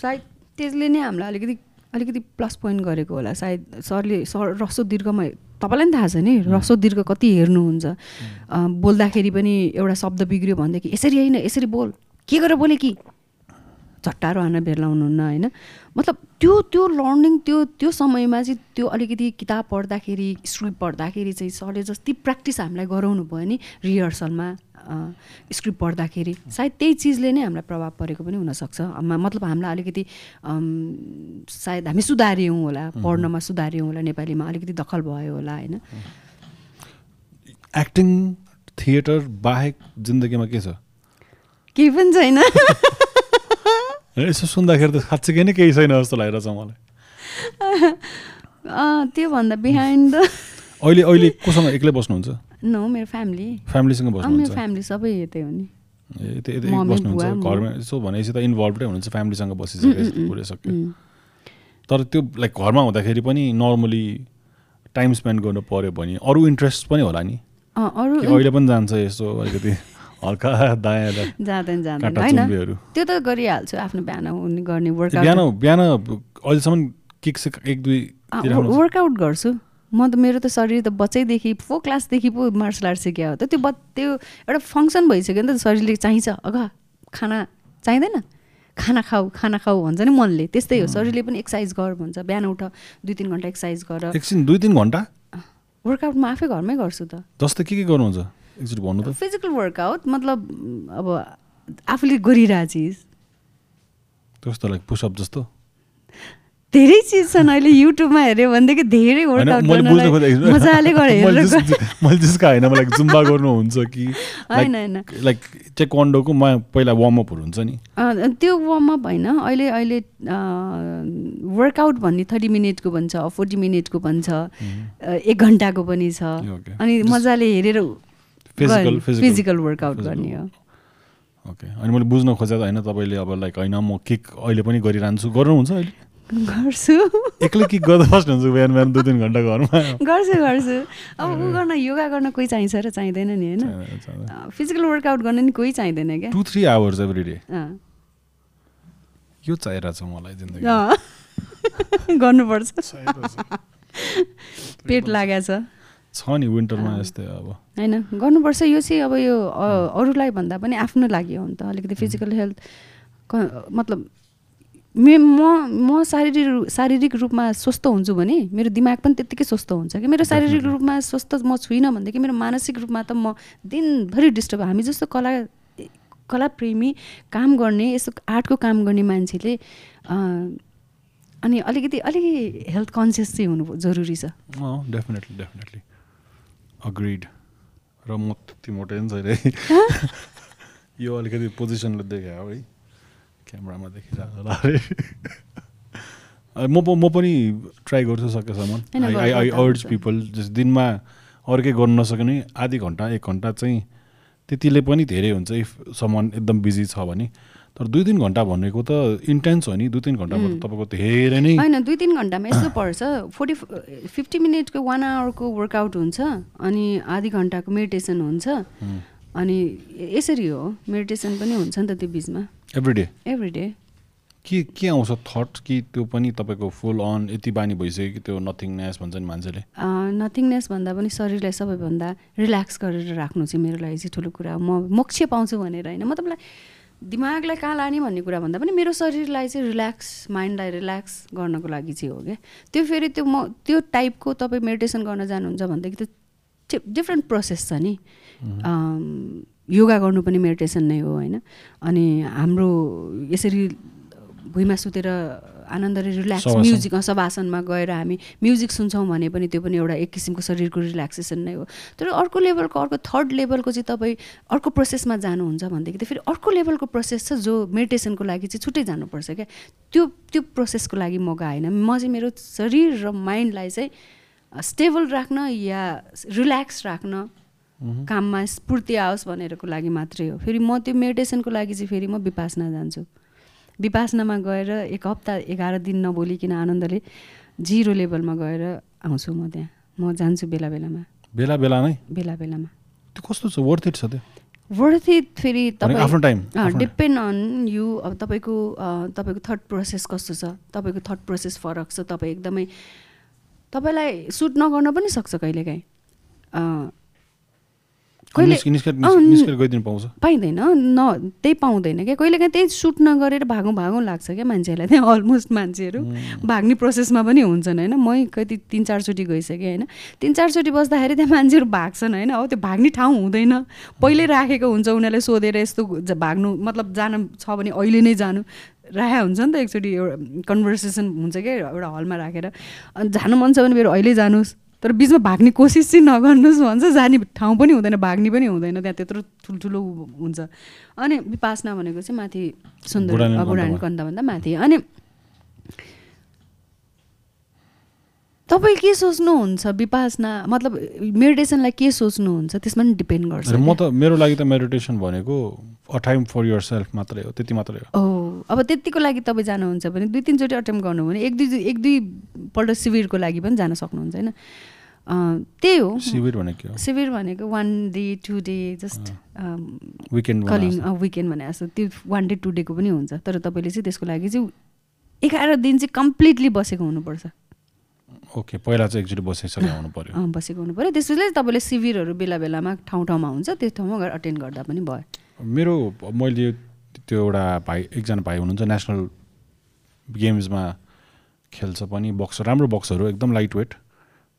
सायद त्यसले नै हामीलाई अलिकति अलिकति प्लस पोइन्ट गरेको होला। सायद सरले सर रसो दीर्घमा तपाईँलाई पनि थाहा छ नि रसो दीर्घ कति हेर्नुहुन्छ? बोल्दाखेरि पनि एउटा शब्द बिग्रियो भनेदेखि यसरी होइन यसरी बोल। के गरेर बोले कि? झट्टारो हान्न भेर्लाउनुहुन्न होइन? मतलब त्यो त्यो लर्निङ त्यो त्यो समयमा चाहिँ त्यो अलिकति किताब पढ्दाखेरि स्क्रिप्ट पढ्दाखेरि चाहिँ सरले जति प्र्याक्टिस हामीलाई गराउनु भयो नि रिहर्सलमा स्क्रिप्ट पढ्दाखेरि सायद त्यही चिजले नै हामीलाई प्रभाव परेको पनि हुनसक्छ। मतलब हामीलाई अलिकति सायद हामी सुधार्यौँ होला पढ्नमा सुधार्यौँ होला नेपालीमा अलिकति दखल भयो होला होइन? एक्टिङ थिएटर बाहेक जिन्दगीमा के छ? केही पनि छैन। यसो सुन्दाखेरि त साँच्चीकै नै केही छैन जस्तो लागिरहेछ मलाई। त्योभन्दा बिहाइन्ड द अहिले अहिले कोसँग एक्लै बस्नुहुन्छ? नो मेरो फ्यामिली फ्यामिलीसँग अँ, मेरो बस्नुहुन्छ फ्यामिली सबै यतै हो नि। मम्मी, बस्नुहुन्छ। घरमा। यसो भनेपछि त इन्भल्भै हुनुहुन्छ फ्यामिलीसँग बसिसके पुरिसक्यो उम्, तर त्यो लाइक घरमा हुँदाखेरि पनि नर्मली टाइम स्पेन्ड गर्नु पऱ्यो भने अरू इन्ट्रेस्ट पनि होला नि। अहिले पनि जान्छ यसो अलिकति? हल्का दायाँ जाँदैन जाँदैन। होइन? त्यो त गरिहाल्छु आफ्नो बिहान हुने गर्ने बिहान वर्कआउट बिहान अहिलेसम्म किक सिक एक दुई? वर्कआउट गर्छु। म त मेरो त शरीर त बच्चैदेखि फो क्लासदेखि पो मार्सल आर्ट सिक्यो हो त। त्यो ब त्यो एउटा फङ्सन भइसक्यो नि त शरीरले चाहिन्छ अघ खाना चाहिँदैन? खाना खाऊ खाना खाऊ भन्छ नि मनले। त्यस्तै हो। शरीरले पनि एक्सर्साइज गर भन्छ। बिहान उठ दुई तिन घन्टा एक्सर्साइज गर। एकछिन दुई तिन घन्टा? वर्कआउट म आफै घरमै गर्छु त। जस्तै के के गर्नुहुन्छ? फिजिकल वर्कआउट मतलब अब आफूले गरिरहेको चिज। त्यस्तो लाइक पुसअप जस्तो? धेरै चिज छन् अहिले युट्युबमा हेऱ्यो भनेदेखि धेरै वर्कआउट मजाले गरेर मैले होइन मलाई जुम्बा गर्नुहुन्छ कि होइन होइन। लाइक टेक्वान्डोको म पहिला वार्मअपहरू हुन्छ नि? त्यो वार्मअप होइन अहिले अहिले वर्कआउट भन्ने थर्टी मिनटको पनि छ फोर्टी मिनटको पनि छ अ, एक घन्टाको पनि छ। अनि मजाले हेरेर फिजिकल वर्कआउट गर्ने हो। ओके अनि मैले बुझ्न खोजेको होइन तपाईँले अब लाइक होइन म किक अहिले पनि गरिरहन्छु। गर्नुहुन्छ अहिले? गर्छु। एक्लै किक गर्दा बस्नुहुन्छ बिहान बिहान दुई तिन घन्टा घरमा? गर्छु गर्छु। अब ऊ गर्न योगा गर्न कोही चाहिन्छ र चाहिँदैन नि होइन? फिजिकल वर्कआउट गर्न नि कोही चाहिँदैन क्या? Two three hours every day. यो चाहिरहेछ मलाई जिन्दगी। गर्नुपर्छ। पेट लागेको छ। छ नि विन्टरमा। यस्तै अब। होइन गर्नुपर्छ। यो चाहिँ अब यो अरूलाई भन्दा पनि आफ्नो लागि हो नि त। अलिकति फिजिकल हेल्थ मतलब मे म म शारीरिक शारीरिक रूपमा स्वस्थ हुन्छु भने मेरो दिमाग पनि त्यत्तिकै स्वस्थ हुन्छ कि। मेरो शारीरिक. रूपमा स्वस्थ म छुइनँ भनेदेखि मेरो मानसिक रूपमा त म दिनभरि डिस्टर्ब हामी जस्तो कला कलाप्रेमी काम गर्ने यस्तो आर्टको काम गर्ने मान्छेले अनि अलिकति अलिकति हेल्थ कन्सियस चाहिँ हुनु जरुरी छ। डेफिनेटली डेफिनेटली अग्रिड र म त्यति मोटै पनि छैन यो अलिकति पोजिसनले देखायो है क्यामरामा देखिरहेको होला अरे। म म पनि ट्राई गर्छु सकेसम्म। आई आई अर्ज। पिपल जस दिनमा अर्कै गर्न नसके पनि आधी घन्टा एक घन्टा चाहिँ त्यतिले पनि धेरै हुन्छ। इफ सामान एकदम बिजी छ भने तर दुई तिन घन्टा भनेको त इन्टेन्स हो नि दुई तिन घन्टामा त उम्. तपाईँको धेरै नै होइन दुई तिन घन्टामा यस्तो पर्छ। फोर्टी फिफ्टी मिनटको वान आवरको वर्कआउट हुन्छ अनि आधी घन्टाको मेडिटेसन हुन्छ। अनि यसरी हो मेडिटेसन पनि हुन्छ नि त त्यो बिचमा। एभ्री डे एभ्री डे के के आउँछ थट कि त्यो पनि तपाईँको फुल अन यति बानी भइसक्यो कि त्यो नथिङनेस भन्छ नि मान्छेले? नथिङनेस भन्दा पनि शरीरलाई सबैभन्दा रिल्याक्स गरेर राख्नु चाहिँ मेरो लागि चाहिँ ठुलो कुरा हो। म मोक्ष पाउँछु भनेर होइन। म तपाईँलाई दिमागलाई कहाँ लाने भन्ने कुरा भन्दा पनि मेरो शरीरलाई चाहिँ रिल्याक्स माइन्डलाई रिल्याक्स गर्नको लागि चाहिँ हो क्या। त्यो फेरि त्यो म त्यो टाइपको तपाईँ मेडिटेसन गर्न जानुहुन्छ भनेदेखि त्यो डिफ्रेन्ट प्रोसेस छ नि। योगा गर्नु पनि मेडिटेसन नै हो होइन। अनि हाम्रो यसरी भुइँमा सुतेर आनन्दले रिल्याक्स। म्युजिक अँ, शवासनमा गएर हामी म्युजिक सुन्छौँ भने पनि त्यो पनि एउटा एक किसिमको शरीरको रिल्याक्सेसन नै हो। तर अर्को लेभलको अर्को थर्ड लेभलको चाहिँ तपाईँ अर्को प्रोसेसमा जानुहुन्छ भनेदेखि त फेरि अर्को लेभलको प्रोसेस छ जो मेडिटेसनको लागि चाहिँ छुट्टै जानुपर्छ क्या। त्यो त्यो प्रोसेसको लागि म गएन। म चाहिँ मेरो शरीर र माइन्डलाई चाहिँ स्टेबल राख्न या रिल्याक्स राख्न। काममा स्फूर्ति आओस् भनेरको लागि मात्रै हो। फेरि म त्यो मेडिटेसनको लागि चाहिँ फेरि म विपासना जान्छु। विपासनामा गएर एक हप्ता एघार दिन नबोलिकन आनन्दले जिरो लेभलमा गएर आउँछु म त्यहाँ। म जान्छु बेला बेलामा। बेला बेला नै? बेला बेलामा। त्यो कस्तो छ? वर्थ इट छ त्यो? वर्थ इट फेरि आफ्नो- डिपेन्ड अन यु अब तपाईँको तपाईँको थट प्रोसेस कस्तो छ? तपाईँको थट प्रोसेस फरक छ? तपाईँ एकदमै तपाईँलाई सुट नगर्न पनि सक्छ कहिलेकाहीँ अ, कहिले निस्क- निस्केर अँ, निस्क- निस्केर गइदिनु पाउँछ पाइँदैन। न त्यही पाउँदैन क्या। कहिलेकाहीँ त्यही सुट नगरेर भागौँ भागौँ लाग्छ क्या मान्छेहरूलाई। त्यहाँ अलमोस्ट मान्छेहरू भाग्ने प्रोसेसमा पनि हुन्छन् होइन? मै कति तिन चारचोटि गइसकेँ होइन? तिन चारचोटि बस्दाखेरि त्यहाँ मान्छेहरू भाग्छन् होइन? हो त्यो भाग्ने ठाउँ हुँदैन। पहिल्यै राखेको हुन्छ उनीहरूले सोधेर यस्तो भाग्नु मतलब जान छ भने अहिले नै जानु। राखेको हुन्छ नि त एकचोटि एउटा कन्भर्सेसन हुन्छ क्या एउटा हलमा राखेर। अनि जानु मन छ भने मेरो अहिले जानुहोस्। तर बिचमा भाग्ने कोसिस चाहिँ नगर्नुहोस् भन्छ। जाने ठाउँ पनि हुँदैन भाग्ने पनि हुँदैन। त्यहाँ त्यत्रो ठुल्ठुलो हुन्छ। अनि विपासना भनेको चाहिँ माथि सुन्दर बुढानी। कन्दाभन्दा माथि। अनि तपाईँ के सोच्नुहुन्छ विपासना? मतलब मेडिटेसनलाई के सोच्नुहुन्छ? त्यसमा पनि डिपेन्ड गर्छ म। त मेरो लागि त मेडिटेसन भनेको a time for yourself मात्रै हो त्यति मात्रै हो। ओ अब त्यतिको लागि तपाईँ जानुहुन्छ भने दुई तिनचोटि अटेम्प गर्नु भने एक दुई एक दुईपल्ट शिविरको लागि पनि जान सक्नुहुन्छ होइन? त्यही हो। शिविर भनेको शिविर भनेको one day two day just weekend calling weekend भने जस्तो। त्यो वान डे टु डेको पनि हुन्छ। तर तपाईँले चाहिँ त्यसको लागि चाहिँ एघार दिन चाहिँ कम्प्लिटली बसेको हुनुपर्छ। ओके पहिला चाहिँ एकचोटि बसिसकेको हुनु पऱ्यो बसेको हुनु पऱ्यो त्यसपछि तपाईँले शिविरहरू बेला बेलामा ठाउँ ठाउँमा हुन्छ। त्यो ठाउँमा गएर अटेन्ड गर्दा पनि भयो। मेरो मैले त्यो एउटा भाइ एकजना भाइ हुनुहुन्छ। नेसनल गेम्समा खेल्छ पनि। बक्सर राम्रो बक्सहरू एकदम लाइट वेट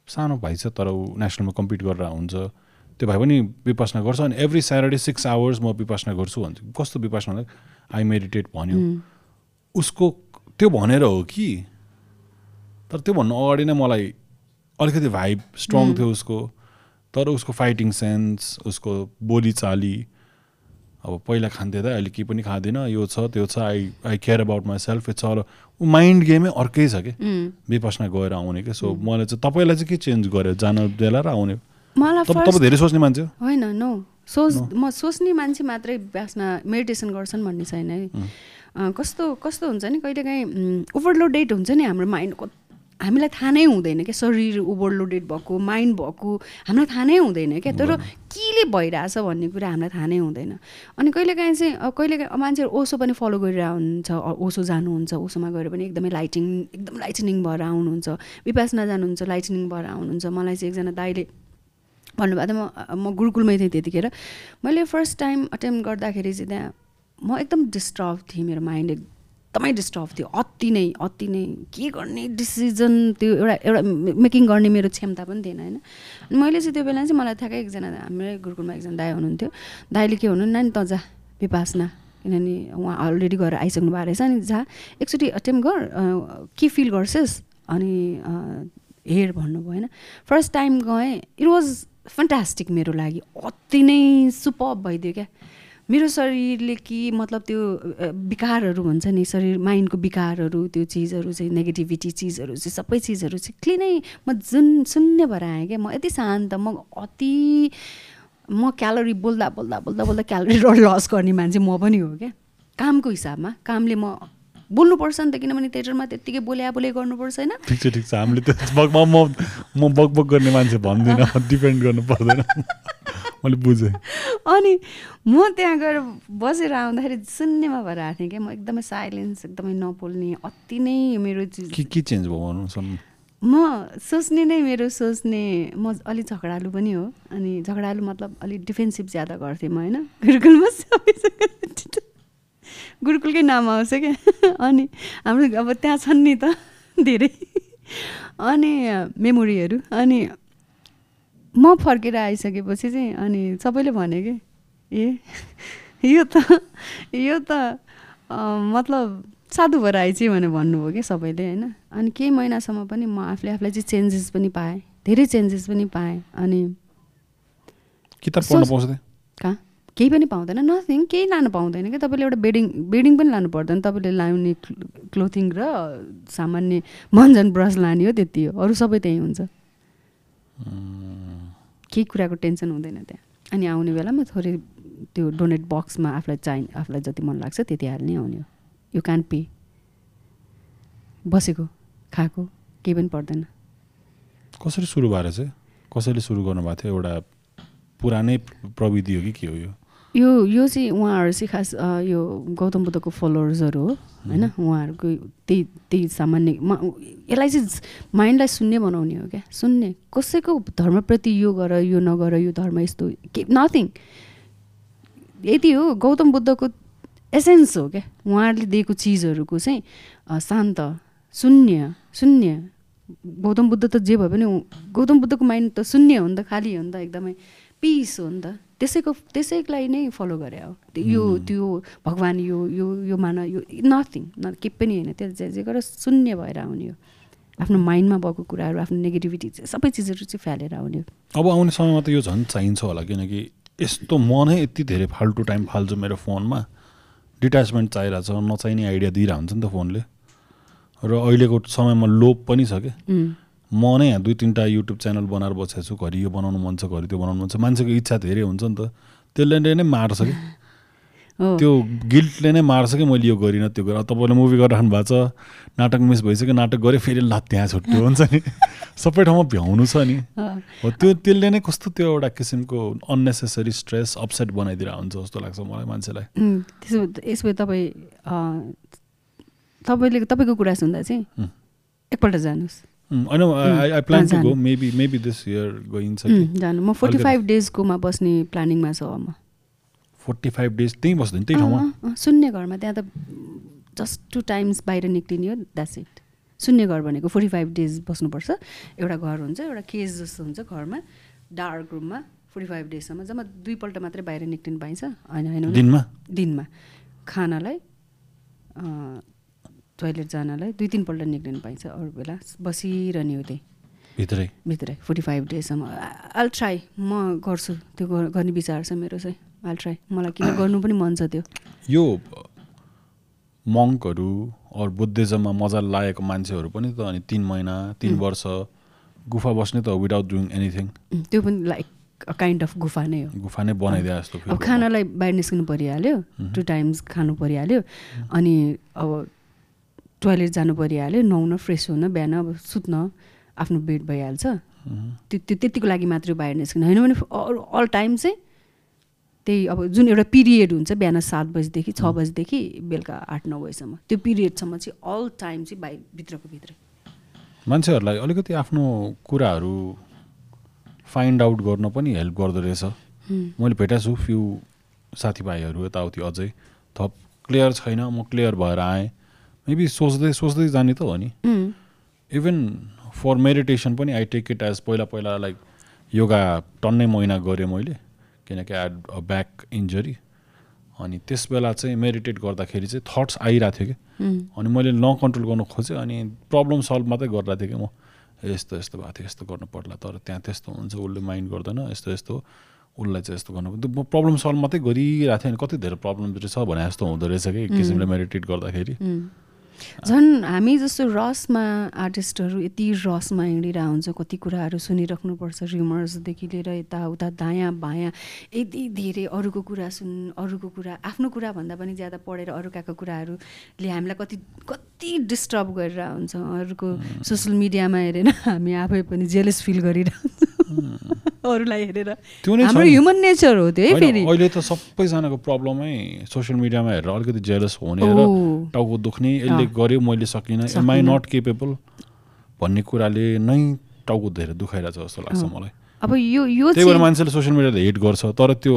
सानो भाइ छ तर ऊ नेसनलमा कम्पिट गरेर हुन्छ। त्यो भाइ पनि विपासना गर्छ अनि एभ्री स्याटरडे सिक्स आवर्स म विपासना गर्छु भन्छ। कस्तो विपासना आई मेडिटेट भन्यो। उसको त्यो भनेर हो कि? तर त्यो भन्नु अगाडि नै मलाई अलिकति भाइब स्ट्रङ थियो उसको। तर उसको फाइटिङ सेन्स उसको बोलीचाली अब पहिला खान्थेँ त अहिले केही पनि खाँदिनँ यो छ त्यो छ I I care about myself it's all uh mind गेमै अर्कै छ कि। विपसना गएर आउने क्या सो मलाई चाहिँ तपाईँलाई चाहिँ के चेन्ज गर्यो जान बेला र आउने? मलाई तपाईँ धेरै सोच्ने मान्छे हो? होइन नो सोच. म सोच्ने मान्छे मात्रै व्यासमा मेडिटेसन गर्छन् भन्ने छैन है। कस्तो कस्तो हुन्छ नि कहिलेकाहीँ ओभरलोडेड हुन्छ नि हाम्रो माइन्डको हामीलाई थाहा नै हुँदैन क्या शरीर ओभरलोडेड भएको माइन्ड भएको हामीलाई थाहा नै हुँदैन क्या तर केले भइरहेछ भन्ने कुरा हामीलाई थाहा नै हुँदैन। अनि कहिलेकाहीँ चाहिँ कहिलेकाहीँ मान्छेहरू ओसो पनि फलो हुन्छ ओसो जानुहुन्छ ओसोमा गएर पनि एकदमै लाइटिङ एकदम लाइटनिङ भएर आउनुहुन्छ। विपासना जानुहुन्छ लाइटनिङ भएर आउनुहुन्छ। मलाई चाहिँ एकजना दाइले भन्नुभएको थियो म म गुरुकुलमै थिएँ त्यतिखेर। मैले फर्स्ट टाइम अटेम्प गर्दाखेरि चाहिँ त्यहाँ म एकदम डिस्टर्ब थिएँ मेरो माइन्ड एकदमै डिस्टर्ब थियो। अति नै अति नै। के गर्ने डिसिजन त्यो एउटा एउटा मेकिङ गर्ने मेरो क्षमता पनि थिएन होइन? अनि मैले चाहिँ त्यो बेला चाहिँ मलाई ठ्याक्कै एकजना हाम्रै गुरुकुलमा एकजना दाई हुनुहुन्थ्यो। दाईले के भन्नु नानी त जा विपासना किनभने उहाँ अलरेडी गएर आइसक्नु भएको रहेछ। अनि जा एकचोटि अटेम्प गर के फिल गर्छस्? अनि हेर भन्नुभयो होइन? फर्स्ट टाइम गएँ। इट वाज फन्टास्टिक मेरो लागि। अति नै सुपर भइदियो क्या। मेरो शरीरले कि मतलब त्यो विकारहरू भन्छ नि शरीर माइन्डको विकारहरू त्यो चिजहरू चाहिँ नेगेटिभिटी चिजहरू चाहिँ सबै चिजहरू चाहिँ क्लिनै म जुन शून्य भएर आएँ क्या म यति शान्त म अति म क्यालोरी बोल्दा बोल्दा बोल्दा बोल्दा क्यालोरी लस गर्ने मान्छे म पनि हो क्या। कामको हिसाबमा कामले म बोल्नुपर्छ नि त किनभने थिएटरमा त्यत्तिकै बोल्या बोले गर्नुपर्छ होइन। ठिक छ ठिक छ हामीले त म म म बक बक गर्ने मान्छे भन्दिनँ डिपेन्ड गर्नु पर्दैन। मैले बुझेँ। अनि म त्यहाँ गएर बसेर आउँदाखेरि शून्यमा भएर आएको थिएँ क्या। म एकदमै साइलेन्स एकदमै नबोल्ने अति नै मेरो चिज के के चेन्ज भयो म सोच्ने नै मेरो सोच्ने म अलिक झगडालु पनि हो। अनि झगडालु मतलब अलिक डिफेन्सिभ ज्यादा गर्थेँ म होइन? गुरुकुलमा गुरुकुलकै नाम आउँछ क्या। अनि हाम्रो अब त्यहाँ छन् नि त धेरै। अनि मेमोरीहरू। अनि म फर्केर आइसकेपछि चाहिँ अनि सबैले भने कि ए यो त यो त मतलब साधु भएर आइछ भनेर भन्नुभयो कि सबैले होइन? अनि केही महिनासम्म पनि म आफूले आफूलाई चाहिँ चेन्जेस पनि पाएँ धेरै चेन्जेस पनि पाएँ अनि किताब पढ्न सोच- पाउँछ कहाँ केही पनि पाउँदैन नथिङ केही लानु पाउँदैन क्या तपाईँले एउटा बेडिङ बेडिङ पनि लानु पर्दैन तपाईँले लाउने क्लोथिङ र सामान्य मन्जन ब्रस लाने हो त्यति हो अरू सबै त्यहीँ हुन्छ। केही कुराको टेन्सन हुँदैन त्यहाँ। अनि आउने बेलामा थोरै त्यो डोनेट बक्समा आफूलाई चाहिने आफूलाई जति मन लाग्छ त्यति हाल्ने आउने हो। यु क्यान पे बसेको खाएको केही पनि पर्दैन। कसरी सुरु भएर चाहिँ? कसैले सुरु गर्नुभएको थियो? एउटा पुरानै प्रविधि हो कि के हो यो? यो यो चाहिँ उहाँहरू चाहिँ खास यो गौतम बुद्धको फलोवर्सहरू हो होइन? उहाँहरूको त्यही त्यही सामान्य यसलाई चाहिँ माइन्डलाई शून्य बनाउने हो क्या? शून्य। कसैको धर्मप्रति यो गर यो नगर यो धर्म यस्तो के नथिङ यति हो गौतम बुद्धको एसेन्स हो क्या? उहाँहरूले दिएको चिजहरूको चाहिँ शान्त शून्य शून्य। गौतम बुद्ध त जे भए पनि गौतम बुद्धको माइन्ड त शून्य हो नि त खाली हो नि त एकदमै पिस हो नि त। त्यसैको त्यसैलाई नै फलो गरे हो। यो त्यो भगवान् यो यो यो मान यो नथिङ न केही पनि होइन। त्यो जे जे गरेर शून्य भएर आउने हो। आफ्नो माइन्डमा भएको कुराहरू आफ्नो नेगेटिभिटी सबै चिजहरू चाहिँ फ्यालेर आउने अब आउने समयमा त यो झन् चाहिन्छ होला किनकि यस्तो म नै यति धेरै फाल्टु टाइम फाल्छु मेरो फोनमा। डिट्याचमेन्ट चाहिरहेको छ नचाहिने आइडिया दिइरहेको हुन्छ नि त फोनले। र अहिलेको समयमा लोभ पनि छ क्या म नै यहाँ दुई तिनवटा युट्युब च्यानल बनाएर बसेको छु घरि यो बनाउनु मन छ घरि त्यो बनाउनु मन छ। मान्छेको इच्छा धेरै हुन्छ नि त। त्यसले नै मार्छ कि। त्यो गिल्टले नै मार्छ कि मैले यो गरिनँ त्यो गरेर तपाईँले मुभी गरिराख्नु भएको छ नाटक मिस भइसक्यो नाटक गरेँ फेरि ला त्यहाँ छुट्यो हुन्छ नि। सबै ठाउँमा भ्याउनु छ नि। हो। त्यो त्यसले नै कस्तो त्यो एउटा किसिमको अन्नेसेसरी स्ट्रेस अपसेट बनाइदिएर हुन्छ जस्तो लाग्छ मलाई मान्छेलाई। त्यसो यसो तपाईँ तपाईँले तपाईँको कुरा सुन्दा चाहिँ एकपल्ट जानुहोस्। जानु म फोर्टी फाइभ डेजकोमा बस्ने प्लानिङमा छ म फोर्टी फाइभ डेज त्यहीँ बस्दैन त्यही ठाउँमा शून्य घरमा त्यहाँ त जस्ट टु टाइम्स बाहिर निक्लिने हो द्याट्स इट शून्य घर भनेको फोर्टी फाइभ डेज बस्नुपर्छ। एउटा घर हुन्छ एउटा केज जस्तो हुन्छ घरमा डार्क रुममा फोर्टी फाइभ डेजसम्म जम्मा दुईपल्ट मात्रै बाहिर निक्लिनु पाइन्छ। होइन होइन दिनमा? दिनमा। खानालाई टोइलेट जानलाई दुई तिनपल्ट निक्लिनु पाइन्छ अरू बेला। बसिरहने हो त्यही भित्रै? भित्रै फोर्टी फाइभ डेजसम्म आल ट्राई म गर्छु त्यो गर्ने विचार छ मेरो चाहिँ। आल ट्राई मलाई किन गर्नु पनि मन छ त्यो। यो मङ्कहरू अरू बुद्धिज्ममा मजा लागेको मान्छेहरू पनि त अनि तिन महिना तिन वर्ष गुफा बस्ने त विदाउट डुइङ एनिथिङ त्यो पनि लाइक अ काइन्ड अफ गुफा नै हो। गुफा नै बनाइदिए जस्तो अब खानालाई बाहिर निस्किनु परिहाल्यो टु टाइम्स खानु परिहाल्यो। अनि अब टोइलेट जानु परिहाल्यो नुहाउन फ्रेस हुन बिहान अब सुत्न आफ्नो बेड भइहाल्छ। त्यो त्यो त्यतिको लागि मात्रै बाहिर निस्किनु। होइन भने अल टाइम चाहिँ त्यही अब जुन एउटा पिरियड हुन्छ बिहान सात बजीदेखि छ बजीदेखि बेलुका आठ नौ बजीसम्म। त्यो पिरियडसम्म चाहिँ अल टाइम चाहिँ बाहिर भित्रको भित्र। मान्छेहरूलाई अलिकति आफ्नो कुराहरू फाइन्ड आउट गर्न पनि हेल्प गर्दो रहेछ। मैले भेटाएको छु फ्यु साथीभाइहरू यताउति अझै। थप क्लियर छैन म क्लियर भएर आएँ। मेबी सोच्दै सोच्दै जाने त हो नि। इभन फर मेडिटेसन पनि आई टेक इट एज पहिला पहिला लाइक योगा टन्नै महिना गरेँ मैले किनकि एड अ ब्याक इन्जरी अनि त्यस बेला चाहिँ मेडिटेट गर्दाखेरि चाहिँ थट्स आइरहेको थियो कि। अनि मैले नकन्ट्रोल गर्नु खोजेँ अनि प्रब्लम सल्भ मात्रै गरिरहेको थिएँ कि म। यस्तो यस्तो भएको थियो यस्तो गर्नु पर्ला तर त्यहाँ त्यस्तो हुन्छ उसले माइन्ड गर्दैन यस्तो यस्तो उसलाई चाहिँ यस्तो गर्नु म प्रब्लम सल्भ मात्रै गरिरहेको थिएँ अनि कति धेरै प्रब्लम छ भने जस्तो हुँदो रहेछ कि एक किसिमले मेडिटेट गर्दाखेरि। झन् हामी जस्तो रसमा आर्टिस्टहरू यति रसमा हिँडिरहेको हुन्छ कति कुराहरू सुनिराख्नुपर्छ रिमर्सदेखि लिएर यताउता दायाँ बायाँ यति धेरै अरूको कुरा सुन् अरूको कुरा आफ्नो कुरा भन्दा पनि ज्यादा पढेर अरूकाको कुराहरूले हामीलाई कति कति डिस्टर्ब गरेर हुन्छ अरूको सोसियल मिडियामा हेरेर हामी आफै पनि जेलस फिल गरिरहन्छ। अरूलाई हेरेर। हाम्रो ह्युमन नेचर हो त्यो है फेरि। अहिले त सबैजनाको प्रब्लमै सोसियल मिडियामा हेरेर अलिकति जेलस हुने र टाउको दुख्ने यसले गर्यो मैले सकिनँ। एम आई नट केपेबल भन्ने कुराले नै टाउको धेरै दुखाइरहेछ जस्तो लाग्छ मलाई। अब यो यो त्यही भएर मान्छेले सोसियल मिडियाले हेट गर्छ तर त्यो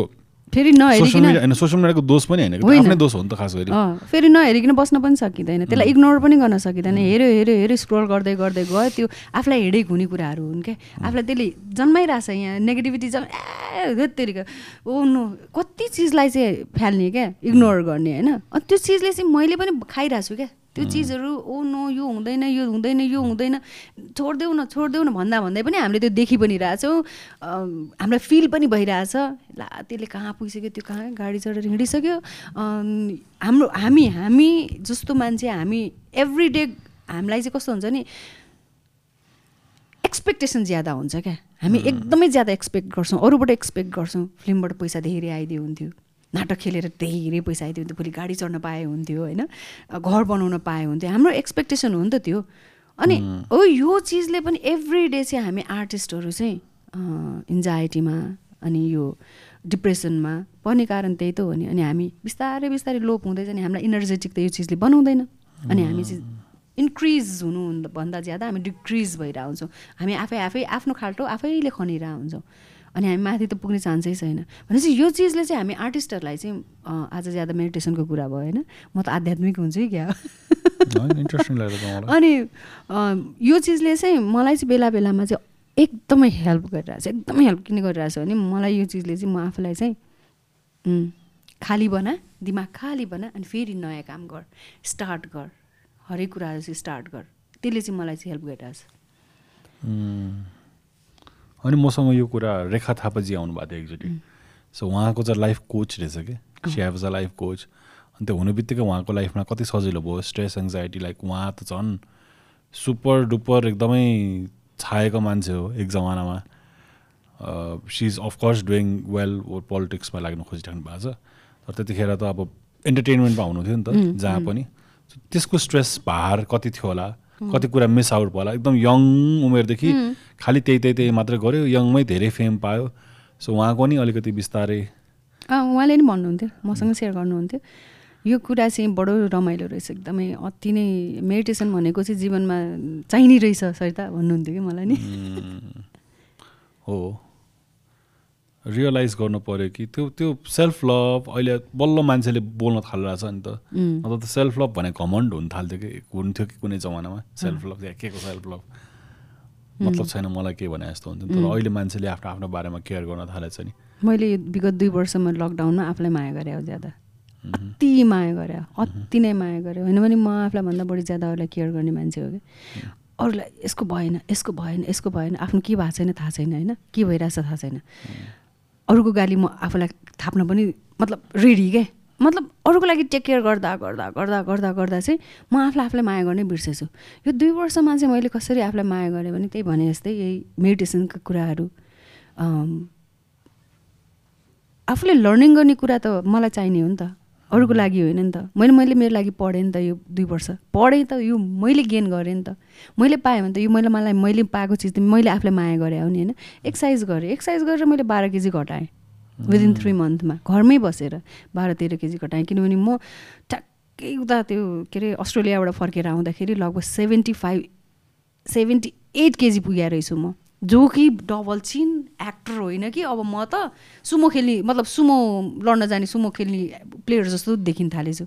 फेरि नहेरिकन सोसियल मिडियाको दोष पनि होइन आफ्नै दोष हो नि त खास गरी। फेरि नहेरिकन बस्न पनि सकिँदैन त्यसलाई इग्नोर पनि गर्न सकिँदैन। हेऱ्यो हेऱ्यो हेऱ्यो स्क्रोल गर्दै गर्दै गयो त्यो आफूलाई हेडेक हुने कुराहरू हुन् क्या। आफूलाई त्यसले जन्माइरहेछ यहाँ नेगेटिभिटी जन्म ए तेरिका ओ नो कति चिजलाई चाहिँ फ्याल्ने क्या इग्नोर गर्ने होइन? त्यो चिजले चाहिँ मैले पनि खाइरहेको छु क्या। त्यो चिजहरू ओ नो यो हुँदैन यो हुँदैन यो हुँदैन। छोडिदेऊ न छोडिदेऊ न भन्दा भन्दै पनि हामीले त्यो देखि पनि रहेछौँ हामीलाई फिल पनि भइरहेछ। ला त्यसले कहाँ पुगिसक्यो त्यो कहाँ गाडी चढेर हिँडिसक्यो? हाम्रो हामी हामी जस्तो मान्छे हामी एभ्री डे हामीलाई चाहिँ कस्तो हुन्छ नि एक्सपेक्टेसन ज्यादा हुन्छ क्या। हामी एकदमै ज्यादा एक्सपेक्ट गर्छौँ। अरूबाट एक्सपेक्ट गर्छौँ। फिल्मबाट पैसा धेरै आइदियो हुन्थ्यो। नाटक खेलेर धेरै पैसा आइदियो हुन्थ्यो भोलि गाडी चढ्न पाए हुन्थ्यो होइन? घर बनाउन पाए हुन्थ्यो। हाम्रो एक्सपेक्टेसन हो नि त त्यो। अनि हो यो चिजले पनि एभ्री डे चाहिँ हामी आर्टिस्टहरू चाहिँ इन्जाइटीमा अनि यो डिप्रेसनमा पर्ने कारण त्यही त हो नि। अनि हामी बिस्तारै बिस्तारै लोप हुँदै जाने हामीलाई इनर्जेटिक त यो चिजले बनाउँदैन। अनि हामी चाहिँ इन्क्रिज हुनु भन्दा ज्यादा हामी डिक्रिज भइरहेको हुन्छौँ हामी आफै आफै आफ्नो खाल्टो आफैले खनिरहेको हुन्छौँ अनि हामी माथि त पुग्ने चान्सै छैन। भनेपछि यो चिजले चाहिँ हामी आर्टिस्टहरूलाई चाहिँ आज ज्यादा मेडिटेसनको कुरा भयो होइन? म त आध्यात्मिक हुन्छु कि क्या? अनि यो चिजले चाहिँ मलाई चाहिँ बेला बेलामा चाहिँ एकदमै हेल्प गरिरहेको छ एकदमै हेल्प किन गरिरहेको छ भने मलाई यो चिजले चाहिँ म आफूलाई चाहिँ खाली बना दिमाग खाली बना अनि फेरि नयाँ काम गर स्टार्ट गर हरेक कुराहरू चाहिँ स्टार्ट गर। त्यसले चाहिँ मलाई चाहिँ हेल्प गरिरहेछ। अनि मसँग यो कुरा रेखा थापाजी आउनुभएको थियो एकचोटि। सो उहाँको चाहिँ लाइफ कोच रहेछ कि? She have a life coach अनि त्यो हुनु बित्तिकै उहाँको लाइफमा कति सजिलो भयो। स्ट्रेस एङ्जाइटी लाइक उहाँ त झन् सुपर डुपर एकदमै छाएको मान्छे हो एक जमानामा। She is of course doing well पोलिटिक्समा लाग्नु खोजिराख्नु भएको छ। तर त्यतिखेर त अब इन्टरटेनमेन्टमा हुनुहुन्थ्यो नि त जहाँ पनि। त्यसको स्ट्रेस भार कति थियो होला? कति कुरा मिस आउट भयो होला। एकदम यङ उमेरदेखि खालि त्यही त्यही त्यही मात्रै गऱ्यो। यङमै धेरै फेम पायो। सो उहाँको नि अलिकति बिस्तारै उहाँले नि भन्नुहुन्थ्यो। मसँग सेयर गर्नुहुन्थ्यो। यो कुरा चाहिँ बडो रमाइलो रहेछ। एकदमै अति नै मेडिटेसन भनेको चाहिँ जीवनमा चाहिने रहेछ सरिता भन्नुहुन्थ्यो कि मलाई नि? हो। रियलाइज गर्नु पऱ्यो कि त्यो त्यो सेल्फ लभ अहिले बल्ल मान्छेले बोल्न थालिरहेछ नि त। अन्त त सेल्फ लभ भने घमन्ड हुन थाल्थ्यो कि? हुन्थ्यो कि कुनै जमानामा? सेल्फ लभ के को सेल्फ लभ मतलब छैन मलाई के भने जस्तो हुन्छ तर अहिले मान्छेले आफ्नो आफ्नो बारेमा केयर गर्न थालेछ नि। मैले विगत दुई वर्षमा लकडाउनमा आफूलाई माया गरेँ हो ज्यादा। अति माया गरेँ अति नै माया गरेँ होइन भने म आफूलाई भन्दा बढी ज्यादा अरूलाई केयर गर्ने मान्छे हो कि? अरूलाई यसको भएन यसको भएन यसको भएन। आफ्नो के भएको छैन थाहा छैन होइन? के भइरहेछ थाहा छैन। अरूको गाली म आफूलाई थाप्न पनि मतलब रेडी क्या मतलब अरूको लागि टेक केयर गर्दा गर्दा गर्दा गर्दा गर्दा चाहिँ म आफूलाई आफूलाई माया गर्नै बिर्सेछु। यो दुई वर्षमा चाहिँ मैले कसरी आफूलाई माया गरेँ भने त्यही भने जस्तै यही मेडिटेसनका कुराहरू। आफूले लर्निङ गर्ने कुरा त मलाई चाहिने हो नि त। अरूको लागि होइन नि त। मैले मैले मेरो लागि पढेँ नि त यो दुई वर्ष। पढेँ त यो मैले गेन गरेँ नि त। मैले पाएँ भने त यो मैले मलाई मैले पाएको चिज त मैले आफूलाई माया गरेँ हो नि होइन। एक्सर्साइज गरेँ। एक्सर्साइज गरेर मैले बाह्र केजी घटाएँ। विदिन थ्री मन्थमा घरमै बसेर बाह्र तेह्र केजी घटाएँ। किनभने म ठ्याक्कै उता त्यो के अरे अस्ट्रेलियाबाट फर्केर आउँदाखेरि लगभग seventy five seventy eight KG पुगेको रहेछु म। जो कि डबल चिन एक्टर होइन कि? अब म त सुमो खेल्ने मतलब सुमो लड्न जाने सुमो खेल्ने प्लेयर जस्तो देखिन थालेछु।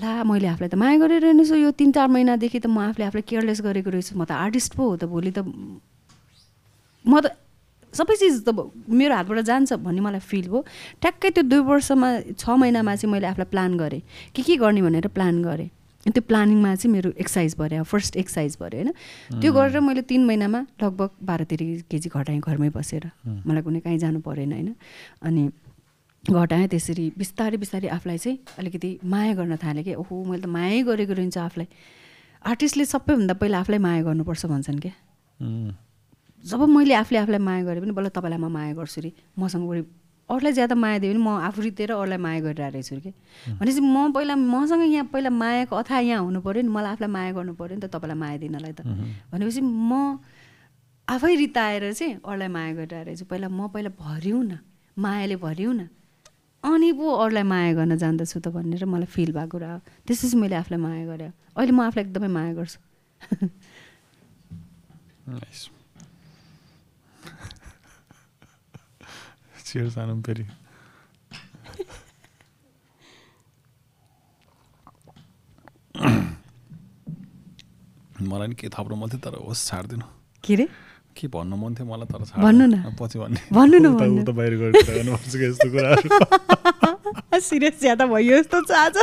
ला मैले आफूलाई त माया गरेर रहेछु यो तिन चार महिनादेखि त म आफूले आफूलाई केयरलेस गरेको रहेछु। म त आर्टिस्ट पो हो त भोलि त म त सबै चिज त मेरो हातबाट जान्छ भन्ने मलाई फिल भयो। ट्याक्कै त्यो दुई वर्षमा छ महिनामा चाहिँ मैले आफूलाई प्लान गरेँ। के के गर्ने भनेर प्लान गरेँ। त्यो प्लानिङमा चाहिँ मेरो एक्सर्साइज भयो फर्स्ट एक्सर्साइज भयो होइन? त्यो गरेर मैले तिन महिनामा लगभग बाह्र तेह्र केजी घटाएँ घरमै बसेर। मलाई कुनै कहीँ जानु परेन होइन? अनि घटाएँ त्यसरी बिस्तारै बिस्तारै आफूलाई चाहिँ अलिकति माया गर्न थालेँ कि ओहो मैले त मायै गरेको रहन्छ आफूलाई। आर्टिस्टले सबैभन्दा पहिला आफूलाई माया गर्नुपर्छ भन्छन् क्या। जब मैले आफूले आफूलाई माया गरेँ पनि बल्ल तपाईँलाई म माया गर्छु अरे मसँग अरूलाई ज्यादा माया दियो भने म आफू रितेर अरूलाई माया गरिरहेको रहेछु कि। भनेपछि म पहिला मसँग यहाँ पहिला मायाको अथा यहाँ हुनु पऱ्यो नि मलाई आफूलाई माया गर्नु पऱ्यो नि त तपाईँलाई माया दिनलाई त। भनेपछि म आफै रिताएर चाहिँ अरूलाई माया गरिरहेको रहेछु। पहिला म पहिला भरिउँ न मायाले भरिउँ न। अनि पो अरूलाई माया गर्न जान्दछु त भनेर मलाई फिल भएको कुरा हो त्यसपछि मैले आफूलाई माया गरेँ। अहिले म आफूलाई एकदमै माया गर्छु। चियर सानो फेरि मलाई नि के थप्नु मन थियो तर होस् छाड्दिनँ। के अरे के भन्नु मन थियो मलाई तर भन्नु न। पछि भन्ने। भन्नु न बाहिर गएर गर्नुपर्छ कि यस्तो कुराहरू। सिरियस ज्यादा भयो जस्तो छ आज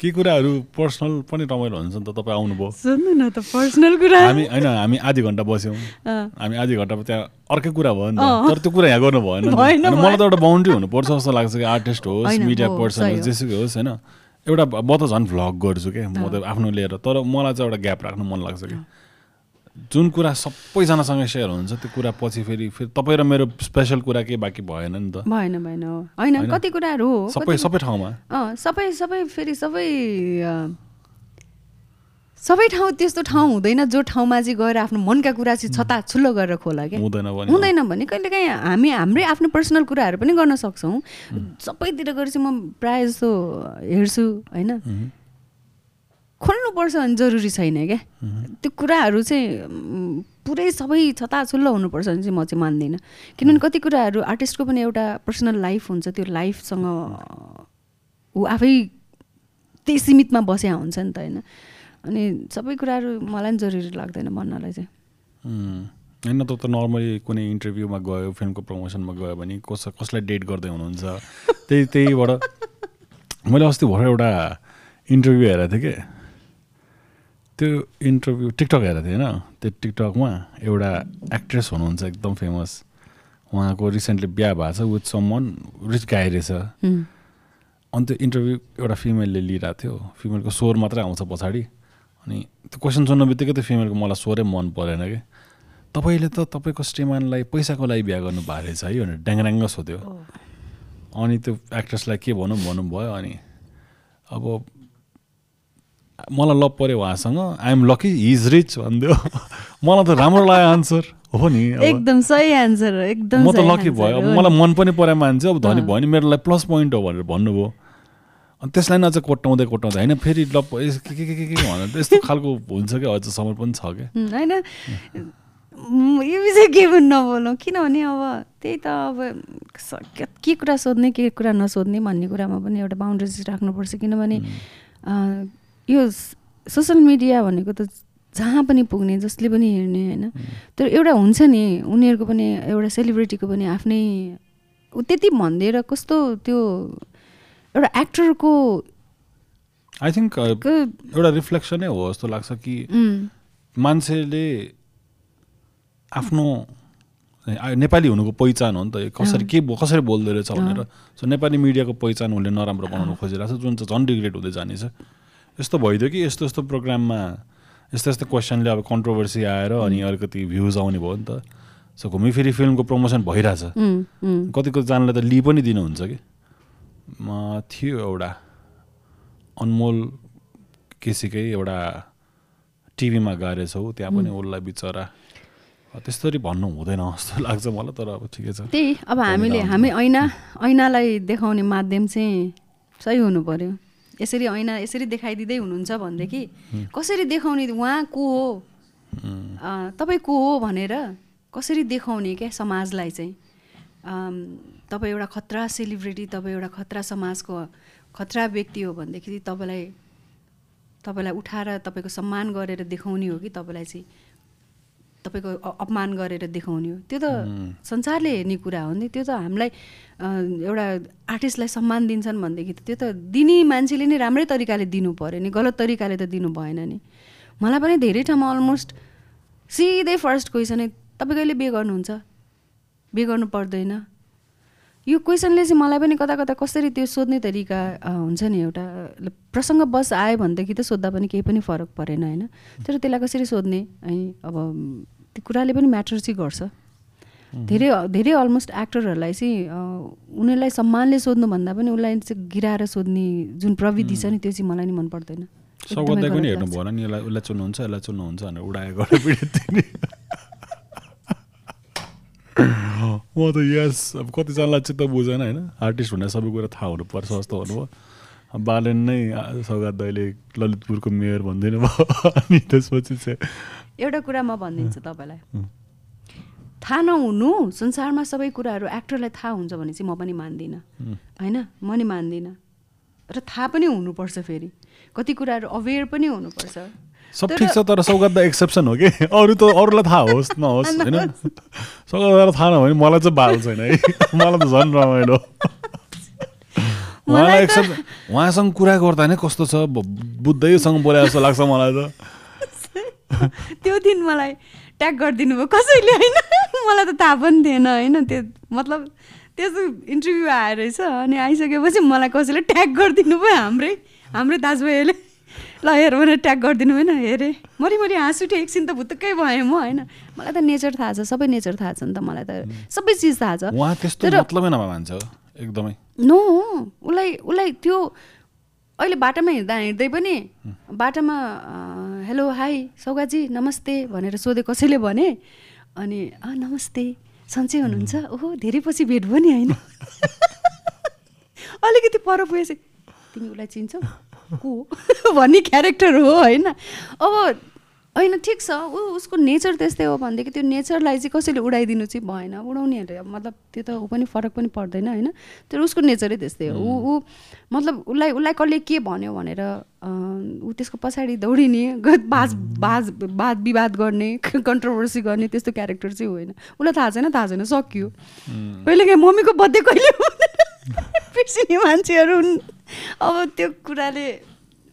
के कुराहरू पर्सनल पनि रमाइलो हुन्छ नि त तपाईँ आउनुभयो। सुन्नु न त पर्सनल कुरा। हामी होइन हामी आधी घन्टा बस्यौँ। हामी आधी घन्टा त्यहाँ अर्कै कुरा भयो नि त। तर त्यो कुरा यहाँ गर्नु भएन मलाई त एउटा बााउन्ड्री हुनुपर्छ जस्तो लाग्छ कि आर्टिस्ट होस् मिडिया पर्सन होस् जेसुकै होस् होइन? एउटा म त झन् भ्लग गर्छु क्या म त आफ्नो लिएर तर मलाई चाहिँ एउटा ग्याप राख्नु मन लाग्छ कि? जुन कुरा सबैजनासँग सेयर हुन्छ त्यो कुरा पछि फेरि फेरि तपाईँ र मेरो स्पेसल कुरा केही बाँकी भएन नि त। भएन भएन होइन कति कुराहरू हो सबै सबै ठाउँमा? सबै सबै फेरि सबै सबै ठाउँ त्यस्तो ठाउँ हुँदैन जो ठाउँमा चाहिँ गएर आफ्नो मनका कुरा चाहिँ छता छुल्लो गरेर खोला क्या। हुँदैन हुँदैन भने कहिलेकाहीँ हामी हाम्रै आफ्नो पर्सनल कुराहरू पनि गर्न सक्छौँ। सबैतिर गएर चाहिँ म प्रायः जस्तो हेर्छु होइन? खोल्नुपर्छ भने जरुरी छैन क्या त्यो कुराहरू चाहिँ पुरै सबै छताछुल्लो हुनुपर्छ भने चाहिँ म चाहिँ मान्दिनँ। किनभने कति कुराहरू आर्टिस्टको पनि एउटा पर्सनल लाइफ हुन्छ त्यो लाइफसँग ऊ आफै त्यही सीमितमा बस्या हुन्छ नि त होइन। अनि सबै कुराहरू मलाई पनि जरुरी लाग्दैन भन्नलाई चाहिँ। होइन त त नर्मली कुनै इन्टरभ्यूमा गयो फिल्मको प्रमोसनमा गयो भने कस कसलाई डेट गर्दै हुनुहुन्छ? त्यही त्यहीबाट। मैले अस्ति भर्खर एउटा इन्टरभ्यू हेरेको थिएँ कि? त्यो इन्टरभ्यू टिकटक हेरेको थिएँ होइन? त्यो टिकटकमा एउटा एक्ट्रेस हुनुहुन्छ एकदम फेमस उहाँको रिसेन्टली बिहा भएको छ विथ समन रिच गाई रहेछ। अनि त्यो इन्टरभ्यू एउटा फिमेलले लिइरहेको थियो। फिमेलको स्वर मात्रै आउँछ पछाडि। अनि त्यो क्वेसन सुन्ने बित्तिकै त्यो फिमेलको मलाई स्वरै मन परेन कि। तपाईँले त तपाईँको श्रीमानलाई पैसाको लागि बिहा गर्नु भएको रहेछ है भनेर ड्याङ्ग्याङ्ग सोध्यो। अनि त्यो एक्ट्रेसलाई के भनौँ भनौँ भयो अनि अब मलाई लभ पऱ्यो उहाँसँग। आइएम लकी हिज रिच भनिदियो मलाई त राम्रो लाग्यो आन्सर। हो नि। एकदम सही एन्सर हो एकदम म त लकी भयो। अब मलाई। मन पनि पऱ्यो मान्छे। अब धनी। भयो नि मेरो लागि प्लस पोइन्ट हो भनेर भन्नुभयो। अनि त्यसलाई चाहिँ कोट्याउँदै कोट्याउँदै होइन फेरि ल यस- के के के के भनेर त्यस्तो खालको हुन्छ क्या अझसम्म पनि छ क्या। होइन। म यो विषय के पनि नबोलौँ। किनभने अब त्यही त अब के कुरा सोध्ने के कुरा नसोध्ने भन्ने कुरामा पनि एउटा बााउन्ड्रिज राख्नुपर्छ किनभने यो सोसियल मिडिया भनेको त जहाँ पनि पुग्ने जसले पनि हेर्ने होइन? तर एउटा हुन्छ नि उनीहरूको पनि एउटा सेलिब्रिटीको पनि आफ्नै त्यति भनिदिएर कस्तो त्यो एउटा एक्टरको आई थिङ्क क- एउटा रिफ्लेक्सनै हो जस्तो लाग्छ कि मान्छेले आफ्नो नेपाली हुनुको पहिचान हो नि त कसरी के कसरी बोल्दो रहेछ भनेर सो नेपाली मिडियाको पहिचान उसले नराम्रो बनाउनु खोजिरहेको छ जुन चाहिँ झन् रिग्रेट हुँदै जानेछ। यस्तो भइदियो कि यस्तो यस्तो प्रोग्राममा यस्तो यस्तो क्वेसनले अब कन्ट्रोभर्सी आएर अनि अलिकति भ्युज आउने भयो नि त। सो घुमिफिरी फिल्मको प्रमोसन भइरहेछ। कति कतिजनाले त लि पनि दिनुहुन्छ कि? थियो एउटा अनमोल केसीकै एउटा टिभीमा गाएछौ त्यहाँ पनि उसलाई बिचरा। त्यसरी भन्नु हुँदैन जस्तो लाग्छ मलाई तर अब ठिकै छ। त्यही अब हामीले। हामी ऐना ऐनालाई देखाउने माध्यम चाहिँ सही हुनु पर्यो। यसरी ऐना यसरी देखाइदिँदै हुनुहुन्छ भनेदेखि कसरी देखाउने? उहाँ को हो? तपाईँ को हो भनेर कसरी देखाउने क्या समाजलाई चाहिँ? तपाईँ एउटा खतरा सेलिब्रिटी तपाईँ एउटा खतरा समाजको खतरा व्यक्ति हो भनेदेखि तपाईँलाई तपाईँलाई उठाएर तपाईँको सम्मान गरेर देखाउने हो कि तपाईँलाई चाहिँ? तपाईँको अपमान गरेर देखाउने हो। त्यो त संसारले हेर्ने कुरा हो नि। त्यो त हामीलाई एउटा आर्टिस्टलाई सम्मान दिन्छन् भनेदेखि त त्यो त दिने मान्छेले नै राम्रै तरिकाले दिनु पऱ्यो नि। गलत तरिकाले त दिनु भएन नि। मलाई पनि धेरै ठाउँमा अलमोस्ट सिधै फर्स्ट क्वेसनै तपाईँ कहिले बिहे गर्नुहुन्छ? बिहे गर्नु पर्दैन? यो क्वेसनले चाहिँ मलाई पनि कता कता कसरी त्यो सोध्ने तरिका हुन्छ नि एउटा प्रसङ्ग बस आयो भनेदेखि त सोद्धा पनि केही पनि फरक परेन होइन? तर त्यसलाई कसरी सोध्ने? है अब त्यो कुराले पनि म्याटर चाहिँ गर्छ। धेरै धेरै अलमोस्ट एक्टरहरूलाई चाहिँ उनीहरूलाई सम्मानले सोध्नुभन्दा पनि उसलाई चाहिँ गिराएर सोध्ने जुन प्रविधि छ नि त्यो चाहिँ मलाई नि मन पर्दैन। सौगतलाई पनि हेर्नु। भएन नि यसलाई उसलाई चुन्नुहुन्छ यसलाई चुन्नुहुन्छ भनेर नि म त यस अब कतिजनालाई चित्त बुझेन होइन? आर्टिस्ट हुने सबै कुरा थाहा हुनुपर्छ जस्तो भन्नुभयो बालेन नै सौगात दाइले ललितपुरको मेयर भनिदिनु भयो। अनि त्यसपछि चाहिँ एउटा कुरा म भनिदिन्छु तपाईँलाई. थाहा नहुनु। संसारमा सबै कुराहरू एक्टरलाई थाहा हुन्छ भने चाहिँ म पनि मान्दिनँ। होइन? म नि मान्दिनँ। र थाहा पनि हुनुपर्छ फेरि। कति कुराहरू अवेर पनि हुनुपर्छ। सब ठिक छ तर सौगात दा एक्सेप्सन हो कि? अरू त अरूलाई थाहा होस् नहोस् होइन? सौगात थाहा नभए मलाई चाहिँ बाल छैन है। मलाई त झन् रमाइलो। उहाँलाई त- एक्सेप्ट उहाँसँग कुरा गर्दा नै कस्तो छ? बुद्धैसँग बोले जस्तो लाग्छ मलाई त। त्यो दिन मलाई ट्याग गरिदिनु भयो। कसैले होइन? मलाई त थाहा पनि थिएन होइन? त्यो मतलब त्यस्तो इन्टरभ्यू आएर रहेछ अनि आइसकेपछि मलाई कसैले ट्याग गरिदिनु भयो हाम्रै हाम्रै दाजुभाइहरूले। ल हेर भनेर ट्याग गरिदिनु भएन। हेरेँ मरिमरि हाँस उठ्यो एकछिन त भुत्तुकै भएँ म होइन। मलाई त नेचर थाहा छ सबै नेचर थाहा छ नि त मलाई त सबै चिज थाहा छ। एकदमै। नो उसलाई उसलाई त्यो अहिले बाटोमा हिँड्दा हिँड्दै पनि बाटोमा हेलो हाई सौगाजी नमस्ते भनेर सोधे कसैले भने अनि नमस्ते सन्चै हुनुहुन्छ? ओहो धेरै पछि भेट भयो नि होइन। अलिकति पर पुगेपछि तिमी उसलाई चिन्छौ? को? भन्ने क्यारेक्टर हो होइन? अब होइन ठिक छ। ऊ उसको नेचर त्यस्तै हो भनेदेखि त्यो नेचरलाई चाहिँ कसैले उडाइदिनु चाहिँ भएन। उडाउनेहरूले मतलब त्यो त ऊ पनि फरक पनि पर्दैन होइन? तर उसको नेचरै त्यस्तै हो। ऊ ऊ मतलब उसलाई उसलाई कसले के भन्यो भनेर ऊ त्यसको पछाडि दौडिने बाज बाज वाद विवाद गर्ने कन्ट्रोभर्सी गर्ने त्यस्तो क्यारेक्टर चाहिँ होइन। उसलाई थाहा छैन थाहा छैन सकियो। कहिले काहीँ मम्मीको बर्थडे कहिले? बिर्सिने मान्छेहरू हुन् अब त्यो कुराले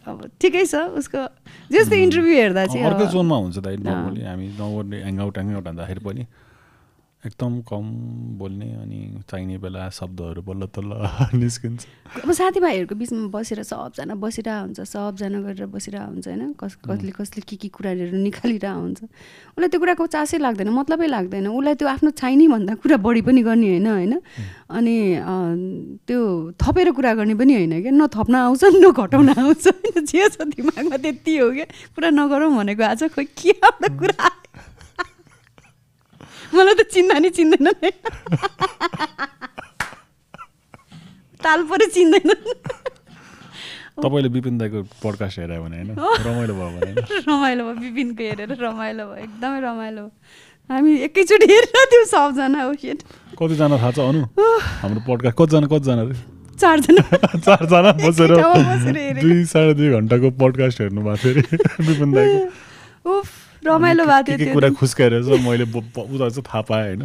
अब ठिकै छ उसको जस्तो इन्टरभ्यू हेर्दा चाहिँ अर्कै जोनमा हुन्छ दाइ। नर्मली हामी नगर्ने ह्याङआउट ह्याङआउट भन्दाखेरि पनि एकदम कम बोल्ने अनि चाहिने बेला शब्दहरू बल्ल तल्ल निस्किन्छ। अब साथीभाइहरूको बिचमा बसेर सबजना बसिरहेको हुन्छ सबजना गरेर बसिरहेको हुन्छ होइन? कस कसले कसले के के कुराहरू निकालिरहेको हुन्छ। उसलाई त्यो कुराको चासै लाग्दैन मतलबै लाग्दैन। उसलाई त्यो आफ्नो चाहिने भन्दा कुरा बढी पनि गर्ने होइन होइन? अनि त्यो थपेर कुरा गर्ने पनि होइन क्या? न थप्न आउँछ न घटाउन आउँछ होइन जे छ दिमागमा त्यति हो क्या? कुरा नगरौँ भनेको आज खोइ के एउटा कुरा। मलाई त चिन्दा नि चिन्दैन ताल पऱ्यो चिन्दैन। तपाईँले विपिन दाईको पडकास्ट हेरायो भने होइन? रमाइलो भयो भने रमाइलो भयो विपिनको हेरेर रमाइलो भयो एकदमै रमाइलो भयो। हामी एकैचोटि हेरेर त्यो सबजना हो सेट कतिजना थाहा छ अनु? हाम्रो पडकास्ट कतिजना कतिजना चारजना। चारजना बसेर। दुई साढे दुई घन्टाको पडकास्ट हेर्नु भएको थियो अरे विपिन दाईको। उफ। रमाइलो भएको थियो कुरा खुस्काएर मैले उता चाहिँ थाहा पाएँ होइन?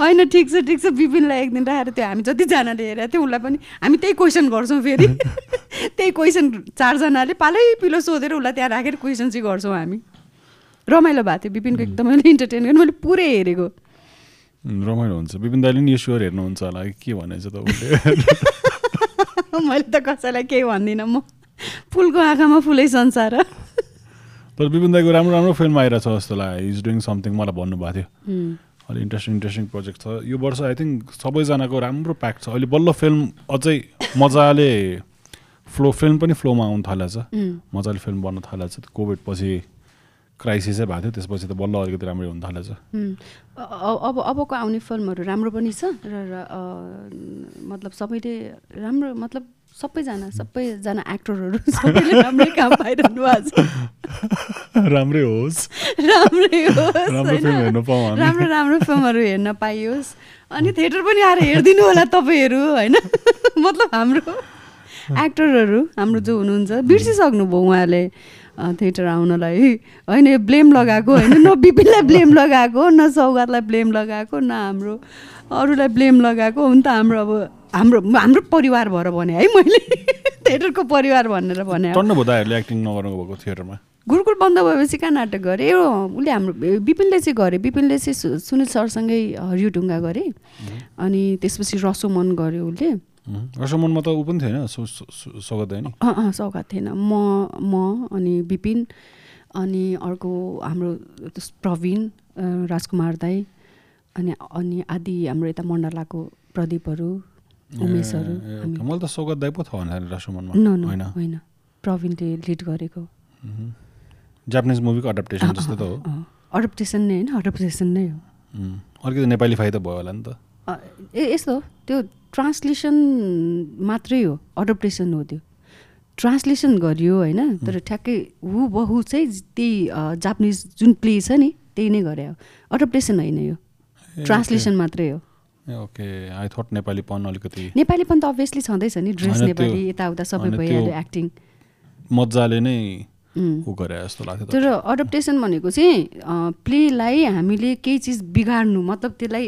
होइन ठिक छ ठिक छ विपिनलाई एक दिन राखेर त्यो हामी जतिजनाले हेरेको थियौँ उसलाई पनि हामी त्यही क्वेसन गर्छौँ फेरि। त्यही क्वेसन चारजनाले पालै पिलो सोधेर उसलाई त्यहाँ राखेर क्वेसन चाहिँ गर्छौँ हामी। रमाइलो भएको थियो विपिनको एकदमै इन्टरटेन गर्ने मैले पुरै हेरेको। रमाइलो हुन्छ। विपिन दाईले नि यो स्योर हेर्नुहुन्छ होला के भनेछ त उसले? मैले त कसैलाई केही भन्दिनँ म। फुलको आँखामा फुलै संसार तर विपिन दाईको राम्रो राम्रो फिल्म आइरहेछ जस्तो लाग्यो। इज डुइङ समथिङ मलाई भन्नुभएको थियो। अलिक इन्ट्रेस्टिङ इन्ट्रेस्टिङ प्रोजेक्ट छ। यो वर्ष आई थिङ्क सबैजनाको राम्रो प्याक छ। अहिले बल्ल फिल्म अझै मजाले फ्लो फिल्म पनि फ्लोमा आउनु थालेको छ मजाले फिल्म बन्न थालेको छ कोभिड पछि क्राइसिसै भएको थियो। त्यसपछि त बल्ल अलिकति राम्रै हुन थालेछ। अ- अब अबको आउने फिल्महरू राम्रो पनि छ। र मतलब सबैले राम्रो मतलब सबैजना सबैजना एक्टरहरू सबैले राम्रै काम पाइरहनु भएको छ। राम्रै होस्। राम्रै होस् राम्रो। राम्रो राम्रो फिल्महरू हेर्न पाइयोस्। अनि थिएटर पनि आएर हेरिदिनु होला तपाईँहरू होइन? मतलब हाम्रो एक्टरहरू हाम्रो जो हुनुहुन्छ बिर्सिसक्नु भयो उहाँले थिएटर आउनलाई। होइन ब्लेम लगाएको होइन? न बिपिनलाई ब्लेम लगाएको न सौगातलाई ब्लेम लगाएको न हाम्रो अरूलाई ब्लेम लगाएको। हुन त हाम्रो अब हाम्रो हाम्रो परिवार भएर भने है मैले थिएटरको परिवार भनेर भने। एक्टिङ नगर्नु भएको थिएटरमा। गुरुकुल बन्द भएपछि कहाँ नाटक गरे? यो उसले हाम्रो ए, विपिनले चाहिँ गरे। विपिनले चाहिँ सुनिल सरसँगै हरियो ढुङ्गा गरे। अनि त्यसपछि रसोमन गऱ्यो उसले। रसमनमा त ऊ पनि थिएन? सु- सु- सु- स्वागत दाई नि। अँ अँ सौगात थिएन। म म अनि विपिन अनि अर्को हाम्रो प्रवीण राजकुमार दाई अनि अनि आदि हाम्रो यता मण्डलाको प्रदीपहरू। उमेशहरू। मैले त स्वागत दाई पो थियो भने रसमनमा होइन? होइन। प्रवीणले लिड गरेको। जापानिज मुभीको एडप्टेसन जस्तो त हो। अडप्टेसन नै होइन अडप्टेसन नै हो। अलिकति नेपाली फाइदा भयो होला नि त। ए यस्तो त्यो ट्रान्सलेसन मात्रै हो अडप्टेसन हो त्यो। ट्रान्सलेसन गरियो होइन? तर ठ्याक्कै हु बहु चाहिँ त्यही जापानिज जुन प्ले छ नि त्यही नै गरे हो। अडप्टेसन होइन यो। ट्रान्सलेसन मात्रै हो। ओके। आई थट नेपाली पन अलिकति। नेपालीपन त अभियसली छँदैछ नि ड्रेस नेपाली यताउता सबै भइहाल्यो एक्टिङ मजाले नै। ऊ गरे जस्तो लाग्थ्यो तर अडप्टेसन भनेको चाहिँ प्लेलाई हामीले केही चिज बिगार्नु मतलब त्यसलाई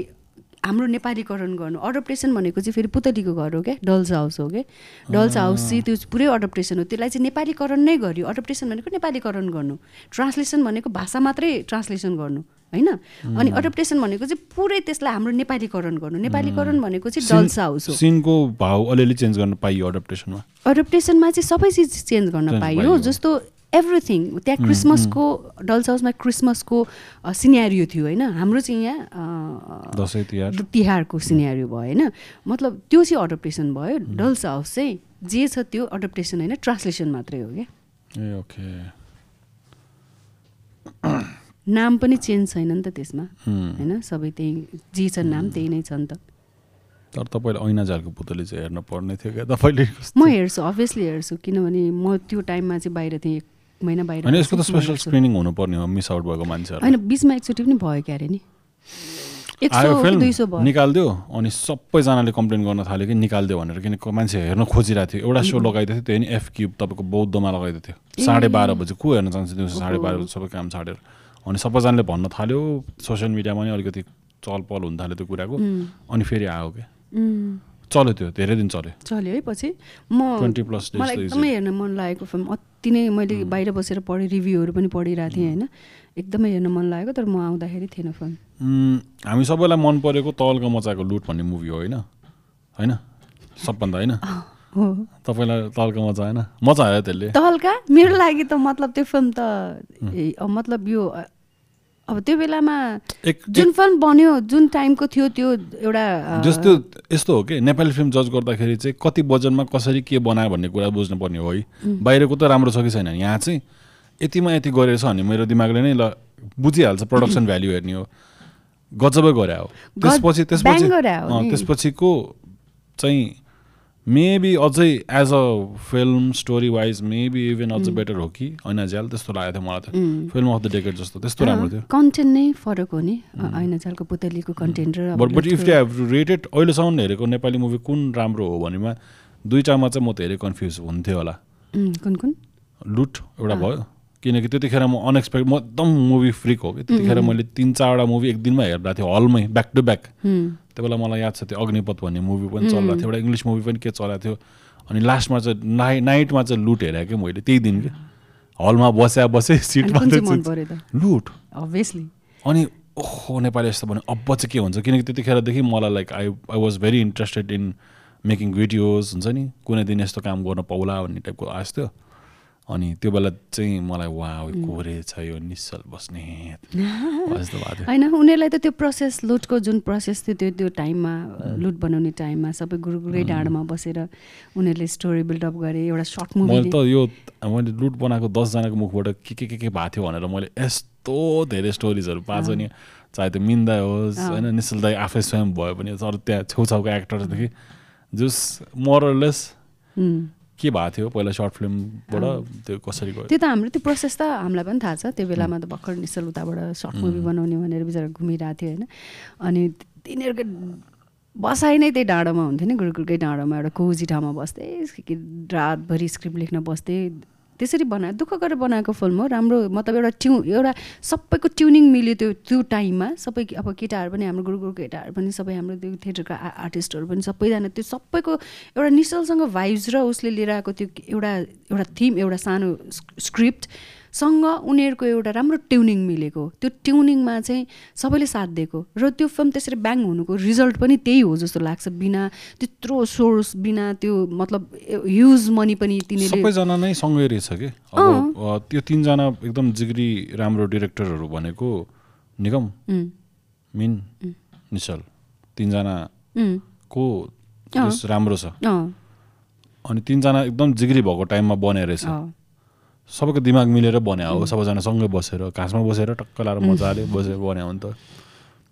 हाम्रो नेपालीकरण गर्नु अडप्टेसन भनेको चाहिँ फेरि पुतलीको घर हो क्या? डल्स हाउस हो क्या? डल्स हाउस चाहिँ त्यो पुरै अडप्टेसन हो। त्यसलाई चाहिँ नेपालीकरण नै गर्यो। अडप्टेसन भनेको नेपालीकरण गर्नु। ट्रान्सलेसन भनेको भाषा मात्रै ट्रान्सलेसन गर्नु होइन? अनि अडप्टेसन भनेको चाहिँ पुरै त्यसलाई हाम्रो नेपालीकरण गर्नु। नेपालीकरण भनेको चाहिँ डल्स हाउस हो। सिनको भाउ अलिअलि चेन्ज गर्न पाइयो एडप्टेसनमा अडप्टेसनमा चाहिँ सबै चिज चेन्ज गर्न पाइयो। जस्तो एभ्रिथिङ त्यहाँ क्रिसमसको डल्स हाउसमा क्रिसमसको सिनेरियो थियो होइन। हाम्रो चाहिँ यहाँ दसैँ तिहारको सिनेरियो भयो होइन। मतलब त्यो चाहिँ अडप्टेसन भयो। डल्स हाउस चाहिँ जे छ त्यो अडप्टेसन होइन। ट्रान्सलेसन मात्रै हो क्या। ए ओके। नाम पनि चेन्ज छैन नि त त्यसमा। होइन? सबै त्यही जे छ नाम त्यही नै छ नि त। तर तपाईँले ऐना झालको पुतली चाहिँ हेर्न पर्ने थियो क्या। तपाईँले म हेर्छु अभियसली हेर्छु। किनभने म त्यो टाइममा चाहिँ बाहिर थिएँ। महिना बाहिर होइन यसको त स्पेसल। स्क्रिनिङ हुनुपर्ने हो मिस आउट भएको मान्छेहरू होइन बिचमा एकचोटि पनि भयो क्या अरे नि आयो फिल्म भयो। निकालिदियो? अनि सबैजनाले कम्प्लेन गर्न थाल्यो कि निकालिदियो भनेर किन मान्छे हेर्न खोजिरहेको थियो। एउटा सो लगाइदिएको थियो त्यो नि एफ क्युब तपाईँको बौद्धमा लगाइदिएको थियो। साढे बाह्र बजी। को हेर्न चाहन्छ दिउँसो साढे बाह्र बजी? सबै काम छाडेर। अनि सबैजनाले भन्न थाल्यो सोसियल मिडियामा नि अलिकति चहल पहल हुन थाल्यो त्यो कुराको। अनि फेरि आयो क्या चल्यो त्यो धेरै दिन चल्यो। चल्यो है पछि? म 20 plus days मलाई एकदमै हेर्न मन लागेको फिल्म अति नै मैले बाहिर बसेर पढेँ रिभ्यूहरू पनि पढिरहेको थिएँ होइन? एकदमै हेर्न मन लागेको तर म आउँदाखेरि थिएन फिल्म हामी सबैलाई मन परेको तलका मचाको लुट भन्ने मुभी हो होइन? होइन? सबभन्दा होइन? हो। तपाईँलाई तलका मजा होइन मजा आयो त्यसले। तहल्का मेरो लागि त मतलब त्यो फिल्म त मतलब यो अब त्यो बेलामा जुन फिल्म बन्यो जुन टाइमको थियो त्यो एउटा जस्तो यस्तो हो कि नेपाली फिल्म जज गर्दाखेरि चाहिँ कति बजनमा कसरी के बनायो भन्ने कुरा बुझ्नुपर्ने हो है। बाहिरको त राम्रो छ कि छैन यहाँ चाहिँ यतिमा यति गरेछ भने मेरो दिमागले नै ल बुझिहाल्छ प्रडक्सन भ्याल्यु हेर्ने हो। गजबै गरे हो। त्यसपछि त्यसपछि। त्यसपछिको चाहिँ मेबी अझै as a film story wise maybe even अझ बेटर हो कि? ऐना झ्याल त्यस्तो लागेको थियो मलाई त। फिल्म अफ द डेकेड जस्तो त्यस्तो राम्रो थियो। कन्टेन्ट नै फरक हो नि? ऐना चालको पुतलीको कन्टेन्ट र but but if they have rated अहिलेसम्म हेरेको नेपाली मुभी कुन राम्रो हो भनेमा दुईवटामा चाहिँ म धेरै कन्फ्युज हुन्थ्यो होला। उम्, कुन कुन? लुट एउटा भयो। किनकि त्यतिखेर म अनएक्सपेक्ट म एकदम मुभी फ्रिक हो कि? त्यतिखेर मैले तिन चारवटा मुभी एक दिनमा हेर्दा थियो हलमै ब्याक टु ब्याक त्यो बेला मलाई याद छ त्यो अग्निपथ भन्ने मुभी पनि चलिरहेको थियो एउटा इङ्ग्लिस मुभी पनि के चलाएको थियो अनि लास्टमा चाहिँ नाइ नाइटमा चाहिँ लुट हेरेको कि मैले त्यही दिन कि हलमा बस्या बसेँ सिटमा लुट। अभियसली अनि ओहो नेपाली यस्तो भने अब चाहिँ के हुन्छ? किनकि त्यतिखेरदेखि मलाई like I I was very interested in making videos हुन्छ नि? कुनै दिन यस्तो काम गर्न पाउला भन्ने टाइपको आश थियो। अनि त्यो बेला चाहिँ मलाई वा कोरे छ यो निश्चल बस्ने होइन उनीहरूलाई त त्यो प्रोसेस लुटको जुन प्रोसेस थियो त्यो त्यो टाइममा लुट बनाउने टाइममा सबै गुरुगुरै डाँडामा बसेर उनीहरूले स्टोरी बिल्डअप गरे एउटा सर्ट मैले मुभी त यो मैले लुट बनाएको दसजनाको मुखबाट के के के के भएको थियो भनेर मैले यस्तो धेरै स्टोरिजहरू पाएको नि। चाहे त्यो मिन्दा होस्। होइन निश्चल दाई आफै स्वयं भयो भने अरू त्यहाँ छेउछाउको एक्टर्सदेखि जस मोरलेस के भएको थियो पहिला सर्ट फिल्मबाट त्यो कसरी गयो? त्यो त हाम्रो त्यो प्रोसेस त हामीलाई पनि थाहा छ। त्यो बेलामा त भर्खर निश्चल उताबाट सर्ट मुभी बनाउने भनेर बिचरा घुमिरहेको थियो होइन। अनि तिनीहरूको बसाइ नै त्यही डाँडोमा हुन्थ्यो नि गुरुकुलकै डाँडोमा एउटा कोजी ठाउँमा बस्दै रातभरि स्क्रिप्ट लेख्न बस्दै त्यसरी बनायो दुःख गरेर बनाएको फिल्म हो राम्रो मतलब एउटा ट्यु एउटा सबैको ट्युनिङ मिल्यो त्यो त्यो टाइममा। सबै अब केटाहरू पनि हाम्रो गुरुकुलको केटाहरू पनि सबै हाम्रो त्यो थिएटरका आर्टिस्टहरू पनि सबैजना त्यो सबैको एउटा निश्चलसँग भाइब्स र उसले लिएर आएको त्यो एउटा एउटा थिम एउटा सानो स्क्रिप्ट सँग उनीहरूको एउटा राम्रो ट्युनिङ मिलेको। त्यो ट्युनिङमा चाहिँ सबैले साथ दिएको र त्यो फिल्म त्यसरी ब्याङ हुनुको रिजल्ट पनि त्यही हो जस्तो लाग्छ। बिना त्यत्रो सोर्स बिना त्यो मतलब ह्युज मनी पनि तिनीहरूले सबैजना नै सँगै रहेछ कि? त्यो तिनजना एकदम जिग्री राम्रो डिरेक्टरहरू भनेको निगम मिन निश्चल उम्, तिनजनाको त्यस राम्रो छ। अनि तिनजना एकदम जिग्री भएको टाइममा बने रहेछ। सबैको दिमाग मिलेर बन्या हो सबैजना सँगै बसेर घाँसमा बसेर टक्क लाएर मजाले बसेर बन्या हो नि त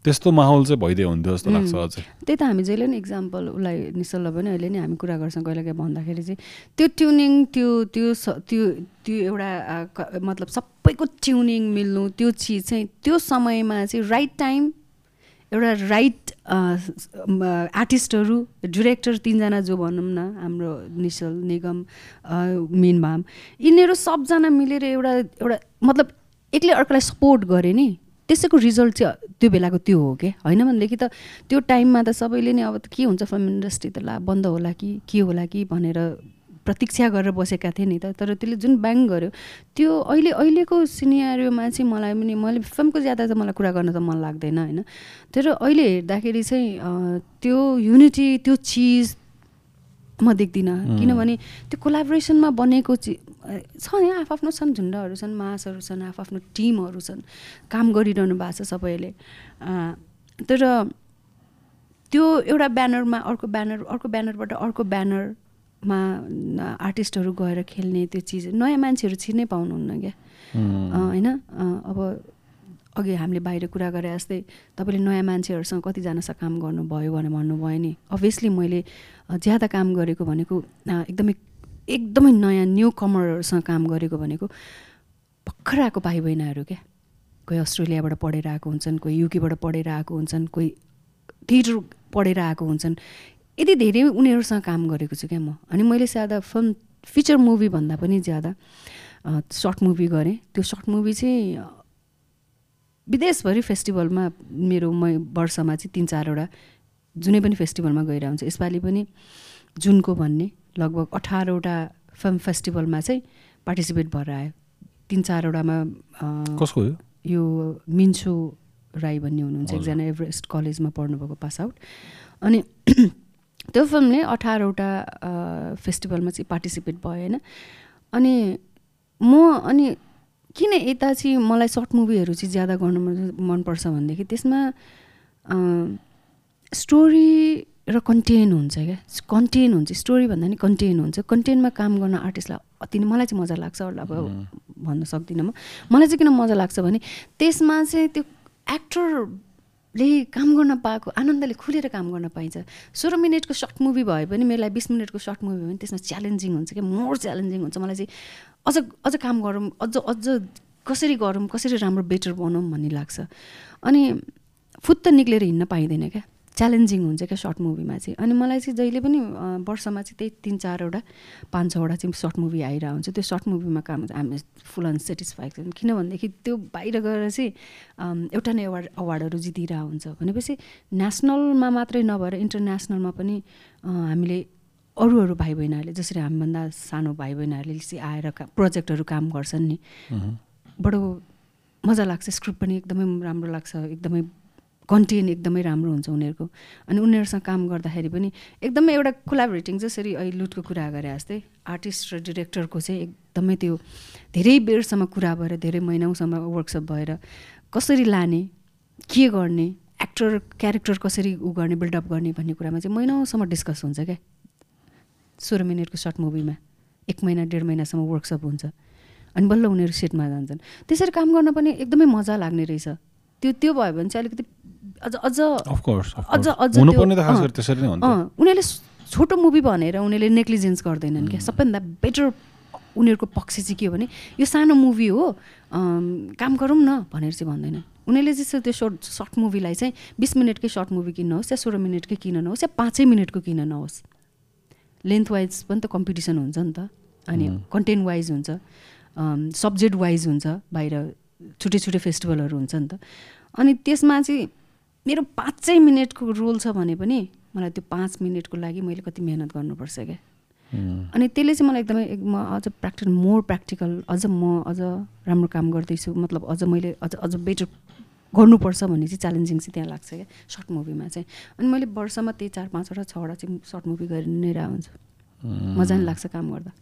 त्यस्तो माहौल चाहिँ भइदियो हुन्थ्यो जस्तो लाग्छ अझै। त्यही त हामी जहिले नि इक्जाम्पल उसलाई निश्चललाई पनि अहिले नि हामी कुरा गर्छौँ कहिले काहीँ भन्दाखेरि चाहिँ त्यो ट्युनिङ त्यो त्यो स- त्यो त्यो एउटा मतलब सबैको ट्युनिङ मिल्नु त्यो चिज चाहिँ त्यो समयमा चाहिँ राइट टाइम एउटा राइट आर्टिस्टहरू डिरेक्टर तिनजना जो भनौँ न हाम्रो निश्चल निगम अ, मिनभाम यिनीहरू सबजना मिलेर एउटा एउटा मतलब एकले अर्कालाई सपोर्ट गरे नि त्यसैको रिजल्ट चाहिँ त्यो बेलाको त्यो हो क्या होइन भनेदेखि त त्यो टाइममा त सबैले नै अब के हुन्छ फिल्म इन्डस्ट्री त ला बन्द होला कि के होला कि भनेर प्रतीक्षा गरेर बसेका थिए नि त। तर त्यसले जुन ब्याङ गर्यो त्यो अहिले अहिलेको सिनियरमा चाहिँ मलाई पनि मैले फिल्मको ज्यादा त मलाई कुरा गर्न त मन लाग्दैन होइन? तर अहिले हेर्दाखेरि चाहिँ त्यो युनिटी त्यो चिज म देख्दिनँ। किनभने त्यो कोलाबोरेसनमा बनेको चि छ नि आफ्नो छन् झुन्डहरू छन् मासहरू छन् आफ्नो टिमहरू छन् काम गरिरहनु भएको छ सबैले। तर त्यो एउटा ब्यानरमा अर्को ब्यानर अर्को ब्यानरबाट अर्को ब्यानरमा आर्टिस्टहरू गएर खेल्ने त्यो चिज नयाँ मान्छेहरू छिर्नै पाउनुहुन्न क्या। होइन? अब अघि हामीले बाहिर कुरा गरे जस्तै तपाईँले नयाँ मान्छेहरूसँग कतिजनासँग काम गर्नुभयो भनेर भन्नुभयो नि। अभियसली मैले ज्यादा काम गरेको भनेको एकदमै एकदमै नयाँ न्यू कमरहरूसँग काम गरेको भनेको भर्खर आएको भाइ बहिनीहरू क्या। कोही अस्ट्रेलियाबाट पढेर आएको हुन्छन् कोही युकेबाट पढेर आएको हुन्छन् कोही थिएटर पढेर आएको हुन्छन्। यति धेरै उनीहरूसँग काम गरेको छु क्या म अनि मैले ज्यादा फिल्म फिचर मुभी भन्दा पनि ज्यादा सर्ट मुभी गरेँ। त्यो सर्ट मुभी चाहिँ विदेशभरि फेस्टिभलमा मेरो म वर्षमा चाहिँ तिन चारवटा जुनै पनि फेस्टिभलमा गइरहेको हुन्छ यसपालि पनि जुनको भन्ने लगभग अठारवटा फिल्म फेस्टिभलमा चाहिँ पार्टिसिपेट भएर आयो। तिन चारवटामा कसको यो? मिन्सो राई भन्ने हुनुहुन्छ। एकजना एभरेस्ट कलेजमा पढ्नुभएको पास आउट। अनि त्यो फिल्मले अठारवटा फेस्टिभलमा चाहिँ पार्टिसिपेट भयो होइन? अनि म अनि किन यता चाहिँ मलाई सर्ट मुभीहरू चाहिँ ज्यादा गर्नु मन- मनपर्छ भनेदेखि त्यसमा स्टोरी र कन्टेन हुन्छ क्या। कन्टेन हुन्छ। स्टोरी भन्दा नि कन्टेन हुन्छ। कन्टेनमा काम गर्न आर्टिस्टलाई अति नै मलाई चाहिँ मजा लाग्छ अब भन्न सक्दिनँ म। मलाई चाहिँ किन मजा लाग्छ भने त्यसमा चाहिँ त्यो एक्टरले काम गर्न पाएको आनन्दले खुलेर काम गर्न पाइन्छ। सोह्र मिनटको सर्ट मुभी भए पनि मेरो लागि बिस मिनटको सर्ट मुभी भयो भने त्यसमा च्यालेन्जिङ हुन्छ क्या मोर च्यालेन्जिङ हुन्छ। मलाई चाहिँ अझ अझ काम गरौँ अझ अझ कसरी गरौँ कसरी राम्रो बेटर बनाऊँ भन्ने लाग्छ। अनि फुत्त निक्लेर हिँड्न पाइँदैन क्या। च्यालेन्जिङ हुन्छ क्या सर्ट मुभीमा चाहिँ। अनि मलाई चाहिँ जहिले पनि वर्षमा चाहिँ त्यही तिन चारवटा पाँच छवटा चाहिँ सर्ट मुभी आइरहेको हुन्छ। त्यो सर्ट मुभीमा काम हामी फुल अन सेटिस्फाइड छौँ किनभनेदेखि त्यो बाहिर गएर चाहिँ एउटा न अवार्ड अवार्डहरू जितिरहेको हुन्छ। भनेपछि नेसनलमा मात्रै नभएर इन्टरनेसनलमा पनि हामीले अरू अरू भाइ बहिनीहरूले जसरी हामीभन्दा सानो भाइ बहिनीहरूले चाहिँ आएर का प्रोजेक्टहरू काम गर्छन् नि। बडो मजा लाग्छ। स्क्रिप्ट पनि एकदमै राम्रो लाग्छ। एकदमै कन्टेन्ट एकदमै राम्रो हुन्छ उनीहरूको। अनि उनीहरूसँग काम गर्दाखेरि पनि एकदमै एउटा कोलाबरेटिङ जसरी अहिले लुटको कुरा गरे जस्तै आर्टिस्ट र डिरेक्टरको चाहिँ एकदमै त्यो धेरै बेरसम्म कुरा भएर धेरै महिनौसम्म वर्कसप भएर कसरी लाने के गर्ने एक्टर क्यारेक्टर कसरी उ गर्ने बिल्डअप गर्ने भन्ने कुरामा चाहिँ महिनौसम्म डिस्कस हुन्छ क्या। सोह्र मिनटको सर्ट मुभीमा एक महिना डेढ महिनासम्म वर्कसप हुन्छ। अनि बल्ल उनीहरू सेटमा जान्छन्। त्यसरी काम गर्न पनि एकदमै मजा लाग्ने रहेछ। त्यो त्यो भयो भने चाहिँ अलिकति अझ अझ अझ. अझ उनीहरूले छोटो मुभी भनेर उनीहरूले नेग्लिजेन्स गर्दैनन् क्या। सबैभन्दा बेटर उनीहरूको पक्ष चाहिँ के हो भने यो सानो मुभी हो काम गरौँ न भनेर चाहिँ भन्दैन। उनीहरूले चाहिँ त्यो सर्ट सर्ट मुभीलाई चाहिँ बिस मिनटकै सर्ट मुभी किन होस् या सोह्र मिनटकै किन नहोस् या पाँचै मिनटको किन नहोस् लेन्थ वाइज पनि त कम्पिटिसन हुन्छ नि त। अनि कन्टेन्ट वाइज हुन्छ सब्जेक्ट वाइज हुन्छ बाहिर छुट्टै छुट्टै फेस्टिभलहरू हुन्छ नि त। अनि त्यसमा चाहिँ मेरो पाँचै मिनटको रोल छ भने पनि मलाई त्यो पाँच मिनटको लागि मैले कति मेहनत गर्नुपर्छ क्या। अनि त्यसले चाहिँ मलाई एकदमै एक- म अझ प्र्याक्टिकल मोर प्र्याक्टिकल अझ म अझ राम्रो काम गर्दैछु मतलब अझ मैले अझ अझ बेटर गर्नुपर्छ भन्ने चाहिँ च्यालेन्जिङ चाहिँ त्यहाँ लाग्छ क्या सर्ट मुभीमा चाहिँ। अनि मैले वर्षमा त्यही चार पाँचवटा छवटा चाहिँ सर्ट मुभी गरि नै रहेको हुन्छु। मजा नि लाग्छ काम गर्दा।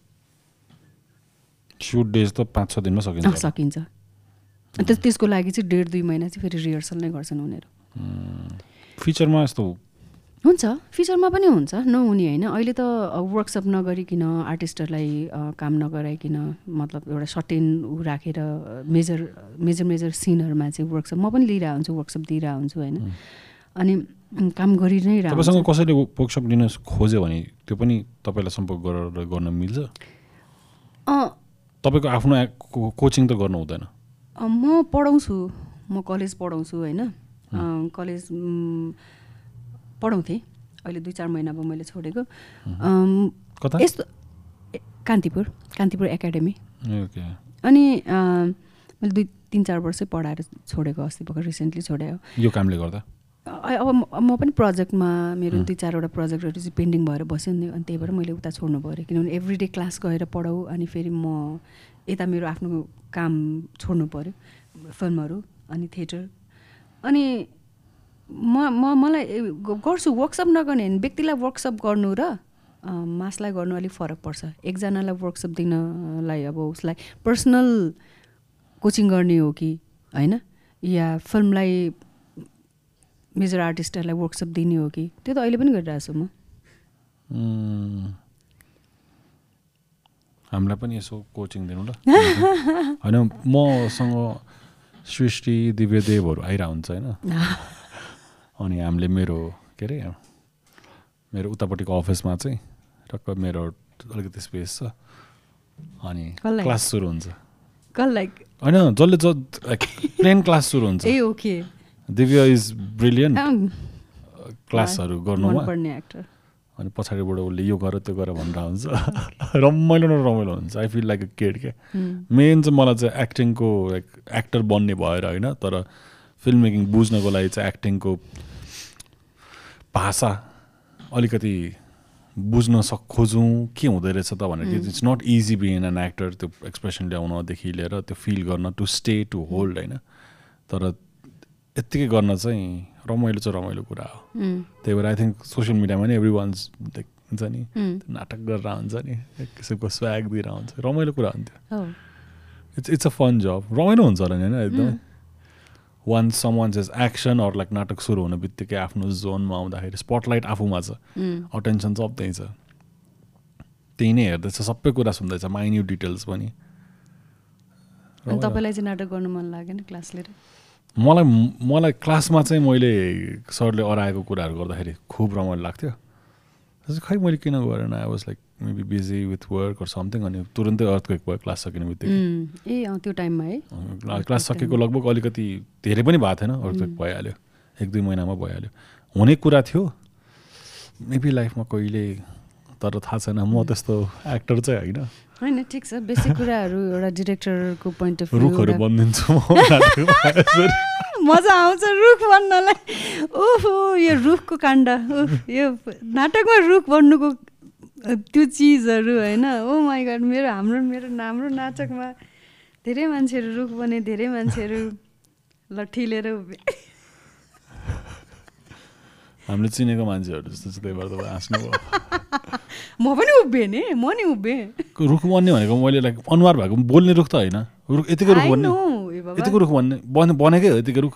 सुट डेज त पाँच छ दिनमा सकिन्छ सकिन्छ। त्यस त्यसको लागि चाहिँ डेढ दुई महिना चाहिँ फेरि रिहर्सल नै गर्छन् उनीहरू। फिचरमा यस्तो हुन्छ फिचरमा पनि हुन्छ नहुने होइन। अहिले त वर्कसप नगरिकन आर्टिस्टहरूलाई काम नगराइकन मतलब एउटा सर्टेन ऊ राखेर मेजर मेजर मेजर सिनहरूमा चाहिँ वर्कसप म पनि लिइरहेको हुन्छु वर्कसप दिइरहेको हुन्छु होइन। अनि काम गरि नै तपाईँसँग। कसैले वर्कसप दिन खोज्यो भने त्यो पनि तपाईँलाई सम्पर्क गरेर गर्न मिल्छ? तपाईँको आफ्नो कोचिङ त गर्नु हुँदैन। म पढाउँछु म कलेज पढाउँछु होइन। कलेज पढाउँथेँ। अहिले दुई चार महिना भयो मैले छोडेको। यस्तो कान्तिपुर कान्तिपुर एकाडेमी। अनि मैले दुई तिन चार वर्षै पढाएर छोडेको अस्ति भर्खर रिसेन्टली छोडे यो कामले गर्दा? अब म- म पनि प्रोजेक्टमा मेरो दुई चारवटा प्रोजेक्टहरू चाहिँ पेन्डिङ भएर बस्यो नि अनि त्यही भएर मैले उता छोड्नु पऱ्यो। किनभने एभ्री डे क्लास गएर पढाऊ अनि फेरि म यता मेरो आफ्नो काम छोड्नु पऱ्यो। फिल्महरू अनि थिएटर अनि म म मलाई गर्छु वर्कसप नगर्ने व्यक्तिलाई वर्कसप गर्नु र मासलाई गर्नु अलिक फरक पर्छ। एकजनालाई वर्कसप दिनलाई अब उसलाई पर्सनल कोचिङ गर्ने हो कि होइन? या फिल्मलाई मेजर आर्टिस्टहरूलाई वर्कसप दिने हो कि त्यो त अहिले पनि गरिरहेको छु म। हामीलाई पनि यसो कोचिङ दिनु ल। होइन मसँग सृष्टि दिव्यदेवहरू आइरह हुन्छ होइन? अनि हामीले मेरो के अरे मेरो उतापट्टिको अफिसमा चाहिँ टक्क मेरो अलिकति स्पेस छ। अनि? क्लास सुरु हुन्छ। होइन जसले ज प्लेन क्लास सुरु हुन्छ। ए ओके दिव्य इज ब्रिलियन्ट क्लासहरू एक्टर अनि पछाडिबाट उसले यो गर त्यो गर भनेर हुन्छ। रमाइलो न रमाइलो हुन्छ। आई फिल लाइक अ केड क्या मेन चाहिँ मलाई चाहिँ एक्टिङको लाइक एक्टर बन्ने भएर होइन तर फिल्म मेकिङ बुझ्नको लागि चाहिँ एक्टिङको भाषा अलिकति बुझ्न सक खोजौँ के हुँदो रहेछ त भनेर it's not easy being an actor त्यो एक्सप्रेसन ल्याउनदेखि लिएर त्यो फिल गर्न टु स्टे टु होल्ड होइन? तर यत्तिकै गर्न चाहिँ रमाइलो चाहिँ रमाइलो कुरा हो। त्यही भएर आई थिङ्क सोसियल मिडियामा नि एभ्री वान्स हुन्छ नि नाटक गरेर हुन्छ नि एक किसिमको स्वाग दिएर हुन्छ। रमाइलो कुरा हुन्थ्यो। इट्स इट्स अ फन जब रमाइलो हुन्छ होला नि होइन एकदमै। One some one is action अरू लाइक नाटक सुरु हुने बित्तिकै आफ्नो जोनमा आउँदाखेरि स्पटलाइट आफूमा छ। अटेन्सन सब त्यहीँ छ। त्यही नै हेर्दैछ सबै कुरा सुन्दैछ माइन्यु डिटेल्स पनि। तपाईँलाई चाहिँ नाटक गर्नु मन लागेन क्लास लिएर? मलाई मलाई क्लासमा चाहिँ मैले सरले अराएको कुराहरू गर्दाखेरि खुब रमाइलो लाग्थ्यो। खै मैले किन गरेन? I was like maybe busy with work or something अनि तुरन्तै अर्थक्वेक भयो क्लास सकिने बित्तिकै। ए त्यो टाइममा है। क्लास सकेको लगभग अलिकति धेरै पनि भएको थिएन अर्थक्वेक भइहाल्यो। एक दुई महिनामा भइहाल्यो। हुने कुरा थियो। मेबी लाइफमा कहिले तर थाहा छैन म त्यस्तो एक्टर चाहिँ होइन। होइन ठिक छ। बेसिक कुराहरू एउटा डिरेक्टरको पोइन्ट अफ रुखहरू बनिदिन्छु मजा आउँछ रुख बन्नलाई। ओहो यो रुखको काण्ड। यो नाटकमा रुख बन्नुको त्यो चिजहरू होइन। ओ माई गड मेरो हाम्रो मेरो हाम्रो नाटकमा धेरै मान्छेहरू रुख बने धेरै मान्छेहरू लट्ठी लिएर उभे हामीले चिनेको मान्छेहरू जस्तो चाहिँ त्यही भएर तपाईँ हाँस्नु म पनि उभिएँ नि म नि उभिएँ। रुख बन्ने भनेको मैले लाइक अनुहार भएको बोल्ने रुख त होइन। रुख यतिकै रुख बन्ने। यतिको रुख भन्ने बने बनेकै हो यतिकै रुख।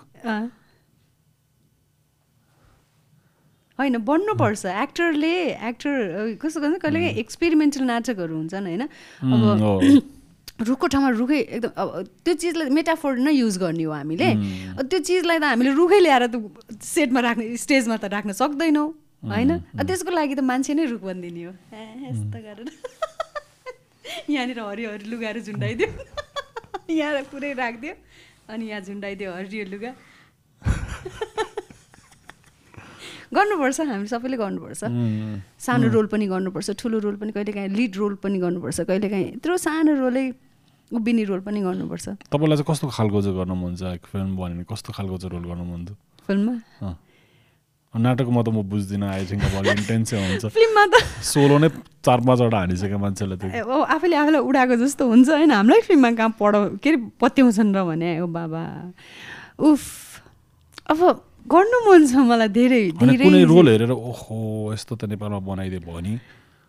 होइन बन्नुपर्छ। एक्टरले एक्टर कस्तो गर्छ कहिले काहीँ एक्सपेरिमेन्टल नाटकहरू हुन्छन् होइन? अब रुखको ठाउँमा रुखै एकदम अब त्यो चिजलाई मेटाफोर नै युज गर्ने हो हामीले। त्यो चिजलाई त हामीले रुखै ल्याएर त सेटमा राख्ने स्टेजमा त राख्न सक्दैनौँ होइन? त्यसको लागि त मान्छे नै रुख बनिदिने हो। यस्तो गरेर। यहाँनिर हरियो हरियो लुगाहरू झुन्डाइदियो। यहाँ पुरै राखिदियो अनि यहाँ झुन्डाइदियो हरियो लुगा। गर्नुपर्छ हामी सबैले गर्नुपर्छ। सानो रोल पनि गर्नुपर्छ ठुलो रोल पनि कहिले काहीँ लिड रोल पनि गर्नुपर्छ कहिले काहीँ यत्रो सानो रोलै उभिने रोल पनि गर्नुपर्छ। तपाईँलाई चाहिँ कस्तो खालको चाहिँ गर्न मन छ? फिल्म भन्यो भने कस्तो खालको चाहिँ रोल गर्नु मन छ? फिल्ममा? नाटकमा त म बुझ्दिनँ आई थिङ्क अब इन्टेन्सै हुन्छ। फिल्ममा त सोलो नै चार पाँचवटा हानिसक्यो मान्छेले त्यो आफैले आफूलाई उडाएको जस्तो हुन्छ होइन। हामीलाई फिल्ममा कहाँ पढ के अरे पत्याउँछन् र भने ओ बाबा। उफ अब गर्नु मन छ मलाई धेरै कुनै रोल हेरेर ओहो यस्तो त नेपालमा बनाइदियो भने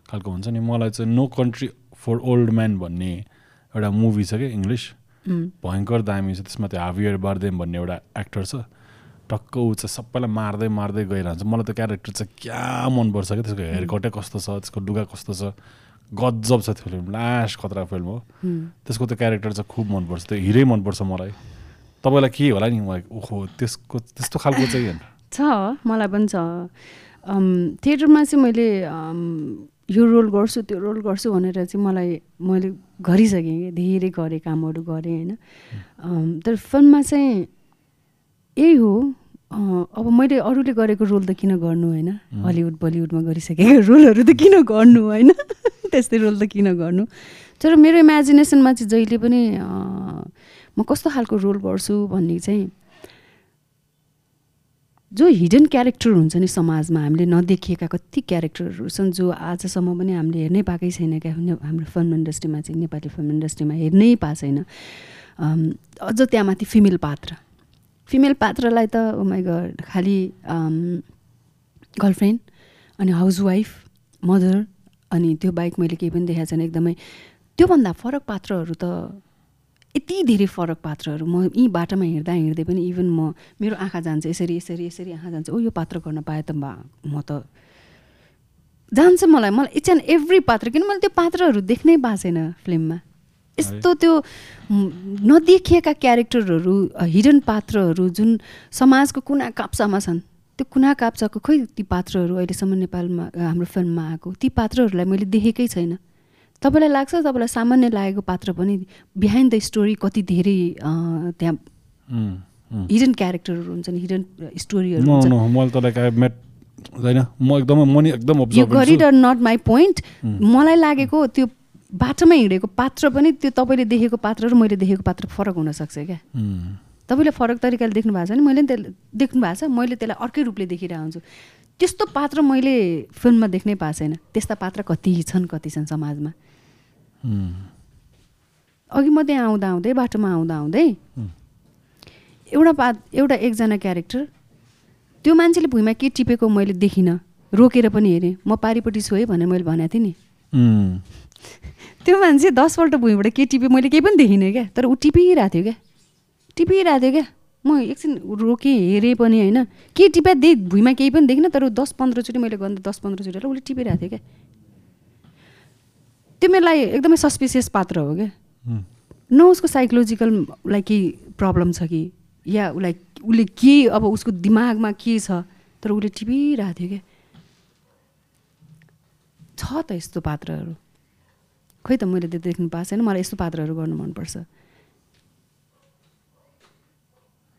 खालको हुन्छ नि। मलाई चाहिँ no country for old man भन्ने एउटा मुभी छ क्या इङ्ग्लिस भयङ्कर दामी छ त्यसमा त्यो हाभियर बार्देम भन्ने एउटा एक्टर छ। टक्क ऊ चाहिँ सबैलाई मार्दै मार्दै गइरहन्छ। मलाई त्यो क्यारेक्टर चाहिँ क्या मनपर्छ क्या त्यसको हेयर कटै कस्तो छ त्यसको लुगा कस्तो छ। गजब छ त्यो फिल्म लास्ट खतरा फिल्म हो। त्यसको त्यो क्यारेक्टर चाहिँ खुब मनपर्छ त्यो हिरै मनपर्छ मलाई। तपाईँलाई के होला नि मलाई ओहो त्यसको त्यस्तो खालको चाहिँ छ मलाई पनि छ। थिएटरमा चाहिँ मैले यो रोल गर्छु त्यो रोल गर्छु भनेर चाहिँ मलाई मैले गरिसकेँ कि धेरै गरेँ कामहरू गरेँ होइन। तर फिल्ममा चाहिँ यही हो अब मैले अरूले गरेको रोल त किन गर्नु होइन? हलिउड बलिउडमा गरिसकेको रोलहरू त किन गर्नु होइन? त्यस्तै रोल त किन गर्नु? तर मेरो इमेजिनेसनमा चाहिँ जहिले पनि म कस्तो खालको रोल गर्छु भन्ने चाहिँ जो हिडन क्यारेक्टर हुन्छ नि समाजमा हामीले नदेखिएका कति क्यारेक्टरहरू छन् जो आजसम्म पनि हामीले हेर्नै पाएकै छैन क्या हाम्रो फिल्म इन्डस्ट्रीमा चाहिँ नेपाली फिल्म इन्डस्ट्रीमा हेर्नै पाएको छैन। अझ त्यहाँ माथि फिमेल पात्र। फिमेल पात्रलाई त उमाइ खालि गर्लफ्रेन्ड अनि हाउसवाइफ मदर अनि त्यो बाहेक मैले केही पनि देखाएको छैन एकदमै त्योभन्दा फरक पात्रहरू त यति धेरै फरक पात्रहरू म यी बाटोमा हिँड्दा हिँड्दै पनि इभन म मेरो आँखा जान्छ यसरी यसरी यसरी आँखा जान्छ ओ यो पात्र गर्न पाएँ त म त जान्छ मलाई मलाई इच एन्ड एभ्री पात्र किन मैले त्यो पात्रहरू देख्नै पाएको छैन फिल्ममा? यस्तो त्यो नदेखिएका क्यारेक्टरहरू हिडन पात्रहरू जुन समाजको कुना काप्चामा छन् त्यो कुना काप्चाको खोइ ती पात्रहरू अहिलेसम्म नेपालमा हाम्रो फिल्ममा आएको ती पात्रहरूलाई मैले देखेकै छैन। तपाईँलाई लाग्छ तपाईँलाई सामान्य लागेको पात्र पनि बिहाइन्ड द स्टोरी कति धेरै त्यहाँ हिडन क्यारेक्टरहरू हुन्छन् हिडन स्टोरीहरू नट माई पोइन्ट मलाई लागेको त्यो बाटोमा हिँडेको पात्र पनि त्यो तपाईँले देखेको पात्र र मैले देखेको पात्र फरक हुनसक्छ क्या। तपाईँले फरक तरिकाले देख्नु भएको छ नि मैले त्यसलाई देख्नु भएको छ मैले त्यसलाई अर्कै रूपले देखिरहेको हुन्छु। त्यस्तो पात्र मैले फिल्ममा देख्नै पाएको छैन। त्यस्ता पात्र कति छन् कति छन् समाजमा। अघि म त्यहाँ आउँदा आउँदै बाटोमा आउँदा आउँदै एउटा पा एउटा एकजना क्यारेक्टर त्यो मान्छेले भुइँमा के टिपेको मैले देखिनँ। रोकेर पनि हेरेँ। म पारिपट्टि छु है भनेर मैले भनेको थिएँ नि। त्यो मान्छे दसपल्ट भुइँबाट के टिप्यो मैले केही पनि देखिनँ क्या। तर ऊ टिपिरहेको थियो क्या। टिपिरहेको थियो क्या। म एकछिन रोकेँ हेरेँ पनि होइन। के टिप्या दे भुइँमा केही पनि देखिनँ। तर ऊ दस पन्ध्रचोटि मैले गर्दा दस पन्ध्रचोटि उसले टिपिरहेको थियो क्या। त्यो मेरो लागि एकदमै सस्पिसियस पात्र हो क्या? न उसको साइकोलोजिकल उसलाई केही प्रब्लम छ कि? या उसलाई उसले के अब उसको दिमागमा के छ? तर उसले टिपिरहेको थियो क्या? छ त यस्तो पात्रहरू। खोइ त मैले त्यो देख्नु पाएको छैन। मलाई यस्तो पात्रहरू गर्नु मनपर्छ।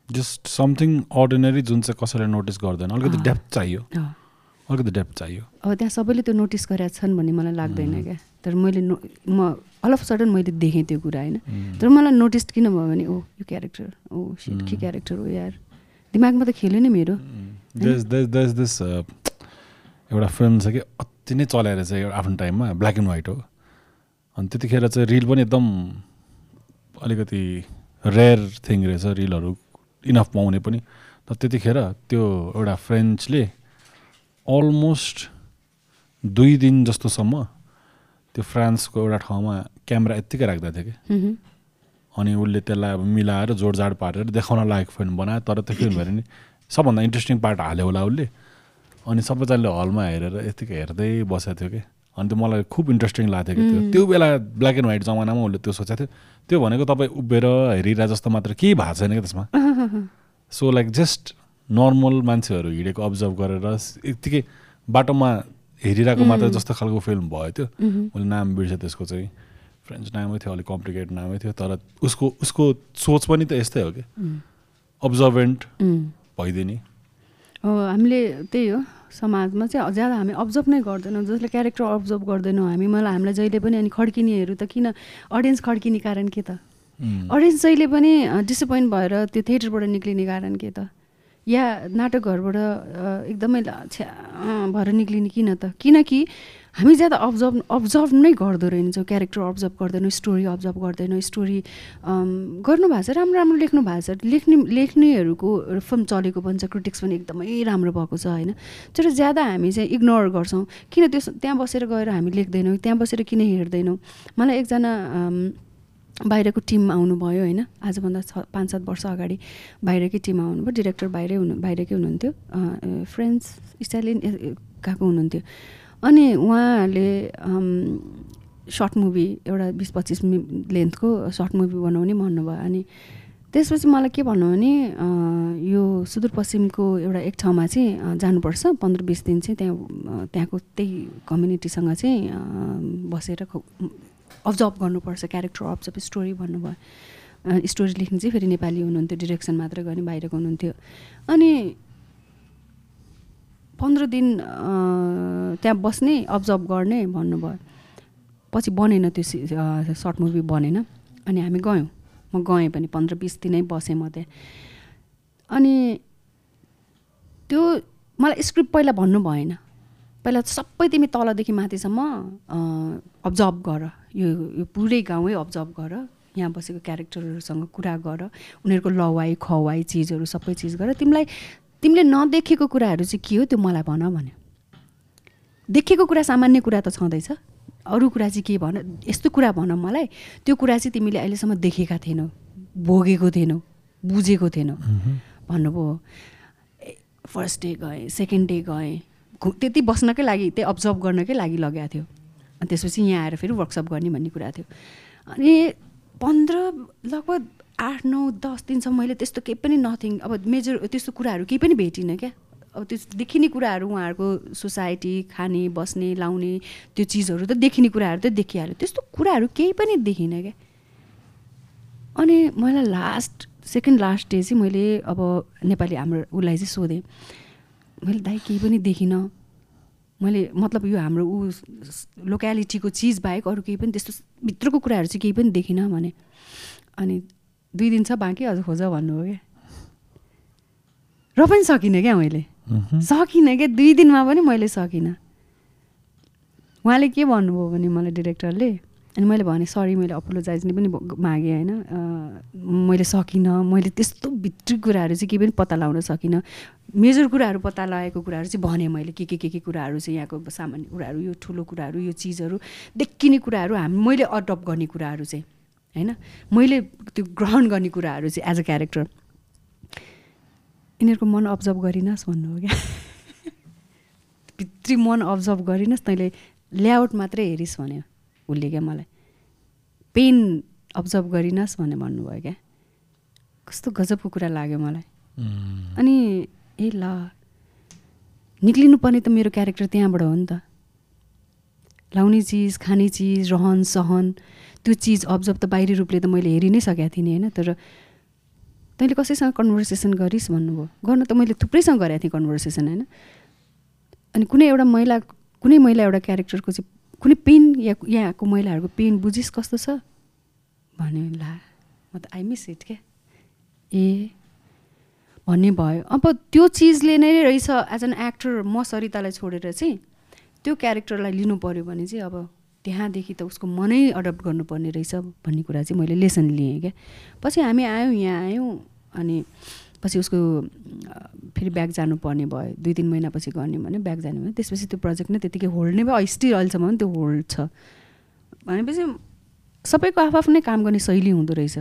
जस्ट समथिङ अर्डिनरी जुन चाहिँ कसैले नोटिस गर्दैन। अलिकति। डेप्थ चाहियो। अलिकति डेप्थ चाहियो। अब त्यहाँ सबैले त्यो नोटिस गरेका छन् भन्ने मलाई लाग्दैन क्या। तर मैले नो म अल अफ सडन मैले देखेँ त्यो कुरा होइन। तर मलाई नोटिस किन भयो भने ओ यो क्यारेक्टर ओ सिट के। क्यारेक्टर हो यार। दिमागमा त खेल्यो नि मेरो। एउटा फिल्म छ कि अति नै चलाएर चाहिँ एउटा आफ्नो टाइममा ब्ल्याक एन्ड व्हाइट हो। अनि त्यतिखेर चाहिँ रिल पनि एकदम अलिकति रेयर थिङ रहेछ रिलहरू इनफ पाउने पनि। तर त्यतिखेर त्यो एउटा फ्रेन्चले अलमोस्ट दुई दिन जस्तोसम्म त्यो फ्रान्सको एउटा ठाउँमा क्यामेरा यत्तिकै राख्दै थियो कि। अनि उसले त्यसलाई अब मिलाएर जोडजाड पारेर देखाउन लायक फिल्म बनायो तर त्यो फिल्म हेऱ्यो नि सबभन्दा इन्ट्रेस्टिङ पार्ट हाल्यो होला उसले। अनि सबैजनाले हलमा हेरेर यतिकै हेर्दै बसेको थियो कि। अनि त्यो मलाई खुब इन्ट्रेस्टिङ लाग्थ्यो कि त्यो। त्यो बेला ब्ल्याक एन्ड व्हाइट जमानामा उसले त्यो सोचेको थियो। त्यो भनेको तपाईँ उभिएर हेरिरह जस्तो मात्र केही भएको छैन क्या त्यसमा। सो लाइक जस्ट नर्मल मान्छेहरू हिँडेको अब्जर्भ गरेर यत्तिकै बाटोमा हेरिरहेको मात्र जस्तो खालको फिल्म भयो त्यो। मैले नाम बिर्सेँ त्यसको चाहिँ फ्रेन्च नामै थियो अलिक कम्प्लिकेट नामै थियो तर उसको उसको सोच पनि त यस्तै हो कि। अब्जर्भेन्ट उम्। भइदिने। हो हामीले त्यही हो समाजमा चाहिँ ज्यादा हामी अब्जर्भ नै गर्दैनौँ जसले क्यारेक्टर अब्जर्भ गर्दैनौँ हामी मलाई हामीलाई जहिले पनि अनि खड्किनेहरू त किन अडियन्स खड्किने कारण के त? अडियन्स जहिले पनि डिसपोइन्ट भएर त्यो थिएटरबाट निक्लिने कारण के त? या नाटकघरबाट अ, एकदमै छ्या भएर निक्लिने किन त? किनकि हामी ज्यादा अब्जर्भ अब्जर्भ नै गर्दो रहेछौँ क्यारेक्टर अब्जर्भ गर्दैनौँ स्टोरी अब्जर्भ गर्दैनौँ स्टोरी गर्नुभएको छ राम्रो राम्रो लेख्नु भएको छ। लेख्ने लेख्नेहरूको फिल्म चलेको पनि छ क्रिटिक्स पनि एकदमै राम्रो भएको छ होइन? तर ज्यादा हामी चाहिँ इग्नोर गर्छौँ। किन त्यो त्यहाँ बसेर गएर हामी लेख्दैनौँ त्यहाँ बसेर किन हेर्दैनौँ? मलाई एकजना बाहिरको टिम आउनुभयो होइन। आजभन्दा छ पाँच सात वर्ष अगाडि बाहिरकै टिम आउनुभयो। डिरेक्टर बाहिरै हुनु बाहिरकै हुनुहुन्थ्यो। फ्रेन्च इटालियन गएको हुनुहुन्थ्यो। अनि उहाँले सर्ट मुभी एउटा बिस पच्चिस मि लेन्थको सर्ट मुभी बनाउने भन्नुभयो। अनि त्यसपछि मलाई के भन्नु भने यो सुदूरपश्चिमको एउटा एक ठाउँमा चाहिँ जानुपर्छ। पन्ध्र बिस दिन चाहिँ त्यहाँ त्यहाँको त्यही कम्युनिटीसँग चाहिँ बसेर अब्जर्भ गर्नुपर्छ क्यारेक्टर अब्जर्भ स्टोरी भन्नुभयो। स्टोरी लेख्ने चाहिँ फेरि नेपाली हुनुहुन्थ्यो डिरेक्सन मात्र गर्ने बाहिरको हुनुहुन्थ्यो। अनि पन्ध्र दिन त्यहाँ बस्ने अब्जर्भ गर्ने भन्नुभयो। पछि बनेन त्यो सर्ट मुभी बनेन। अनि हामी गयौँ। म गएँ पनि पन्ध्र बिस दिनै बसेँ म त्यहाँ। अनि त्यो मलाई स्क्रिप्ट पहिला भन्नु भएन। पहिला सबै तिमी तलदेखि माथिसम्म अब्जर्भ गर। यो यो पुरै गाउँै अब्जर्भ गर यहाँ बसेको क्यारेक्टरहरूसँग कुरा गर उनीहरूको लवाई खवाई चिजहरू सबै चिज गर। तिमीलाई तिमीले नदेखेको कुराहरू चाहिँ के हो? त्यो मलाई भन भन्यो। देखेको कुरा सामान्य कुरा त छँदैछ। अरू कुरा चाहिँ के भन? यस्तो कुरा भन मलाई। त्यो कुरा चाहिँ तिमीले अहिलेसम्म देखेका थिएनौ भोगेको थिएनौ बुझेको थिएनौ। भन्नुभयो फर्स्ट डे गएँ सेकेन्ड डे गएँ। त्यति बस्नकै लागि त्यही अब्जर्भ गर्नकै लागि लगाएको थियो। अनि त्यसपछि यहाँ आएर फेरि वर्कसप गर्ने भन्ने कुरा थियो। अनि पन्ध्र लगभग आठ नौ दस दिनसम्म मैले त्यस्तो केही पनि नथिङ अब मेजर त्यस्तो कुराहरू केही पनि भेटिनँ क्या। अब त्यो देखिने कुराहरू उहाँहरूको सोसाइटी खाने बस्ने लाउने त्यो चिजहरू त देखिने कुराहरू त देखिहाल्यो। त्यस्तो कुराहरू केही पनि देखिनँ क्या। अनि मलाई लास्ट सेकेन्ड लास्ट डे चाहिँ मैले अब नेपाली हाम्रो उसलाई चाहिँ सोधेँ। मैले दाइ केही पनि देखिनँ। मैले मतलब यो हाम्रो ऊ लोक्यालिटीको चिज बाहेक अरू केही पनि त्यस्तो भित्रको कुराहरू चाहिँ केही पनि देखिनँ भने। अनि दुई दिन छ बाँकी अझ खोज भन्नुभयो क्या। र पनि सकिनँ क्या मैले। सकिनँ क्या दुई दिनमा पनि मैले सकिनँ। उहाँले के भन्नुभयो भने मलाई डिरेक्टरले अनि मैले भने सरी मैले अपोलोजाइज नि पनि मागेँ होइन? मैले सकिनँ। मैले त्यस्तो भित्री कुराहरू चाहिँ केही पनि पत्ता लगाउन सकिनँ। मेजर कुराहरू पत्ता लगाएको कुराहरू चाहिँ भनेँ मैले के के के के कुराहरू चाहिँ यहाँको सामान्य कुराहरू यो ठुलो कुराहरू यो चिजहरू देखिने कुराहरू हामी मैले अडप्ट गर्ने कुराहरू चाहिँ होइन? मैले त्यो ग्रहण गर्ने कुराहरू चाहिँ एज अ क्यारेक्टर यिनीहरूको मन अब्जर्भ गरिनस् भन्नुभयो क्या? भित्री मन अब्जर्भ गरिनस् तैँले लेआउट मात्रै हेरिस् भन्यो। उसले क्या मलाई पेन अब्जर्भ गरिनस् भनेर भन्नुभयो क्या। कस्तो गजबको कुरा लाग्यो मलाई। अनि ए ल निक्लिनु पर्ने त मेरो क्यारेक्टर त्यहाँबाट हो नि त। लाउने चिज खाने चिज रहन सहन त्यो चिज अब्जर्भ त बाहिरी रूपले त मैले हेरि नै सकेको थिइनँ होइन तर तैँले कसैसँग कन्भर्सेसन गरिस् भन्नुभयो। गर्न त मैले थुप्रैसँग गरेको थिएँ कन्भर्सेसन होइन। अनि कुनै एउटा महिला कुनै महिला एउटा क्यारेक्टरको चाहिँ कुनै पेन या यहाँको महिलाहरूको पेन बुझिस् कस्तो छ? भन्यो ला म त आई मिस इट क्या ए भन्ने भयो। अब त्यो चिजले नै रहेछ एज एन एक्टर म सरितालाई छोडेर चाहिँ त्यो क्यारेक्टरलाई लिनु पऱ्यो भने चाहिँ अब त्यहाँदेखि त उसको मनै अडप्ट गर्नुपर्ने रहेछ भन्ने कुरा चाहिँ मैले लेसन लिएँ क्या पछि हामी आयौँ यहाँ आयौँ अनि पछि उसको फेरि ब्याग जानुपर्ने भयो। दुई तिन महिनापछि गर्ने भने ब्याग जाने भयो त्यसपछि त्यो प्रोजेक्ट नै त्यतिकै होल्ड नै भयो स्टिल अहिलेसम्म पनि त्यो होल्ड छ। भनेपछि सबैको आफ्नै काम गर्ने शैली हुँदो रहेछ।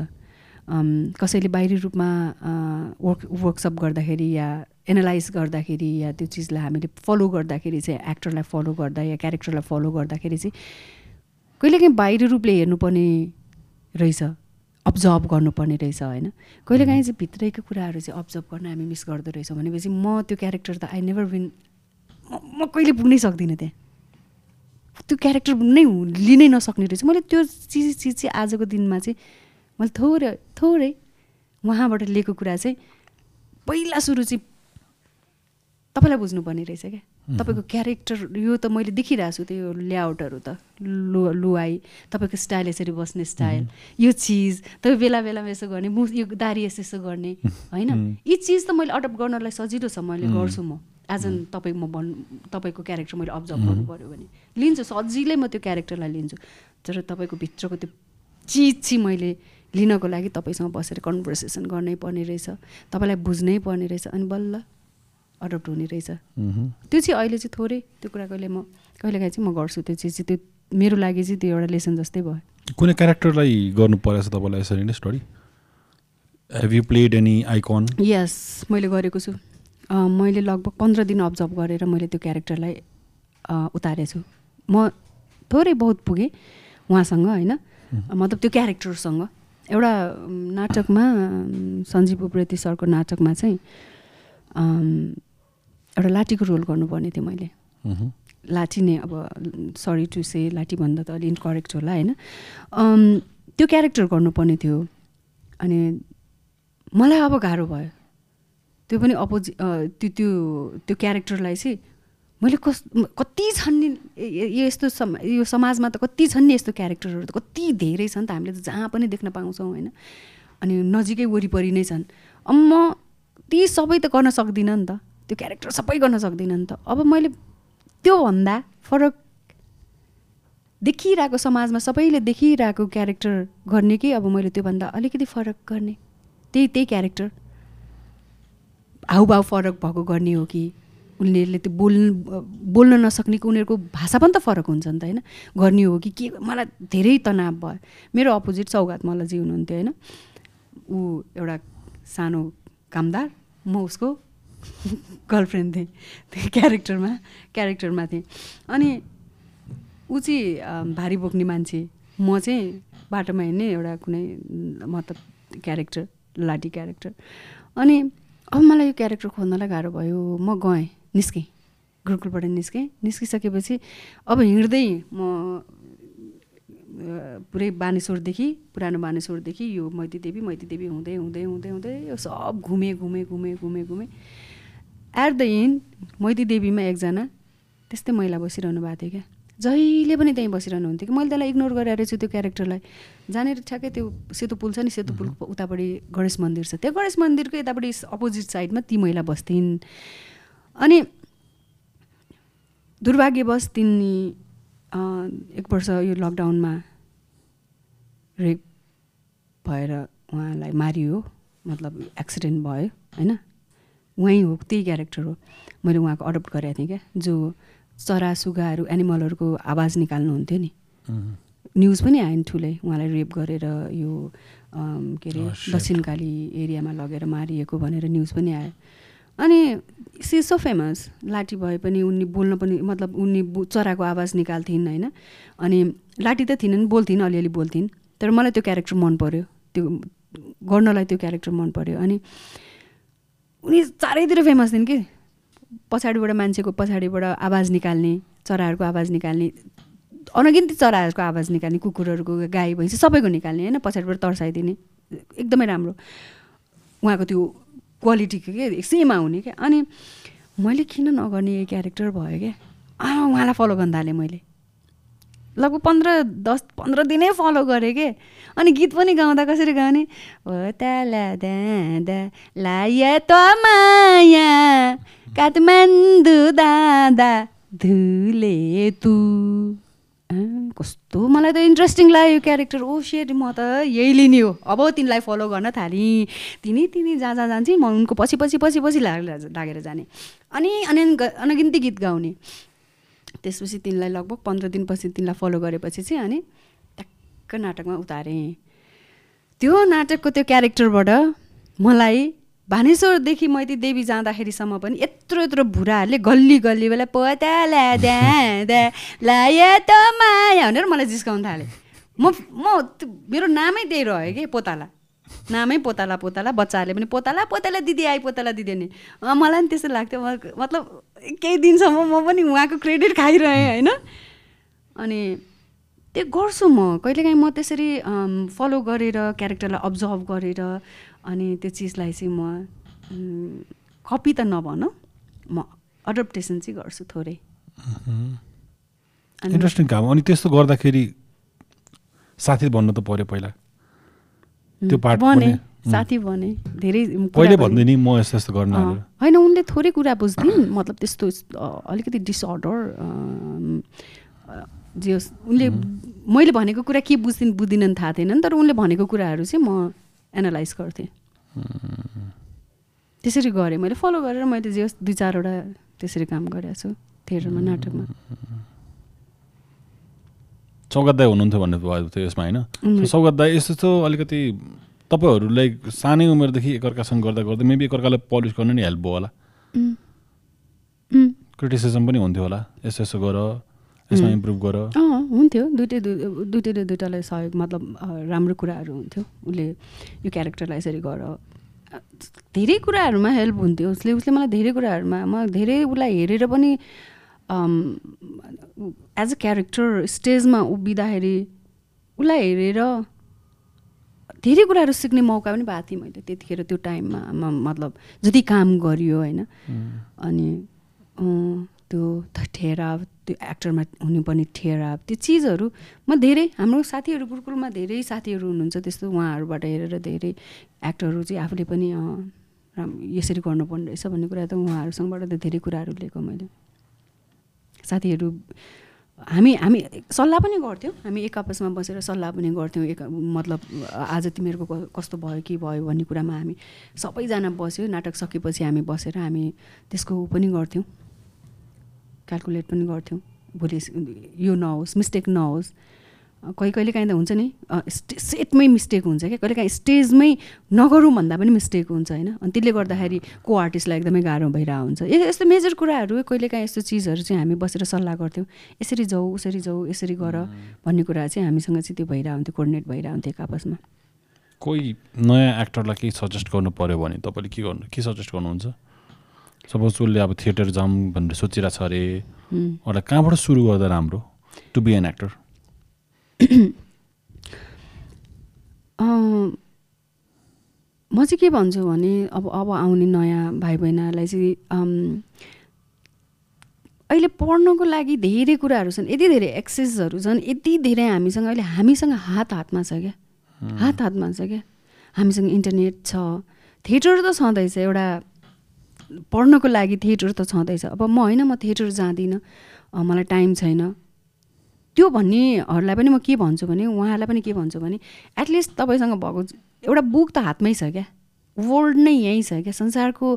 कसैले बाहिरी रूपमा वर्क वर्कसप गर्दाखेरि या एनालाइज गर्दाखेरि या त्यो चिजलाई हामीले फलो गर्दाखेरि चाहिँ एक्टरलाई फलो गर्दा या क्यारेक्टरलाई फलो गर्दाखेरि चाहिँ कहिलेकाहीँ बाहिरी रूपले हेर्नुपर्ने रहेछ। अब्जर्भ गर्नुपर्ने रहेछ होइन? कहिलेकाहीँ चाहिँ भित्रैको कुराहरू चाहिँ अब्जर्भ गर्न हामी मिस गर्दो रहेछौँ भनेपछि म त्यो क्यारेक्टर त आई नेभर विन म कहिले पुग्नै सक्दिनँ त्यहाँ। त्यो क्यारेक्टर नै लिनै नसक्ने रहेछ। मैले त्यो चिज चिज चाहिँ आजको दिनमा चाहिँ मैले थोरै थोरै उहाँबाट लिएको कुरा चाहिँ पहिला सुरु चाहिँ तपाईँलाई बुझ्नुपर्ने रहेछ क्या। तपाईँको क्यारेक्टर यो त मैले देखिरहेको छु त्यो लेआउटहरू त लु लुवाई तपाईँको स्टाइल यसरी बस्ने स्टाइल यो चिज तपाईँ बेला बेलामा यसो गर्ने मु यो दारी यसो यसो गर्ने होइन? यी चिज त मैले अडप्ट गर्नलाई सजिलो छ मैले गर्छु म। एज एन तपाईँ म भन् तपाईँको क्यारेक्टर मैले अब्जर्भ गर्नु पऱ्यो भने। लिन्छु सजिलै म त्यो क्यारेक्टरलाई लिन्छु। तर तपाईँको भित्रको त्यो चिज चाहिँ मैले लिनको लागि तपाईँसँग बसेर कन्भर्सेसन गर्नै पर्ने रहेछ तपाईँलाई बुझ्नै पर्ने रहेछ अनि बल्ल अडप्ट हुने रहेछ। त्यो चाहिँ अहिले चाहिँ थोरै त्यो कुरा कहिले म कहिलेकाहीँ चाहिँ म गर्छु। त्यो चिज चाहिँ त्यो मेरो लागि चाहिँ त्यो एउटा लेसन जस्तै भयो। कुनै क्यारेक्टरलाई गर्नु परेछ तपाईँलाई यसरी नै study have you played any icon yes मैले गरेको छु। मैले लगभग पन्ध्र दिन अब्जर्भ गरेर मैले त्यो क्यारेक्टरलाई उतारेको छु। म थोरै बहुत पुगेँ उहाँसँग होइन? मतलब त्यो क्यारेक्टरसँग एउटा नाटकमा सञ्जीव उप्रेती सरको नाटकमा चाहिँ एउटा लाठीको रोल गर्नुपर्ने थियो मैले। लाठी नै अब सरी टु से लाठी भन्दा त अलि इन्करेक्ट होला होइन? त्यो क्यारेक्टर गर्नुपर्ने थियो। अनि मलाई अब गाह्रो भयो। त्यो पनि अपोजि त्यो त्यो त्यो क्यारेक्टरलाई चाहिँ मैले कस कति छन् नि यो यस्तो सम यो समाजमा त कति छन् नि यस्तो क्यारेक्टरहरू त कति धेरै छन् त हामीले त जहाँ पनि देख्न पाउँछौँ होइन? अनि नजिकै वरिपरि नै छन्। अब म ती सबै त गर्न सक्दिनँ नि त। त्यो क्यारेक्टर सबै गर्न सक्दिनँ नि त। अब मैले त्योभन्दा फरक देखिरहेको समाजमा सबैले देखिरहेको क्यारेक्टर गर्ने कि? अब मैले त्योभन्दा अलिकति फरक गर्ने। त्यही त्यही क्यारेक्टर हाउभाउ फरक भएको गर्ने हो कि? उनीहरूले त्यो बोल्नु बोल्न नसक्ने कि उनीहरूको भाषा पनि त फरक हुन्छ नि त होइन? गर्ने हो कि? के? मलाई धेरै तनाव भयो। मेरो अपोजिट सौगात मल्लजी हुनुहुन्थ्यो होइन? ऊ एउटा सानो कामदार म उसको गर्लफ्रेन्ड थिएँ त्यो क्यारेक्टरमा क्यारेक्टरमा थिएँ। अनि ऊ चाहिँ भारी बोक्ने मान्छे। म चाहिँ बाटोमा हिँड्ने एउटा कुनै म त क्यारेक्टर लाठी क्यारेक्टर। अनि अब मलाई यो क्यारेक्टर खोज्नलाई गाह्रो भयो। म गएँ निस्केँ गुरुकुलबाट निस्केँ। निस्किसकेपछि अब हिँड्दै म पुरै बानेश्वरदेखि पुरानो बानेश्वरदेखि यो मैती देवी मैती देवी हुँदै हुँदै हुँदै हुँदै यो सब घुमेँ घुमेँ घुमेँ घुमेँ घुमेँ। एट द एन्ड मैती देवीमा एकजना त्यस्तै महिला बसिरहनु भएको थियो क्या। जहिले पनि त्यहीँ बसिरहनु हुन्थ्यो कि। मैले त्यसलाई इग्नोर गरेर छु त्यो क्यारेक्टरलाई जानेर ठ्याक्कै त्यो सेतो पुल छ नि सेतो पुलको उतापट्टि गणेश मन्दिर छ। त्यो गणेश मन्दिरको यतापट्टि अपोजिट साइडमा ती महिला बस्थिन्। अनि दुर्भाग्यवश तिनी एक वर्ष यो लकडाउनमा रेप भएर उहाँलाई मारियो। मतलब एक्सिडेन्ट भयो होइन? उहाँ हो त्यही क्यारेक्टर हो। मैले उहाँको अडप्ट गरेको थिएँ क्या जो चरा सुगाहरू एनिमलहरूको आवाज निकाल्नुहुन्थ्यो नि. न्युज पनि आयो नि ठुलै उहाँलाई रेप गरेर यो के अरे Oh. दक्षिणकाली एरियामा लगेर मारिएको भनेर न्युज पनि आयो। अनि सी सो फेमस लाठी भए पनि उनी बोल्न पनि मतलब उनी चराको आवाज निकाल्थिन् होइन? अनि लाठी त थिएनन् बोल्थिन् अलिअलि बोल्थिन् तर मलाई त्यो क्यारेक्टर मन पऱ्यो त्यो गर्नलाई त्यो क्यारेक्टर मन पऱ्यो अनि उनी चारैतिर फेमस थिइन् कि? पछाडिबाट मान्छेको पछाडिबाट आवाज निकाल्ने चराहरूको आवाज निकाल्ने अनगिन्ती चराहरूको आवाज निकाल्ने कुकुरहरूको गाई भैँसी सबैको निकाल्ने होइन? पछाडिबाट तर्साइदिने। एकदमै राम्रो। उहाँको त्यो क्वालिटीको के सेम आउने क्या अनि मैले किन नगर्ने क्यारेक्टर भयो क्या उहाँलाई फलो गर्न थालेँ मैले। लगभग पन्ध्र दस पन्ध्र दिनै फलो गरेँ के। अनि गीत पनि गाउँदा कसरी गाउने? त माया दादा धुले तु। कस्तो मलाई त इन्ट्रेस्टिङ लाग्यो यो क्यारेक्टर ओ सेट म त यही लिने हो। अब तिमीलाई फलो गर्न थालेँ। तिनी तिनी जहाँ जहाँ जान्छ। म उनको पछि पछि पछि पछि लागेर जाने। अनि अनि अनगिन्ती गीत गाउने। त्यसपछि तिनलाई लगभग पन्ध्र दिनपछि तिनलाई फलो गरेपछि चाहिँ अनि ट्याक्क नाटकमा उतारेँ। त्यो नाटकको त्यो क्यारेक्टरबाट मलाई भानेश्वरदेखि मैती देवी जाँदाखेरिसम्म पनि यत्रो यत्रो भुराहरूले गल्ली गल्ली बेला पताला द्या लाया त माया भनेर मलाई जिस्काउनु थालेँ। म म मेरो नामै त्यही रह्यो कि पोताला नामै पोताला पोताला बच्चाहरूले पनि पोताला पोताला दिदी आइ पोताला दिदी नि मलाई पनि त्यस्तो लाग्थ्यो। मतलब केही दिनसम्म म पनि उहाँको क्रेडिट खाइरहेँ होइन? अनि त्यो गर्छु म। कहिलेकाहीँ म त्यसरी फलो गरेर क्यारेक्टरलाई अब्जर्भ गरेर अनि त्यो चिजलाई चाहिँ म कपी त नभनौँ म अडप्टेसन चाहिँ गर्छु थोरै। इन्ट्रेस्टिङ काम। अनि त्यस्तो गर्दाखेरि साथी भन्नु त पऱ्यो पहिला। त्यो पार्ट बने. साथी बने धेरै गरे। भन्दै नि म यस्तो यस्तो गर्न होइन उनले थोरै कुरा बुझ्थिन् मतलब त्यस्तो अलिकति डिसअर्डर जे होस् उनले मैले भनेको कुरा के बुझ्दिन् बुझ्दिनन् थाहा थिएन नि तर उनले भनेको कुराहरू चाहिँ म एनालाइज गर्थेँ। त्यसरी गरेँ मैले फलो गरेर मैले जे होस् दुई चारवटा त्यसरी काम गरेको छु थिएटरमा नाटकमा। सौगात दाई हुनुहुन्थ्यो भन्ने भयो थियो यसमा होइन? उनले- So, सौगात दाई यस्तो यस्तो अलिकति तपाईँहरूलाई सानै उमेरदेखि एकअर्कासँग गर्दा गर्दै मेबी एकअर्कालाई पलिस गर्न नि हेल्प भयो होला। क्रिटिसिजम पनि हुन्थ्यो होला। यसो यसो गर यसमा. इम्प्रुभ गर। अँ हुन्थ्यो। दुइटै दुइटैले दुइटालाई सहयोग मतलब राम्रो कुराहरू हुन्थ्यो। उसले यो क्यारेक्टरलाई यसरी गर। धेरै कुराहरूमा हेल्प हुन्थ्यो। उसले उसले मलाई धेरै कुराहरूमा म धेरै उसलाई हेरेर पनि एज अ क्यारेक्टर स्टेजमा उभिँदाखेरि उसलाई हेरेर धेरै कुराहरू सिक्ने मौका पनि पाएको थिएँ मैले त्यतिखेर त्यो टाइममा म- मतलब जति काम गरियो होइन। अनि त्यो ठेराव त्यो एक्टरमा हुनुपर्ने ठेराव त्यो चिजहरू म धेरै हाम्रो साथीहरू गुरुकुलमा धेरै साथीहरू हुनुहुन्छ त्यस्तो उहाँहरूबाट हेरेर धेरै एक्टरहरू चाहिँ आफूले पनि राम यसरी गर्नुपर्ने रहेछ भन्ने कुरा त उहाँहरूसँगबाट त धेरै कुराहरू लिएको मैले। साथीहरू हामी हामी सल्लाह पनि गर्थ्यौँ। हामी एक आपसमा बसेर सल्लाह पनि गर्थ्यौँ। एक मतलब आज तिमीहरूको कस्तो भयो के भयो भन्ने कुरामा हामी सबैजना बस्यो। नाटक सकेपछि हामी बसेर हामी त्यसको पनि गर्थ्यौँ। क्यालकुलेट पनि गर्थ्यौँ। भोलि यो नहोस् मिस्टेक नहोस्। अ, कहिले काहीँ त हुन्छ नि सेटमै मिस्टेक हुन्छ क्या। कहिले काहीँ स्टेजमै नगरौँ भन्दा पनि मिस्टेक हुन्छ होइन। अनि त्यसले गर्दाखेरि को आर्टिस्टलाई एकदमै गाह्रो भइरहेको हुन्छ। यस्तो मेजर कुराहरू कहिले काहीँ यस्तो चिजहरू चाहिँ हामी बसेर सल्लाह गर्थ्यौँ। यसरी जाऊ उसरी जाऊ यसरी गर भन्ने कुरा चाहिँ हामीसँग चाहिँ त्यो भइरहेको हुन्थ्यो कोर्डिनेट भइरहेको हुन्थ्यो एक आपसमा। कोही नयाँ एक्टरलाई केही सजेस्ट गर्नु पऱ्यो भने तपाईँले के गर्नु के सजेस्ट गर्नुहुन्छ? सपोज उसले अब थिएटर जाऊँ भनेर सोचिरहेको छ अरे. उसलाई कहाँबाट सुरु गर्दा राम्रो टु बी एन एक्टर म चाहिँ के भन्छु भने अब अब आउने नयाँ भाइ बहिनीहरूलाई चाहिँ अहिले पढ्नको लागि धेरै कुराहरू छन् यति धेरै एक्सेसहरू छन् यति धेरै हामीसँग अहिले हामीसँग हात हातमा छ क्या। हात हातमा छ क्या। हामीसँग इन्टरनेट छ। थिएटर त छँदैछ एउटा पढ्नको लागि थिएटर त छँदैछ। अब म होइन म थिएटर जाँदिनँ। मलाई टाइम छैन। त्यो भन्नेहरूलाई पनि म के भन्छु भने उहाँहरूलाई पनि के भन्छु भने एटलिस्ट तपाईँसँग भएको एउटा बुक त हातमै छ क्या। वर्ल्ड नै यहीँ छ क्या। संसारको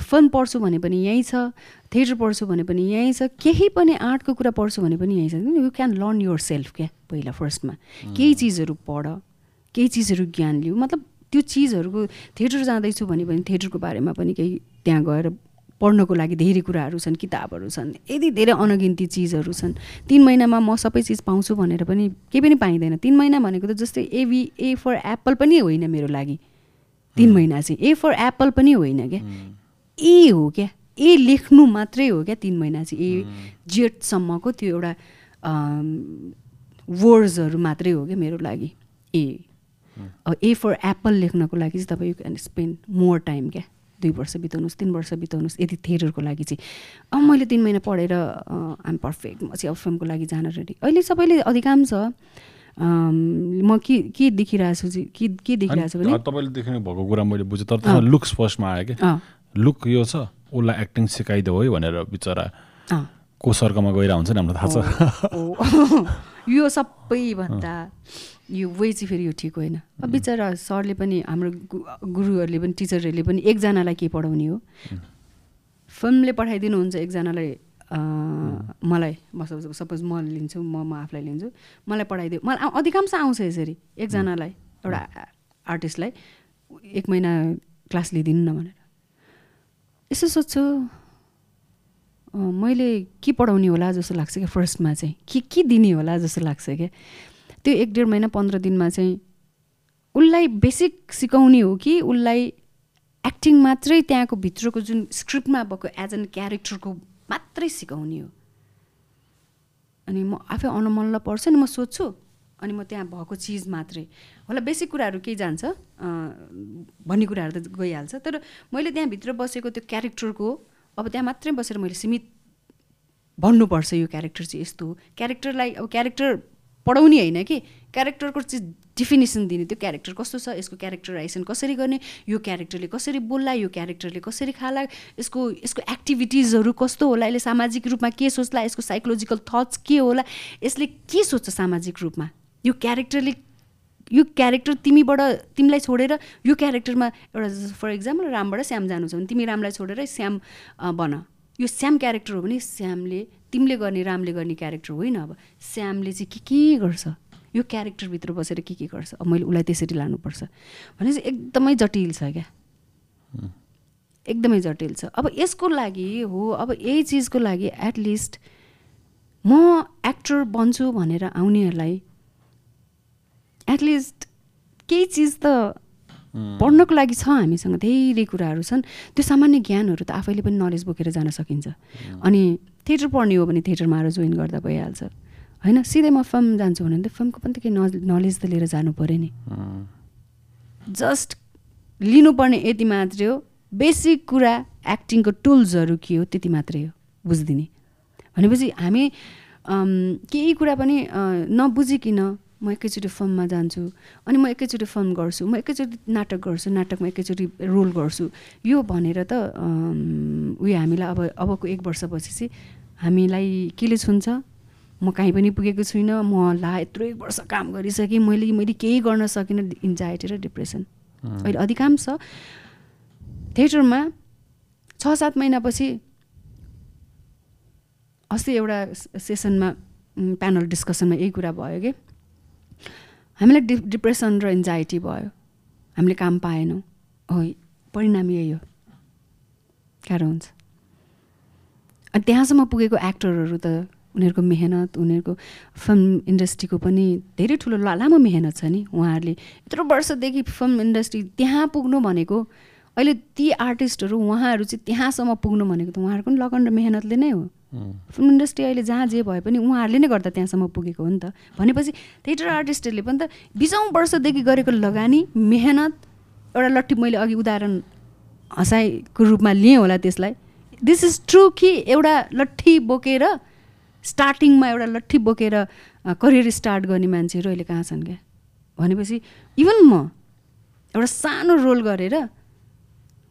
फिल्म पढ्छु भने पनि यहीँ छ थिएटर पढ्छु भने पनि यहीँ छ केही पनि आर्टको कुरा पढ्छु भने पनि यहीँ छ। You can learn yourself क्या पहिला फर्स्टमा केही चिजहरू पढ केही चिजहरू ज्ञान लिऊ। मतलब त्यो चिजहरूको थिएटर जाँदैछु भने पनि थिएटरको बारेमा पनि केही त्यहाँ गएर पढ्नको लागि धेरै कुराहरू छन् किताबहरू छन् यदि धेरै अनगिन्ती चिजहरू छन् तिन महिनामा म सबै चिज पाउँछु भनेर पनि केही पनि पाइँदैन। तिन महिना भनेको त जस्तै एभी ए फर एप्पल पनि होइन मेरो लागि। तिन महिना चाहिँ ए फर एप्पल पनि होइन क्या। ए हो क्या। ए लेख्नु मात्रै हो क्या तिन महिना चाहिँ। ए जेटसम्मको त्यो एउटा वर्ड्सहरू मात्रै हो क्या मेरो लागि। ए ए फर एप्पल लेख्नको लागि चाहिँ तपाईँ you can spend more time क्या। दुई वर्ष बिताउनुहोस् तिन वर्ष बिताउनुहोस् यदि थिएटरको लागि चाहिँ। अब मैले तिन महिना पढेर आम पर्फेक्ट म चाहिँ अब फिल्मको लागि जान रेडी अहिले सबैले अधिकांश म के के देखिरहेको छु के के देखिरहेको छु भने तपाईँले देख्नु भएको कुरा मैले बुझेँ तर लुक्स फर्स्टमा आयो क्या लुक यो छ उसलाई एक्टिङ सिकाइदेऊ है भनेर बिचरा को सर्कमा गइरहेको हुन्छ नि हामीलाई थाहा छ। यो सबैभन्दा यो वे चाहिँ फेरि यो ठिक होइन। अब बिचरा सरले पनि हाम्रो गुरुहरूले पनि टिचरहरूले पनि एकजनालाई के पढाउने हो? फिल्मले पठाइदिनुहुन्छ एकजनालाई मलाई। सपोज म लिन्छु म म आफूलाई लिन्छु। मलाई पढाइदियो मलाई अधिकांश आउँछ यसरी एकजनालाई एउटा आर्टिस्टलाई। एक महिना क्लास लिइदिनु न भनेर। यसो सोध्छु मैले के पढाउने होला जस्तो लाग्छ क्या फर्स्टमा चाहिँ? के के दिने होला जस्तो लाग्छ क्या? त्यो एक डेढ महिना पन्ध्र दिनमा चाहिँ उसलाई बेसिक सिकाउने हो कि उसलाई एक्टिङ मात्रै त्यहाँको भित्रको जुन स्क्रिप्टमा भएको एज एन क्यारेक्टरको मात्रै सिकाउने हो। अनि म आफै अनुमल्ल पर्छ नि म सोध्छु अनि म त्यहाँ भएको चिज मात्रै। होला बेसिक कुराहरू केही जान्छ भन्ने कुराहरू त गइहाल्छ तर मैले त्यहाँभित्र बसेको त्यो क्यारेक्टरको अब त्यहाँ मात्रै बसेर मैले सीमित भन्नुपर्छ यो क्यारेक्टर चाहिँ यस्तो हो। क्यारेक्टरलाई अब क्यारेक्टर पढाउने होइन कि? क्यारेक्टरको चाहिँ डिफिनेसन दिने। त्यो क्यारेक्टर कस्तो छ? यसको क्यारेक्टराइजेसन कसरी गर्ने? यो क्यारेक्टरले कसरी बोल्ला? यो क्यारेक्टरले कसरी खाला? यसको यसको एक्टिभिटिजहरू कस्तो होला? यसले सामाजिक रूपमा के सोच्ला? यसको साइकोलोजिकल थट्स के होला? यसले के सोच्छ सामाजिक रूपमा? यो क्यारेक्टरले यो क्यारेक्टर तिमीबाट तिमीलाई छोडेर यो क्यारेक्टरमा एउटा फर इक्जाम्पल रामबाट श्याम जानु छ भने तिमी रामलाई छोडेर श्याम बन। यो श्याम क्यारेक्टर हो भने श्यामले तिमीले गर्ने रामले गर्ने क्यारेक्टर होइन अब। श्यामले चाहिँ के के गर्छ? यो क्यारेक्टरभित्र बसेर के के गर्छ? अब मैले उसलाई त्यसरी लानुपर्छ। भने चाहिँ एकदमै जटिल छ क्या। एकदमै जटिल छ। अब यसको लागि हो अब यही चिजको लागि एटलिस्ट म एक्टर बन्छु भनेर आउनेहरूलाई एटलिस्ट केही चिज त पढ्नको लागि छ हामीसँग धेरै कुराहरू छन्। त्यो सामान्य ज्ञानहरू त आफैले पनि नलेज बोकेर जान सकिन्छ। अनि थिएटर पढ्ने हो भने थिएटरमा आएर जोइन गर्दा भइहाल्छ। होइन? सिधै म फिल्म जान्छु भने त फिल्मको पनि त केही नलेज त लिएर जानु पऱ्यो नि। जस्ट लिनुपर्ने यति मात्रै हो। बेसिक कुरा एक्टिङको टुल्सहरू के हो त्यति मात्रै हो। बुझिदिने? भनेपछि हामी केही कुरा पनि नबुझिकन म एकैचोटि फिल्ममा जान्छु अनि म एकैचोटि फिल्म गर्छु म एकैचोटि नाटक गर्छु नाटकमा एकैचोटि रोल गर्छु। यो भनेर त उयो हामीलाई अब अबको एक वर्षपछि चाहिँ हामीलाई केले छुन्छ? म कहीँ पनि पुगेको छुइनँ म ला यत्रो एक वर्ष काम गरिसकेँ मैले मैले केही गर्न सकिनँ इन्जाइटी र डिप्रेसन अहिले अधिकांश थिएटरमा छ सात महिनापछि अस्ति एउटा सेसनमा प्यानल डिस्कसनमा यही कुरा भयो कि? हामीलाई डि डिप्रेसन र एन्जाइटी भयो। हामीले काम पाएनौँ। हो परिणाम यही हो। गाह्रो हुन्छ। त्यहाँसम्म पुगेको एक्टरहरू त उनीहरूको मेहनत उनीहरूको फिल्म इन्डस्ट्रीको पनि धेरै ठुलो लामो मेहनत छ नि। उहाँहरूले यत्रो वर्षदेखि फिल्म इन्डस्ट्री त्यहाँ पुग्नु भनेको अहिले ती आर्टिस्टहरू उहाँहरू चाहिँ त्यहाँसम्म पुग्नु भनेको त उहाँहरूको पनि लगन र मेहनतले नै हो। फिल्म इन्डस्ट्री अहिले जहाँ जे भए पनि उहाँहरूले नै गर्दा त्यहाँसम्म पुगेको हो नि त। भनेपछि थिएटर आर्टिस्टहरूले पनि त बिसौँ वर्षदेखि गरेको लगानी मेहनत एउटा लट्ठी मैले अघि उदाहरण हँसाइको रूपमा लिएँ होला त्यसलाई। दिस इज ट्रु कि एउटा लट्ठी बोकेर स्टार्टिङमा एउटा लट्ठी बोकेर करियर स्टार्ट गर्ने मान्छेहरू अहिले कहाँ छन् क्या? भनेपछि इभन म एउटा सानो रोल गरेर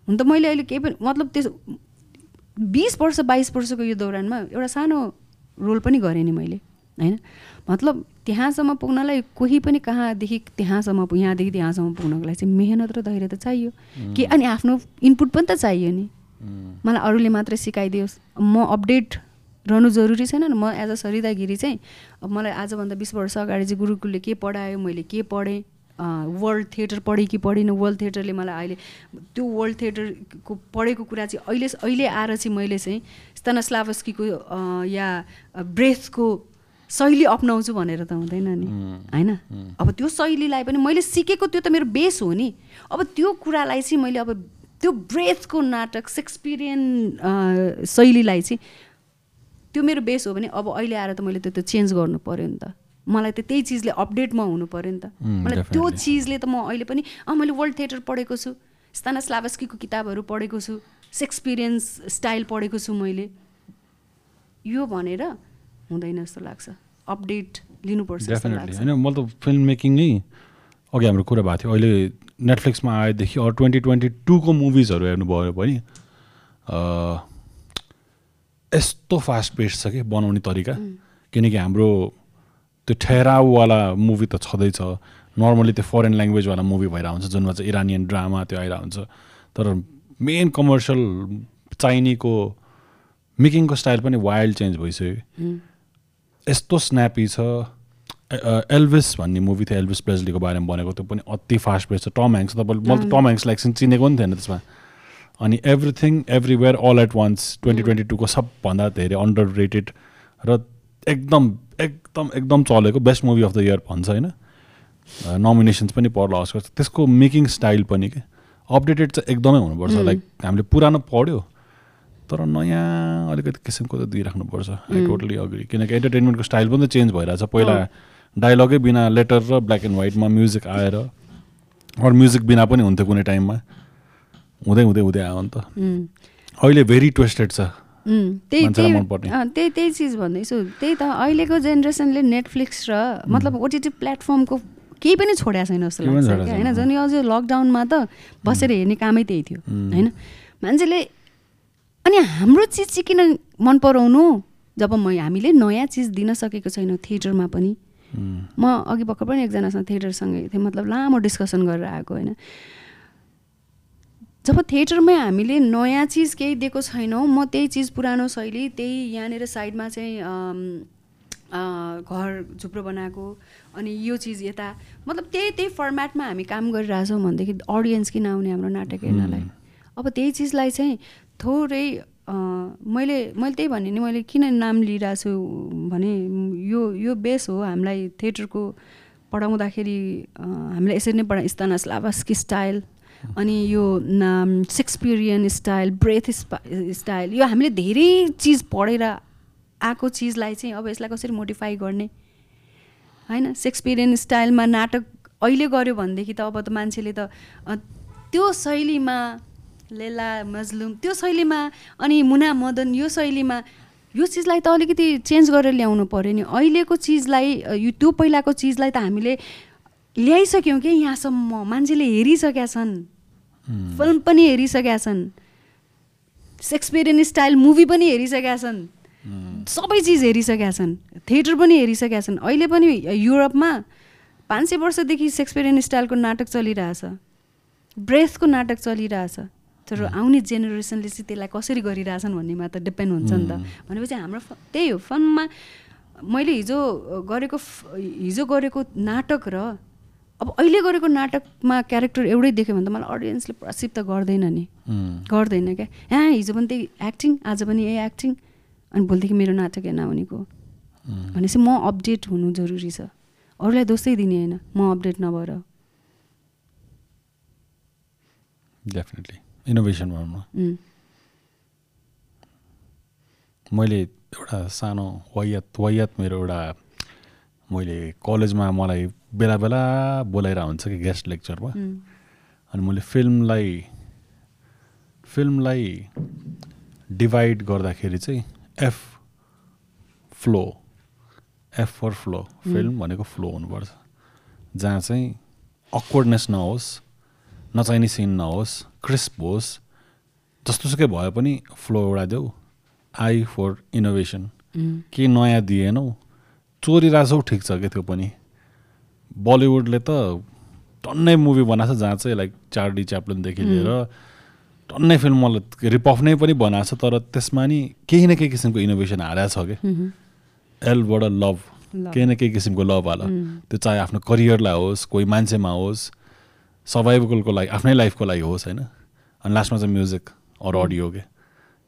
हुन त मैले अहिले केही पनि मतलब त्यस बिस वर्ष बाइस वर्षको यो दौरानमा एउटा सानो रोल पनि गरेँ नि मैले होइन? मतलब त्यहाँसम्म पुग्नलाई कोही पनि कहाँदेखि त्यहाँसम्म यहाँदेखि त्यहाँसम्म पुग्नको लागि चाहिँ मेहनत र धैर्य त चाहियो कि अनि आफ्नो इनपुट पनि त चाहियो नि। मलाई अरूले मात्रै सिकाइदियोस्। म अपडेट रहनु जरुरी छैन म एज अ सरिता गिरी चाहिँ अब मलाई आजभन्दा बिस वर्ष अगाडि चाहिँ गुरुकुलले के पढायो मैले के पढेँ वर्ल्ड थिएटर पढेँ कि पढिनँ वर्ल्ड थिएटरले मलाई अहिले त्यो वर्ल्ड थिएटरको पढेको कुरा चाहिँ अहिले अहिले आएर चाहिँ मैले चाहिँ स्तनस्लावस्कीको या ब्रेथको शैली अप्नाउँछु भनेर त हुँदैन नि। होइन? अब त्यो शैलीलाई पनि मैले सिकेको त्यो त मेरो बेस हो नि। अब त्यो कुरालाई चाहिँ मैले अब त्यो ब्रेथको नाटक सेक्सपिरियन शैलीलाई चाहिँ त्यो मेरो बेस हो भने अब अहिले आएर त मैले त्यो त चेन्ज गर्नु पऱ्यो नि त। मलाई त त्यही चिजले अपडेटमा हुनु पऱ्यो नि त। मलाई त्यो चिजले त म अहिले पनि अँ मैले वर्ल्ड थिएटर पढेको छु स्लावस्कीको किताबहरू पढेको छु सेक्सपिरियन्स स्टाइल पढेको छु मैले। यो भनेर हुँदैन जस्तो लाग्छ। अपडेट लिनुपर्छ होइन मैले त फिल्म मेकिङ नै अघि हाम्रो कुरा भएको थियो। अहिले नेटफ्लिक्समा आएदेखि अरू ट्वेन्टी ट्वेन्टी टूको मुभिजहरू हेर्नुभयो भने यस्तो फास्ट पेस छ कि बनाउने तरिका। किनकि हाम्रो त्यो ठहराउवाला मुभी त छँदैछ। नर्मली त्यो फरेन ल्याङ्ग्वेजवाला मुभी भइरहेको हुन्छ जुनमा चाहिँ इरानियन ड्रामा त्यो आइरहेको हुन्छ तर मेन कमर्सियल चाइनीको मेकिङको स्टाइल पनि वाइल्ड चेन्ज भइसक्यो। यस्तो स्न्यापी छ। एल्भिस भन्ने मुभी थियो एल्भिस प्रेजलीको बारेमा बनेको त्यो पनि अति फास्ट पेस छ। टम ह्याङ्क्स तपाईँले मैले त टम ह्याङ्क्सलाई एकछिन चिनेको पनि थिएन त्यसमा। अनि everything everywhere all at once twenty twenty टूको सबभन्दा धेरै अन्डर रेटेड र एकदम एकदम एकदम चलेको best movie of the year भन्छ होइन? नोमिनेसन्स पनि पर्ला अस्कर त्यसको मेकिङ स्टाइल पनि के? अपडेटेड चाहिँ एकदमै हुनुपर्छ लाइक हामीले पुरानो पढ्यो तर नयाँ अलिकति किसिमको त दिइराख्नुपर्छ आई टोटली अग्री किनकि इन्टरटेनमेन्टको स्टाइल पनि त चेन्ज भइरहेछ। पहिला डायलगै बिना लेटर र ब्ल्याक एन्ड व्हाइटमा म्युजिक आएर अरू म्युजिक बिना पनि हुन्थ्यो कुनै टाइममा हुँदै हुँदै हुँदै आयो नि त। अहिले भेरी ट्विस्टेड छ। त्यही त्यही त्यही चिज भन्दैछु त्यही त अहिलेको जेनेरेसनले नेटफ्लिक्स र मतलब ओटिटी प्लेटफर्मको केही पनि छोड्या छैन जस्तो लाग्छ। होइन झन् यो अझै लकडाउनमा त बसेर हेर्ने कामै त्यही थियो। होइन? मान्छेले अनि हाम्रो चिज चाहिँ किन मन पराउनु? जब म हामीले नयाँ चिज दिन सकेको छैनौँ थिएटरमा पनि। म अघि भर्खर पनि एकजनासँग थिएटरसँगै थिएँ मतलब लामो डिस्कसन गरेर आएको होइन? जब थिएटरमै हामीले नयाँ चिज केही दिएको छैनौँ म त्यही चिज पुरानो शैली त्यही यहाँनिर साइडमा चाहिँ घर झुप्रो बनाएको अनि यो चिज यता मतलब त्यही त्यही फर्मेटमा हामी काम गरिरहेछौँ भनेदेखि अडियन्स किन आउने हाम्रो नाटक हेर्नलाई? अब त्यही चिजलाई चाहिँ थोरै मैले मैले त्यही भने नि मैले किन नाम लिइरहेको छु भने यो यो बेस हो हामीलाई थिएटरको पढाउँदाखेरि हामीलाई यसरी नै पढा स्तनास लाभास्की स्टाइल अनि यो सेक्सपिरियन स्टाइल ब्रेथ स्टाइल यो हामीले धेरै चिज पढेर आएको चिजलाई चाहिँ अब यसलाई कसरी मोडिफाई गर्ने? होइन? सेक्सपिरियन स्टाइलमा नाटक अहिले गऱ्यो भनेदेखि त अब त मान्छेले त त्यो शैलीमा लेला मजलुम त्यो शैलीमा अनि मुना मदन यो शैलीमा यो चिजलाई त अलिकति चेन्ज गरेर ल्याउनु पऱ्यो नि। अहिलेको चिजलाई यो त्यो पहिलाको चिजलाई त हामीले ल्याइसक्यौँ कि यहाँसम्म? मान्छेले हेरिसकेका छन्। फिल्म पनि हेरिसकेका छन्। सेक्सपिरियन स्टाइल मुभी पनि हेरिसकेका छन्। सबै चिज हेरिसकेका छन्। थिएटर पनि हेरिसकेका छन्। अहिले पनि युरोपमा पाँच सय वर्षदेखि सेक्सपिरियन स्टाइलको नाटक चलिरहेछ। ब्रेथको नाटक चलिरहेछ। तर आउने जेनेरेसनले चाहिँ त्यसलाई कसरी गरिरहेछन् भन्नेमा त डिपेन्ड हुन्छ नि त। भनेपछि हाम्रो त्यही हो। फनमा मैले हिजो गरेको हिजो गरेको नाटक र अब अहिले गरेको नाटकमा क्यारेक्टर एउटै देख्यो भने त मलाई अडियन्सले प्रसिप त गर्दैन नि। गर्दैन क्या। यहाँ हिजो पनि त्यही एक्टिङ आज पनि यही एक्टिङ अनि भोलिदेखि मेरो नाटक हेर्न आउनेको भनेपछि म अपडेट हुनु जरुरी छ। अरूलाई दोषै दिने होइन। म अपडेट नभएर। डेफिनेटली इनोभेसन भनौँ न। मैले एउटा सानो वायत वायत मेरो एउटा मैले कलेजमा मलाई बेला बेला बोलाइरहेको हुन्छ कि गेस्ट लेक्चरमा। अनि मैले फिल्मलाई फिल्मलाई डिभाइड गर्दाखेरि चाहिँ F flow F for flow film भनेको फ्लो हुनुपर्छ। जहाँ चाहिँ अक्वर्डनेस नहोस् नचाहिने सिन नहोस् क्रिस्प होस् जस्तोसुकै भए पनि फ्लो एउटा देऊ आई फर इनोभेसन केही नयाँ दिएनौ चोरिरहेछौ ठिक छ क्या त्यो पनि। बलिउडले त टन्नै मुभी बनाएको छ जहाँ चाहिँ लाइक चार्डी च्याप्लिनदेखि लिएर टन्नै फिल्म मलाई रिपअफ नै पनि बनाएको छ तर त्यसमा नि केही न केही किसिमको इनोभेसन हारेको छ कि उम्, एलबाट लभ। केही न केही किसिमको लभ हाल त्यो चाहे आफ्नो करियरलाई होस् कोही मान्छेमा होस् सर्भाइभलको लागि आफ्नै लाइफको लागि होस् होइन? अनि लास्टमा चाहिँ म्युजिक अरू अडियो के।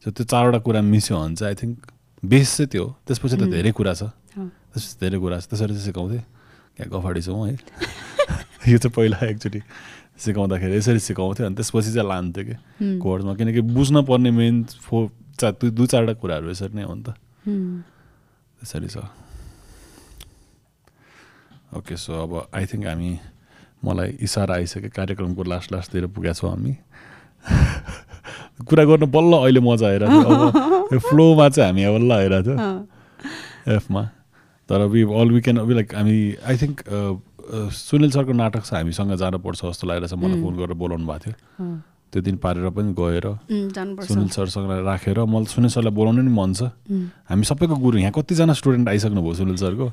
सो त्यो चारवटा कुरा मिस्यो भने चाहिँ आई थिङ्क बेस चाहिँ त्यो। त्यसपछि त धेरै कुरा छ। अँ। त्यसपछि धेरै कुरा छ त्यसरी चाहिँ सिकाउँथेँ क्या गफाडी छौँ है यो चाहिँ पहिला एकचोटि सिकाउँदाखेरि यसरी सिकाउँथ्यो अनि त्यसपछि चाहिँ लान्थ्यो कि। कोर्समा किनकि बुझ्न पर्ने मेन फो चा दुई दुई चारवटा कुराहरू यसरी नै हो नि त त्यसरी छ ओके सो अब आई थिङ्क हामी मलाई इसारा आइसक्यो कार्यक्रमको लास्ट लास्टतिर पुगेका छौँ हामी कुरा गर्न बल्ल अहिले मजा आइरहेको थियो अब फ्लोमा चाहिँ हामी बल्ल आइरहेको थियो एफमा तर we all we can we like हामी आई थिङ्क सुनिल सरको नाटक चाहिँ हामीसँग जानुपर्छ जस्तो लागिरहेछ। मलाई उम्. फोन गरेर बोलाउनु भएको थियो। त्यो दिन पारेर पनि गएर सुनिल सरसँग राखेर मलाई सुनिल सरलाई बोलाउनु नि मन छ। उम्, हामी सबैको गुरु यहाँ कतिजना स्टुडेन्ट आइसक्नु भयो सुनिल सरको?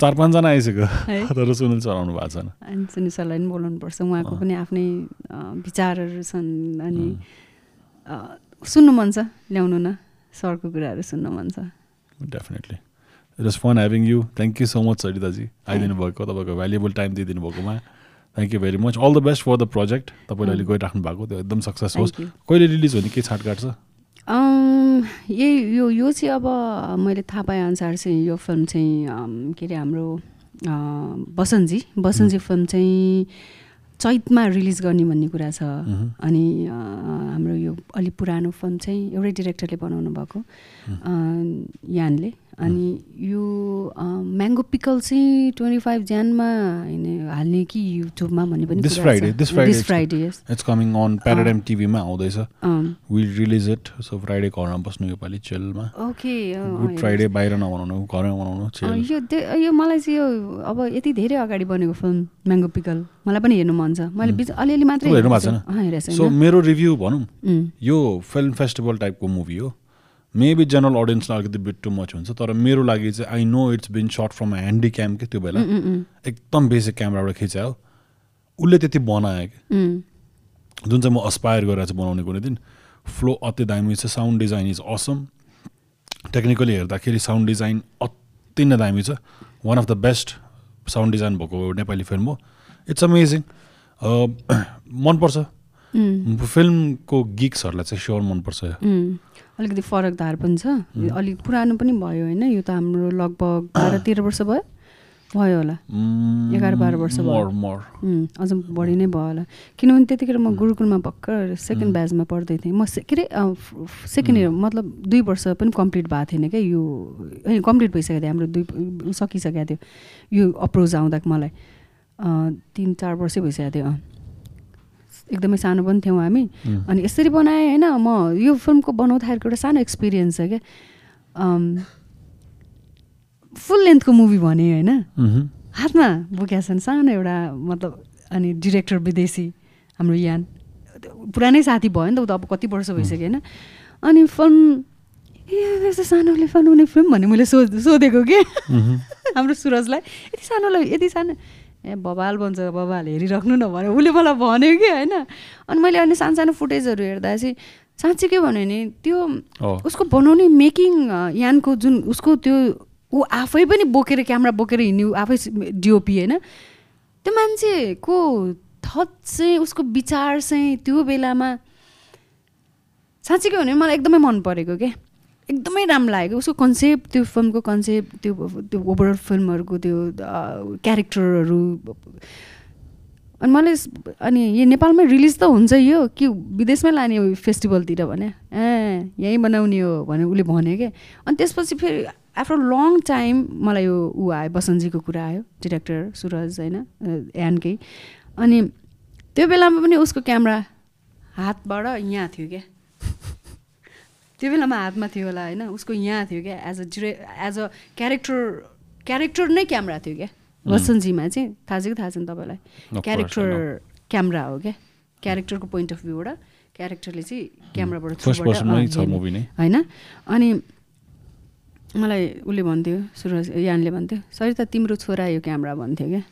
चार पाँचजना आइसक्यो। तर सुनिल सर आउनु भएको छैन। अनि सुनिल सरलाई पनि बोलाउनुपर्छ उहाँको। पनि आफ्नै विचारहरू छन्। अनि सुन्नु मन छ ल्याउनु न। सरको कुराहरू सुन्नु मन छ। Definitely it was fun having you thank you so much Saritaji आइदिनु भएको तपाईँको भ्यालुएबल टाइम दिइदिनु भएकोमा thank you very much all the best for the project तपाईँले अहिले गइराख्नु भएको त्यो एकदम सक्सेस होस् कहिले रिलिज हो नि के छाटकाट छ यही यो यो चाहिँ अब मैले थाहा पाएअनुसार चाहिँ यो फिल्म चाहिँ के अरे हाम्रो अँ, बसन्तजी बसन्तजी फिल्म चाहिँ चैतमा रिलिज गर्ने भन्ने कुरा छ. अनि हाम्रो यो अलिक पुरानो फिल्म चाहिँ एउटै डिरेक्टरले बनाउनु भएको यानले अनि यो म्याङ्गो पिकल चाहिँ ट्वेन्टी फाइभ ज्यानमा होइन हाल्ने कि युट्युबमा भन्ने पनि छ। this Friday This Friday, yes. It's coming on paradigm टिभीमा आउँदैछ। Will release it so Friday घरमा बस्नु योपालि चेलमा ओके गुड फ्राइडे बाहिर नबनाउनु घरमै बनाउनु यो यो मलाई चाहिँ यो अब यति धेरै अगाडि बनेको फिल्म म्याङ्गो पिकल मलाई पनि हेर्नु मन छ। मैले बिच अलिअलि मात्रै हेर्नु भएको छु। अँ, हेरेको सो छैन मेरो रिभ्यू भनौँ। यो फिल्म फेस्टिभल टाइपको मुभी हो। मेबी जनरल अडियन्सलाई अलिकति बिट टु मच हुन्छ तर मेरो लागि चाहिँ I know it's been shot from handycam के त्यो बेला उम्, उम्, उम्, एकदम बेसिक क्यामराबाट खिचायो उसले त्यति बनायो कि। जुन चाहिँ म अस्पायर गरेर चाहिँ बनाउने कुनै दिन फ्लो अति दामी छ sound design is awesome technically हेर्दाखेरि साउन्ड डिजाइन अति नै दामी छ। One of the best sound design भएको नेपाली फिल्म हो। इट्स अमेजिङ मनपर्छ। फिल्मको गिक्सहरूलाई चाहिँ स्योर मनपर्छ। अलिकति फरक धार पनि छ। अलिक पुरानो पनि भयो होइन यो त हाम्रो लगभग बाह्र तेह्र वर्ष भयो। भयो होला। एघार बाह्र वर्ष भयो। अझ बढी नै भयो होला। किनभने त्यतिखेर म गुरुकुलमा भर्खर सेकेन्ड ब्याचमा पढ्दै थिएँ। म के अरे सेकेन्ड इयर मतलब दुई वर्ष पनि कम्प्लिट भएको थिएन क्या यो होइन कम्प्लिट भइसकेको थियो। हाम्रो दुई सकिसकेको थियो। यो अप्रोच आउँदा मलाई तिन चार वर्षै भइसकेको थियो। एकदमै सानो पनि थियौँ हामी। अनि यसरी बनाएँ होइन म यो फिल्मको बनाउँदाखेरिको एउटा सानो एक्सपिरियन्स छ क्या। फुल लेन्थको मुभी भने होइन. हातमा बोकेका छन् सानो एउटा मतलब अनि डिरेक्टर विदेशी हाम्रो यान। पुरानै साथी भयो नि त ऊ त अब कति वर्ष भइसक्यो होइन। अनि फिल्म ए यस्तो सानोले बनाउने फिल्म भन्ने मैले सो सोधेको कि. हाम्रो सुरजलाई यति सानोलाई यति सानो ए बबाल बन्छ बबाल हेरिराख्नु न भने उसले मलाई भन्यो कि होइन? अनि मैले अनि सानो सानो फुटेजहरू हेर्दा चाहिँ साँच्चै के भन्यो भने त्यो उसको बनाउने मेकिङ यानको जुन उसको त्यो ऊ आफै पनि बोकेर क्यामेरा बोकेर हिँड्ने ऊ आफै डिओपी होइन? त्यो मान्छेको थट चाहिँ उसको विचार चाहिँ त्यो बेलामा साँच्चै के भने मलाई एकदमै मन परेको क्या एकदमै राम्रो लागेको उसको कन्सेप्ट त्यो फिल्मको कन्सेप्ट त्यो त्यो ओभरअल फिल्महरूको त्यो क्यारेक्टरहरू अनि मैले स- अनि यो नेपालमै रिलिज त हुन्छ यो कि विदेशमै लाने फेस्टिभलतिर भने? ए यहीँ बनाउने हो भने उसले भन्यो क्या अनि त्यसपछि फेरि आफ्टर लङ टाइम मलाई यो ऊ आयो बसन्तजीको कुरा आयो डिरेक्टर सुरज होइन एनकै। अनि त्यो बेलामा पनि उसको क्यामेरा हातबाट यहाँ थियो क्या त्यो बेलामा हातमा थियो होला होइन? उसको यहाँ थियो क्या एज अ डिरे एज अ क्यारेक्टर क्यारेक्टर नै क्यामेरा थियो क्या? वसन्तजीमा चाहिँ। थाहा छ कि? थाहा छैन तपाईँलाई? क्यारेक्टर. क्यामेरा हो क्या? क्यारेक्टरको पोइन्ट अफ भ्यूबाट क्यारेक्टरले चाहिँ क्यामराबाट नै। होइन? अनि मलाई उसले भन्थ्यो सुरज यानले भन्थ्यो सरिता तिम्रो छोरा यो क्यामरा भन्थ्यो क्या?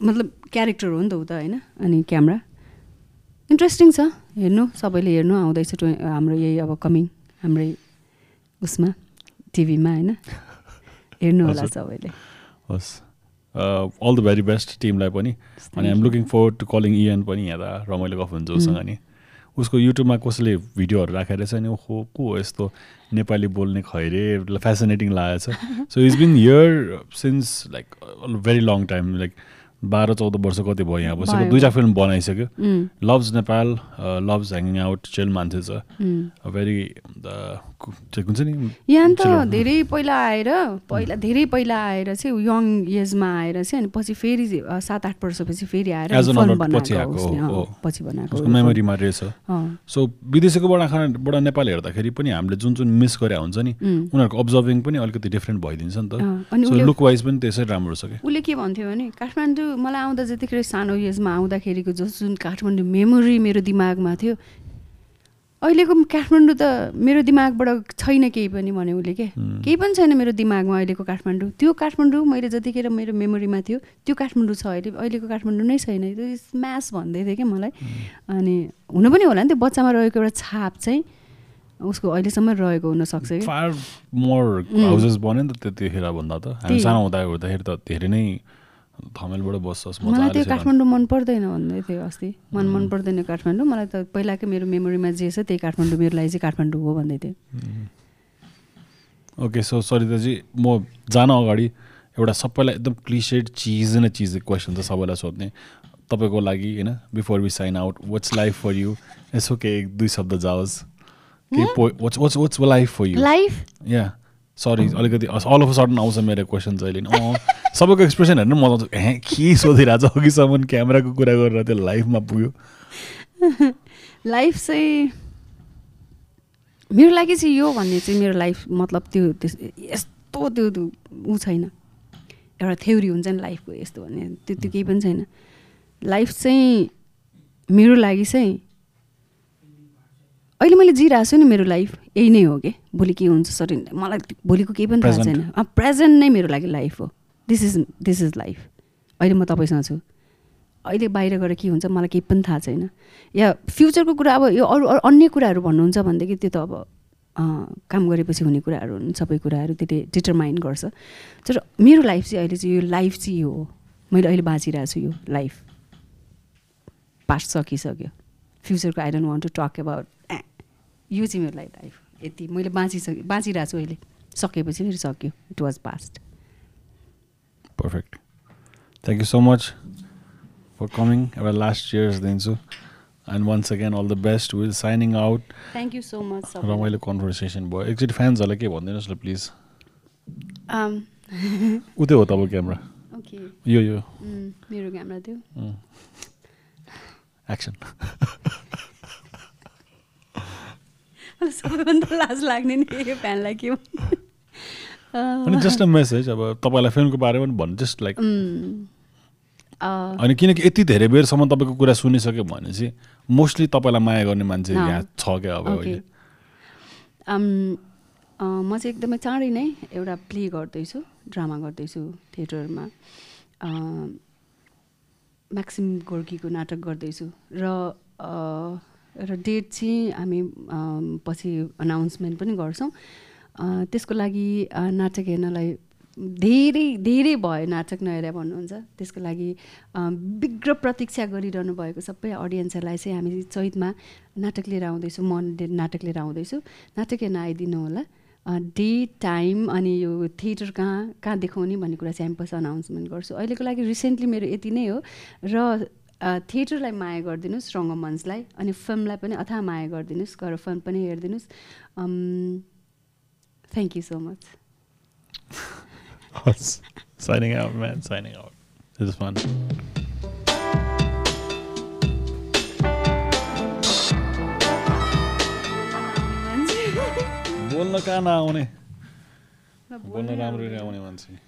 मतलब क्यारेक्टर हो नि त ऊ त होइन? अनि क्यामरा इन्ट्रेस्टिङ छ। हेर्नु सबैले हेर्नु आउँदैछ हाम्रो यही अब कमिङ हाम्रै उसमा टिभीमा होइन? हेर्नु होला। सबैले। हस्। अल द भेरी बेस्ट टिमलाई पनि। अनि I'm looking for to calling en पनि त रमाइलो गफ हुन्छ उसँग नि उसको युट्युबमा कसैले भिडियोहरू राखेर चाहिँ नि ओहो को हो यस्तो नेपाली बोल्ने खैरे फेसिनेटिङ लागेको छ। So is been here since like very long time like बाह्र चौध वर्ष कति भयो यहाँ बसेको। दुईवटा फिल्म बनाइसक्यो loves Nepal loves hanging out chill मान्छे छ। भेरी हुन्छ नि? यहाँ त। धेरै पहिला आएर पहिला धेरै पहिला आएर चाहिँ यङ एजमा आएर चाहिँ अनि पछि फेरि सात आठ वर्षपछि फेरि आएर पछि बनाएको मेमोरीमा रहेछ सो विदेशीकोबाट आँखाबाट नेपाल हेर्दाखेरि पनि हामीले जुन जुन मिस गरे हुन्छ नि उनीहरूको अब्जर्भिङ पनि अलिकति डिफ्रेन्ट भइदिन्छ नि त। लुक वाइज पनि त्यसै राम्रो छ कि उसले के भन्थ्यो भने काठमाडौँ मलाई आउँदा जतिखेर सानो एजमा आउँदाखेरिको जस जुन काठमाडौँ मेमोरी मेरो दिमागमा थियो अहिलेको काठमाडौँ त मेरो दिमागबाट छैन केही पनि भने उसले के. केही पनि छैन मेरो दिमागमा अहिलेको काठमाडौँ। त्यो काठमाडौँ मैले जतिखेर मेरो मेमोरीमा थियो त्यो काठमाडौँ छ अहिले। अहिलेको काठमाडौँ नै छैन। त्यो म्यास भन्दै थियो क्या मलाई। अनि हुनु पनि होला नि त्यो बच्चामा रहेको एउटा छाप चाहिँ उसको अहिलेसम्म रहेको हुनसक्छ कि? फार मोर हाउसेस बन्यो नि त त्यतिखेर भन्दा त। हामी। सानो हुँदा हुँदाखेरि त धेरै नै थमेलबाट बस्छस् मलाई त्यो काठमाडौँ मन पर्दैन भन्दै थियो अस्ति। मन मन पर्दैन काठमाडौँ। मलाई त पहिलाकै मेरो मेमोरीमा जे छ त्यही काठमाडौँ मेरो लागि चाहिँ काठमाडौँ हो भन्दै थियो। ओके सो सरिताजी म जान अगाडि एउटा सबैलाई एकदम क्लिसेड चिज न चिज क्वेसन छ सबैलाई सोध्ने। तपाईँको लागि होइन before we sign out what's life for you यसो के एक दुई शब्द जाओस्। केही पो what's what's what's life for you life yeah sorry अलिकति अल अफ सडन आउँछ मेरो क्वेसन चाहिँ अहिले अँ सबैको एक्सप्रेसन हेर्नु मजा आउँछ। ए के सोधिरहेको छ अघिसम्म क्यामेराको कुरा गरेर त्यो लाइफमा पुग्यो? लाइफ चाहिँ मेरो लागि चाहिँ यो भन्ने चाहिँ मेरो लाइफ मतलब त्यो यस्तो त्यो ऊ छैन। एउटा थ्योरी हुन्छ नि लाइफको यस्तो भन्ने त्यो त्यो केही पनि छैन। लाइफ चाहिँ मेरो लागि चाहिँ अहिले मैले जिरहेको छु नि मेरो लाइफ यही नै हो कि? भोलि के हुन्छ सरी मलाई भोलिको केही पनि थाहा. छैन। प्रेजेन्ट नै मेरो लागि लाइफ हो। This is this is life अहिले म तपाईँसँग छु। अहिले बाहिर गएर के हुन्छ मलाई केही पनि थाहा छैन। या फ्युचरको कुरा अब यो अरू अरू अन्य कुराहरू भन्नुहुन्छ भनेदेखि त्यो त अब काम गरेपछि हुने कुराहरू हुन् सबै कुराहरू त्यसले डिटरमाइन गर्छ। तर मेरो लाइफ चाहिँ अहिले चाहिँ यो लाइफ चाहिँ यो हो। मैले अहिले बाँचिरहेको छु यो लाइफ पास्ट सकिसक्यो। फ्युचरको I don't want to talk about यो चाहिँ मेरो लागि लाइफ यति मैले बाँचिसके बाँचिरहेको छु अहिले। सकेपछि फेरि सक्यो। It was past perfect thank you so much for coming एउटा लास्ट इयर्स दिन्छु। And once again all the best will signing out thank you so much रमाइलो कन्भर्सेसन भयो। एकचोटि फ्यान्सहरूलाई के भनिदिनुहोस् न प्लिज उ त्यो हो तपाईँ क्यामेरा। यो यो। मेरो क्यामेरा थियो एक्सन सबैभन्दा लाज लाग्ने नि यो फ्यानलाई के। अनि जस्ट अ मेसेज अब तपाईँलाई फिल्मको बारेमा भन्नु जस्ट लाइक अनि किनकि यति धेरै बेरसम्म तपाईँको कुरा सुनिसक्यो भने चाहिँ मोस्टली तपाईँलाई माया गर्ने मान्छे। यहाँ छ क्या अब अहिले। म चाहिँ एकदमै चाँडै नै एउटा प्ले गर्दैछु ड्रामा गर्दैछु थिएटरमा। म्याक्सिम गोर्कीको नाटक गर्दैछु र र डेट चाहिँ हामी पछि अनाउन्समेन्ट पनि गर्छौँ। त्यसको लागि नाटक हेर्नलाई धेरै धेरै भयो नाटक नहेरे भन्नुहुन्छ। त्यसको लागि विग्र प्रतीक्षा गरिरहनु भएको सबै अडियन्सहरूलाई चाहिँ हामी चैतमा नाटक लिएर आउँदैछौँ। म नाटक लिएर आउँदैछु। नाटक हेर्न आइदिनु होला। डे टाइम अनि यो थिएटर कहाँ कहाँ देखाउने भन्ने कुरा चाहिँ हामी पछि अनाउन्समेन्ट गर्छु। अहिलेको लागि रिसेन्टली मेरो यति नै हो। र थिएटरलाई माया गरिदिनुहोस् रङ्गमञ्चलाई अनि फिल्मलाई पनि अथाह माया गरिदिनुहोस् गएर फिल्म पनि हेरिदिनुहोस् thank you so much signing out, man. Signing out. This is fun. बोल्न कहाँ नआउने बोल्न राम्ररी आउने मान्छे